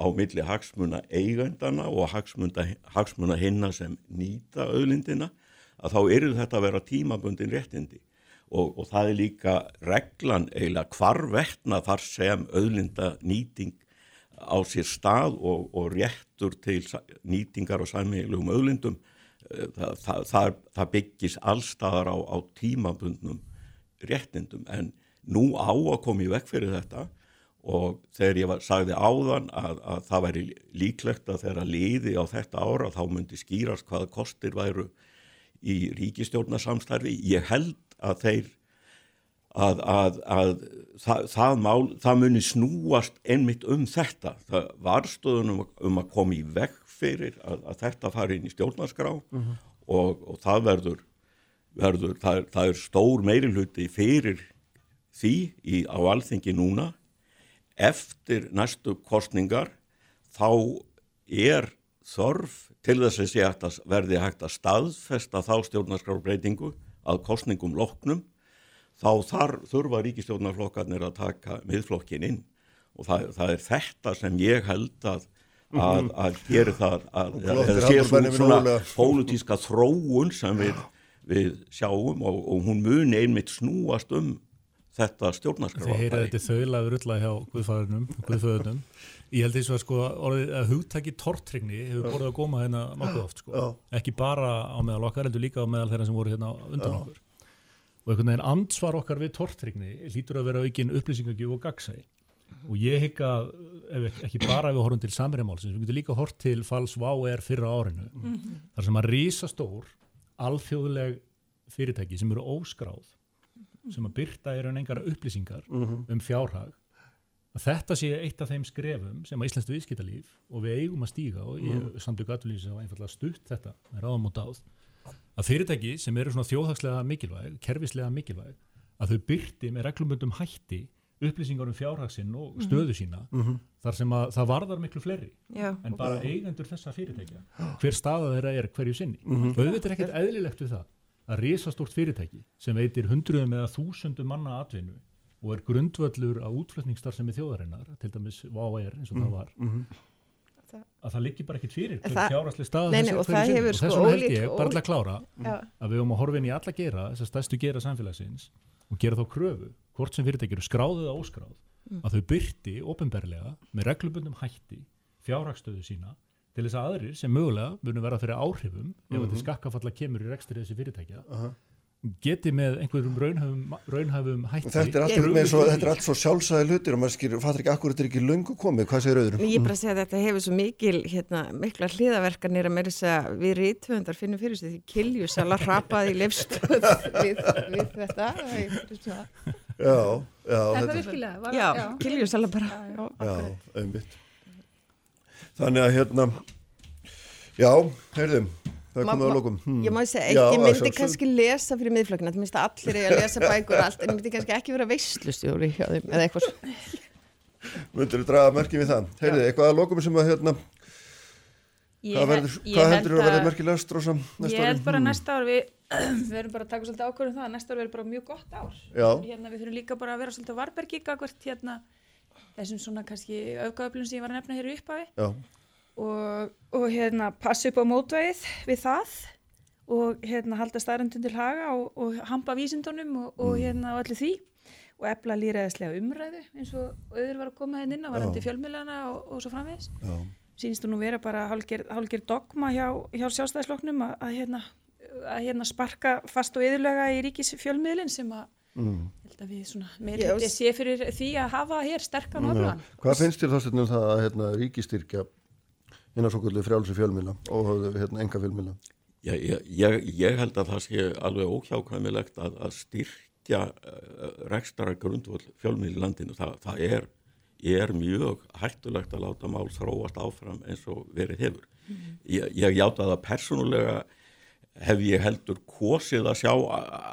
Speaker 10: á milli hagsmuna eigendana og hagsmuna, hagsmuna hinna sem nýta auðlindina að þá eru þetta að vera tímabundin réttindi. Og, og það er líka reglan eiginlega hvarvetna þar sem auðlinda nýting á sér stað og, og réttur til nýtingar og sæmiðlugum auðlindum það, það, það, það byggis allstaðar á, á tímabundnum réttindum. En nú á að koma í vekk fyrir þetta og þegar ég var, sagði áðan að, að það væri líklegt að þeirra liði á þetta ára þá myndi skýrast hvaða kostir væru í ríkistjórnarsamstarfi. Ég held að þeir að, að, að það, það, mál, það muni snúast einmitt um þetta. Það var stöðunum um að koma í vekk fyrir að, að þetta fari inn í stjórnarskrá mm -hmm. og, og það verður, verður það, það er stór meiri fyrir því í, á alþingi núna eftir næstu kostningar þá er þörf til þess að sé að verði hægt að staðfesta þá stjórnarskrárbreytingu að kostningum loknum þá þar þurfa ríkistjórnarflokkarnir að taka miðflokkin inn. Og það, það er þetta sem ég held að að, að gera það að það sé svona, svona pólutíska þróun sem við, við sjáum og, og hún muni einmitt snúast um þetta stjórnarskrafafæri.
Speaker 9: Þið heyrið þetta þauðlaður ulla hjá Guðfæðunum, Guðföðunum. Ég held því sko, orðið að hugtaki tortrygni hefur borðið að góma hérna nokkuð oft sko. Ekki bara á meðal okkar, heldur líka á meðal þeirra sem voru hérna undan okkur. Og einhvern veginn ansvar okkar við tortrygni lítur að vera aukinn upplýsingagjöf og gagsæði. Og ég að ekki bara ef við horfum til samverjamálsins, við getum líka hort til falls VAU-R fyrra árinu. Mm -hmm. Þar sem að rísastór, alþjóðleg fyrirtæki sem eru óskráð sem að byrta er engar upplýsingar mm -hmm. um fjárhag að þetta sé eitt af þeim skrefum sem að Íslands viðskiptalíf og við eigum að stíga og ég mm. samtök aðlýsi sem var einfallega stutt þetta með ráðum og dáð að fyrirtæki sem eru svona þjóðhagslega mikilvæg kervislega mikilvæg að þau byrti með reglumöndum hætti upplýsingar um fjárhagsinn og stöðu sína mm -hmm. þar sem að það varðar miklu fleiri
Speaker 11: Já,
Speaker 9: en bara okay. eigendur þessa fyrirtækja hver staða þeirra er hverju sinni -hmm. og auðvitað er ekkert eðlilegt við það að risastórt fyrirtæki sem veitir hundruðum eða þúsundum manna atvinnu og er grundvöllur á útflutningsstarfsemi þjóðarinnar, til dæmis VAR eins og mm, það var mm -hmm. að það liggi bara ekkit fyrir hver fjárasli stað
Speaker 11: nei, nei, og, og
Speaker 9: þess
Speaker 11: sko
Speaker 9: vegna held ég, bara til að klára ja. að við höfum að horfa inn í alla gera þess að stæstu gera samfélagsins og gera þá kröfu, hvort sem fyrirtæki eru skráðið eða óskráð, mm. að þau byrti ofinberlega með reglubundum hætti fjárhagstöðu sína til þess að aðrir sem mögulega munum vera fyrir áhrifum mm -hmm. ef þetta skakkafalla kemur í rekstri þessi fyrirtækja uh -huh. geti með einhverjum raunhafum, raunhafum hætti
Speaker 2: Þetta er allt, svo, þetta er allt svo sjálfsæði hlutir og maður skilur, fattar ekki akkur þetta er ekki löngu komið, hvað segir öðrum?
Speaker 11: Ég er bara að segja að þetta hefur svo mikil, hérna, mikla hliðaverkanir að meira þess að við rítvöndar finnum fyrir sig því kiljusala hrapaði í lefstöð við, við þetta.
Speaker 2: Já, já. Þetta-
Speaker 12: virkilega? Var-
Speaker 11: Já,
Speaker 12: já.
Speaker 11: kiljusala bara.
Speaker 2: Já,
Speaker 11: akkurat.
Speaker 2: Þannig að hérna, já, heyrðum, það er komið að
Speaker 11: ma-
Speaker 2: lokum. Hmm.
Speaker 11: Ég má segja,
Speaker 2: Já,
Speaker 11: ég
Speaker 2: að
Speaker 11: myndi
Speaker 2: sjálfsögðu.
Speaker 11: kannski lesa fyrir að allir er að lesa bækur og allt, en ég myndi kannski ekki vera veislustjóri hjá þeim, eða eitthvað svo.
Speaker 2: Myndur þú draga merki við það? Heyrðu, eitthvað að lokum sem að hérna,
Speaker 12: Ég
Speaker 2: hvað, verður, hvað
Speaker 12: held
Speaker 2: heldur þú að verða
Speaker 12: að-
Speaker 2: merkilegast, Rósa, næsta
Speaker 12: Ég held
Speaker 2: ári?
Speaker 12: bara
Speaker 2: Hmm.
Speaker 12: næsta ár við, við erum bara að taka svolítið ákvörðum það að næsta ár verður bara mjög gott ár. Hérna, við þurfum líka bara að vera svolítið á varbergi gagvart hérna þessum svona kannski öfgaöflun sem ég var að nefna hér upphafi.
Speaker 2: Já,
Speaker 12: og, og hérna passa upp á mótvæðið við það og hérna halda staðröndun til haga og, og hampa vísindunum og, og
Speaker 2: Mm.
Speaker 12: hérna og allir því. Og efla lýræðislega umræðu eins og auður var að koma henni inn á varandi
Speaker 2: Já.
Speaker 12: fjölmiðlana og, og svo framvegis.
Speaker 2: Já,
Speaker 12: sínst þú nú vera bara hálgir dogma hjá, hjá sjálfstæðsloknum að, að, hérna, að hérna sparka fast og yðurlega í ríkis fjölmiðlin sem að
Speaker 2: mm.
Speaker 12: held að við svona þetta sé fyrir því að hafa hér sterkan öflugan.
Speaker 2: Hvað finnst þér þá um það að hérna, ríkistyrkja innan svo kvöldu frjálsi fjölmila og hérna, enga fjölmila?
Speaker 10: Já, ég, ég, ég held að það sé alveg óhjákvæmilegt að, að styrkja uh, rekstara grundvöld fjölmiðl í landinu. Þa, það er, er mjög hættulegt að láta mál þróast áfram eins og verið hefur. Ég, ég játa það persónulega hef ég heldur kosið að sjá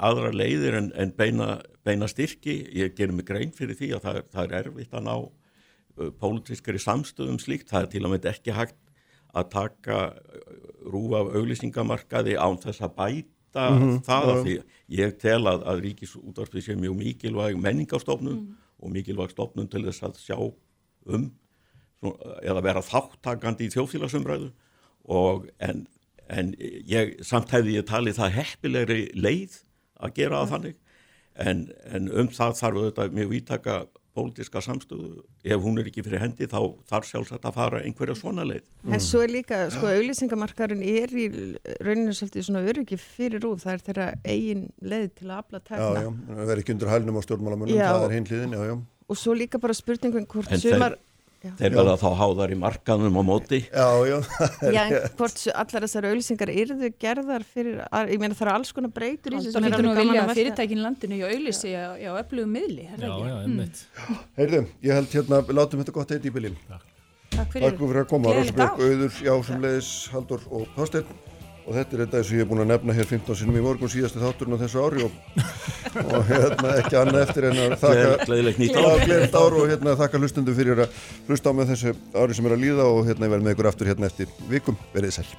Speaker 10: aðra leiðir en, en beina, beina styrki. Ég gerir mig grein fyrir því að það, er- það er erfitt að ná pólitískari samstöðum slíkt. Það er til að mynda ekki hægt að taka rúf af auglýsingamarkaði án þess að bæta
Speaker 2: Mhm,
Speaker 10: það
Speaker 2: já.
Speaker 10: af því ég tel að, að ríkisútvarpið sé mjög mikilvæg menningarstofnun og mikilvæg stofnun til þess að sjá um svona, eða vera þáttakandi í þjóðfélagsumræðu og en, en ég, samt hefði ég talið það heppilegri leið að gera það þannig. En, en um það þarf auðvitað mjög vítaka pólitíska samstöðu. Ef hún er ekki fyrir hendi þá þarf sjálfsagt að fara einhverja svona leið.
Speaker 11: En svo er líka, sko, auðlýsingamarkarinn er í rauninu svolítið svona öryggi fyrir rúð, það er þeirra eigin leið til að afla
Speaker 2: Já,
Speaker 11: tekna.
Speaker 2: já, það verður ekki undir hælnum á stjórnmálamönnum,
Speaker 11: Já.
Speaker 2: það er hinn hliðin, já, já.
Speaker 11: Og svo líka bara spurningum hvort
Speaker 10: en þeir,
Speaker 11: sumar, já,
Speaker 10: þeir verða þá háðar í markanum á móti
Speaker 2: Já, já,
Speaker 11: já, en hvort allar þessar auðlýsingar yrðu gerðar fyrir, ég meina það eru alls konar breytur í þessu
Speaker 12: Það
Speaker 11: er
Speaker 12: hlýtur nú að vilja
Speaker 11: að
Speaker 12: að
Speaker 11: velta.
Speaker 12: fyrirtækin í landinu hjá auðlýsi á, á öflugum miðli, er
Speaker 9: Já,
Speaker 12: það ekki?
Speaker 9: já, einmitt.
Speaker 2: Heyrðu, ég held hérna, við látum þetta gott heiti í bylinn.
Speaker 12: Takk fyrir,
Speaker 2: Takk fyrir að koma,
Speaker 12: ár.
Speaker 2: Auður, já, sem leiðis, Haldur og Þorsteinn. Og þetta er þetta sem ég er búin að nefna hér 15 sinum í morgun síðasti þátturinn á þessu ári og, og hérna ekki annað eftir en að þakka og hérna þakka hlustundum fyrir að hlusta á með þessu ári sem er að líða og hérna ég verð með ykkur aftur hérna eftir vikum. Verið sæl.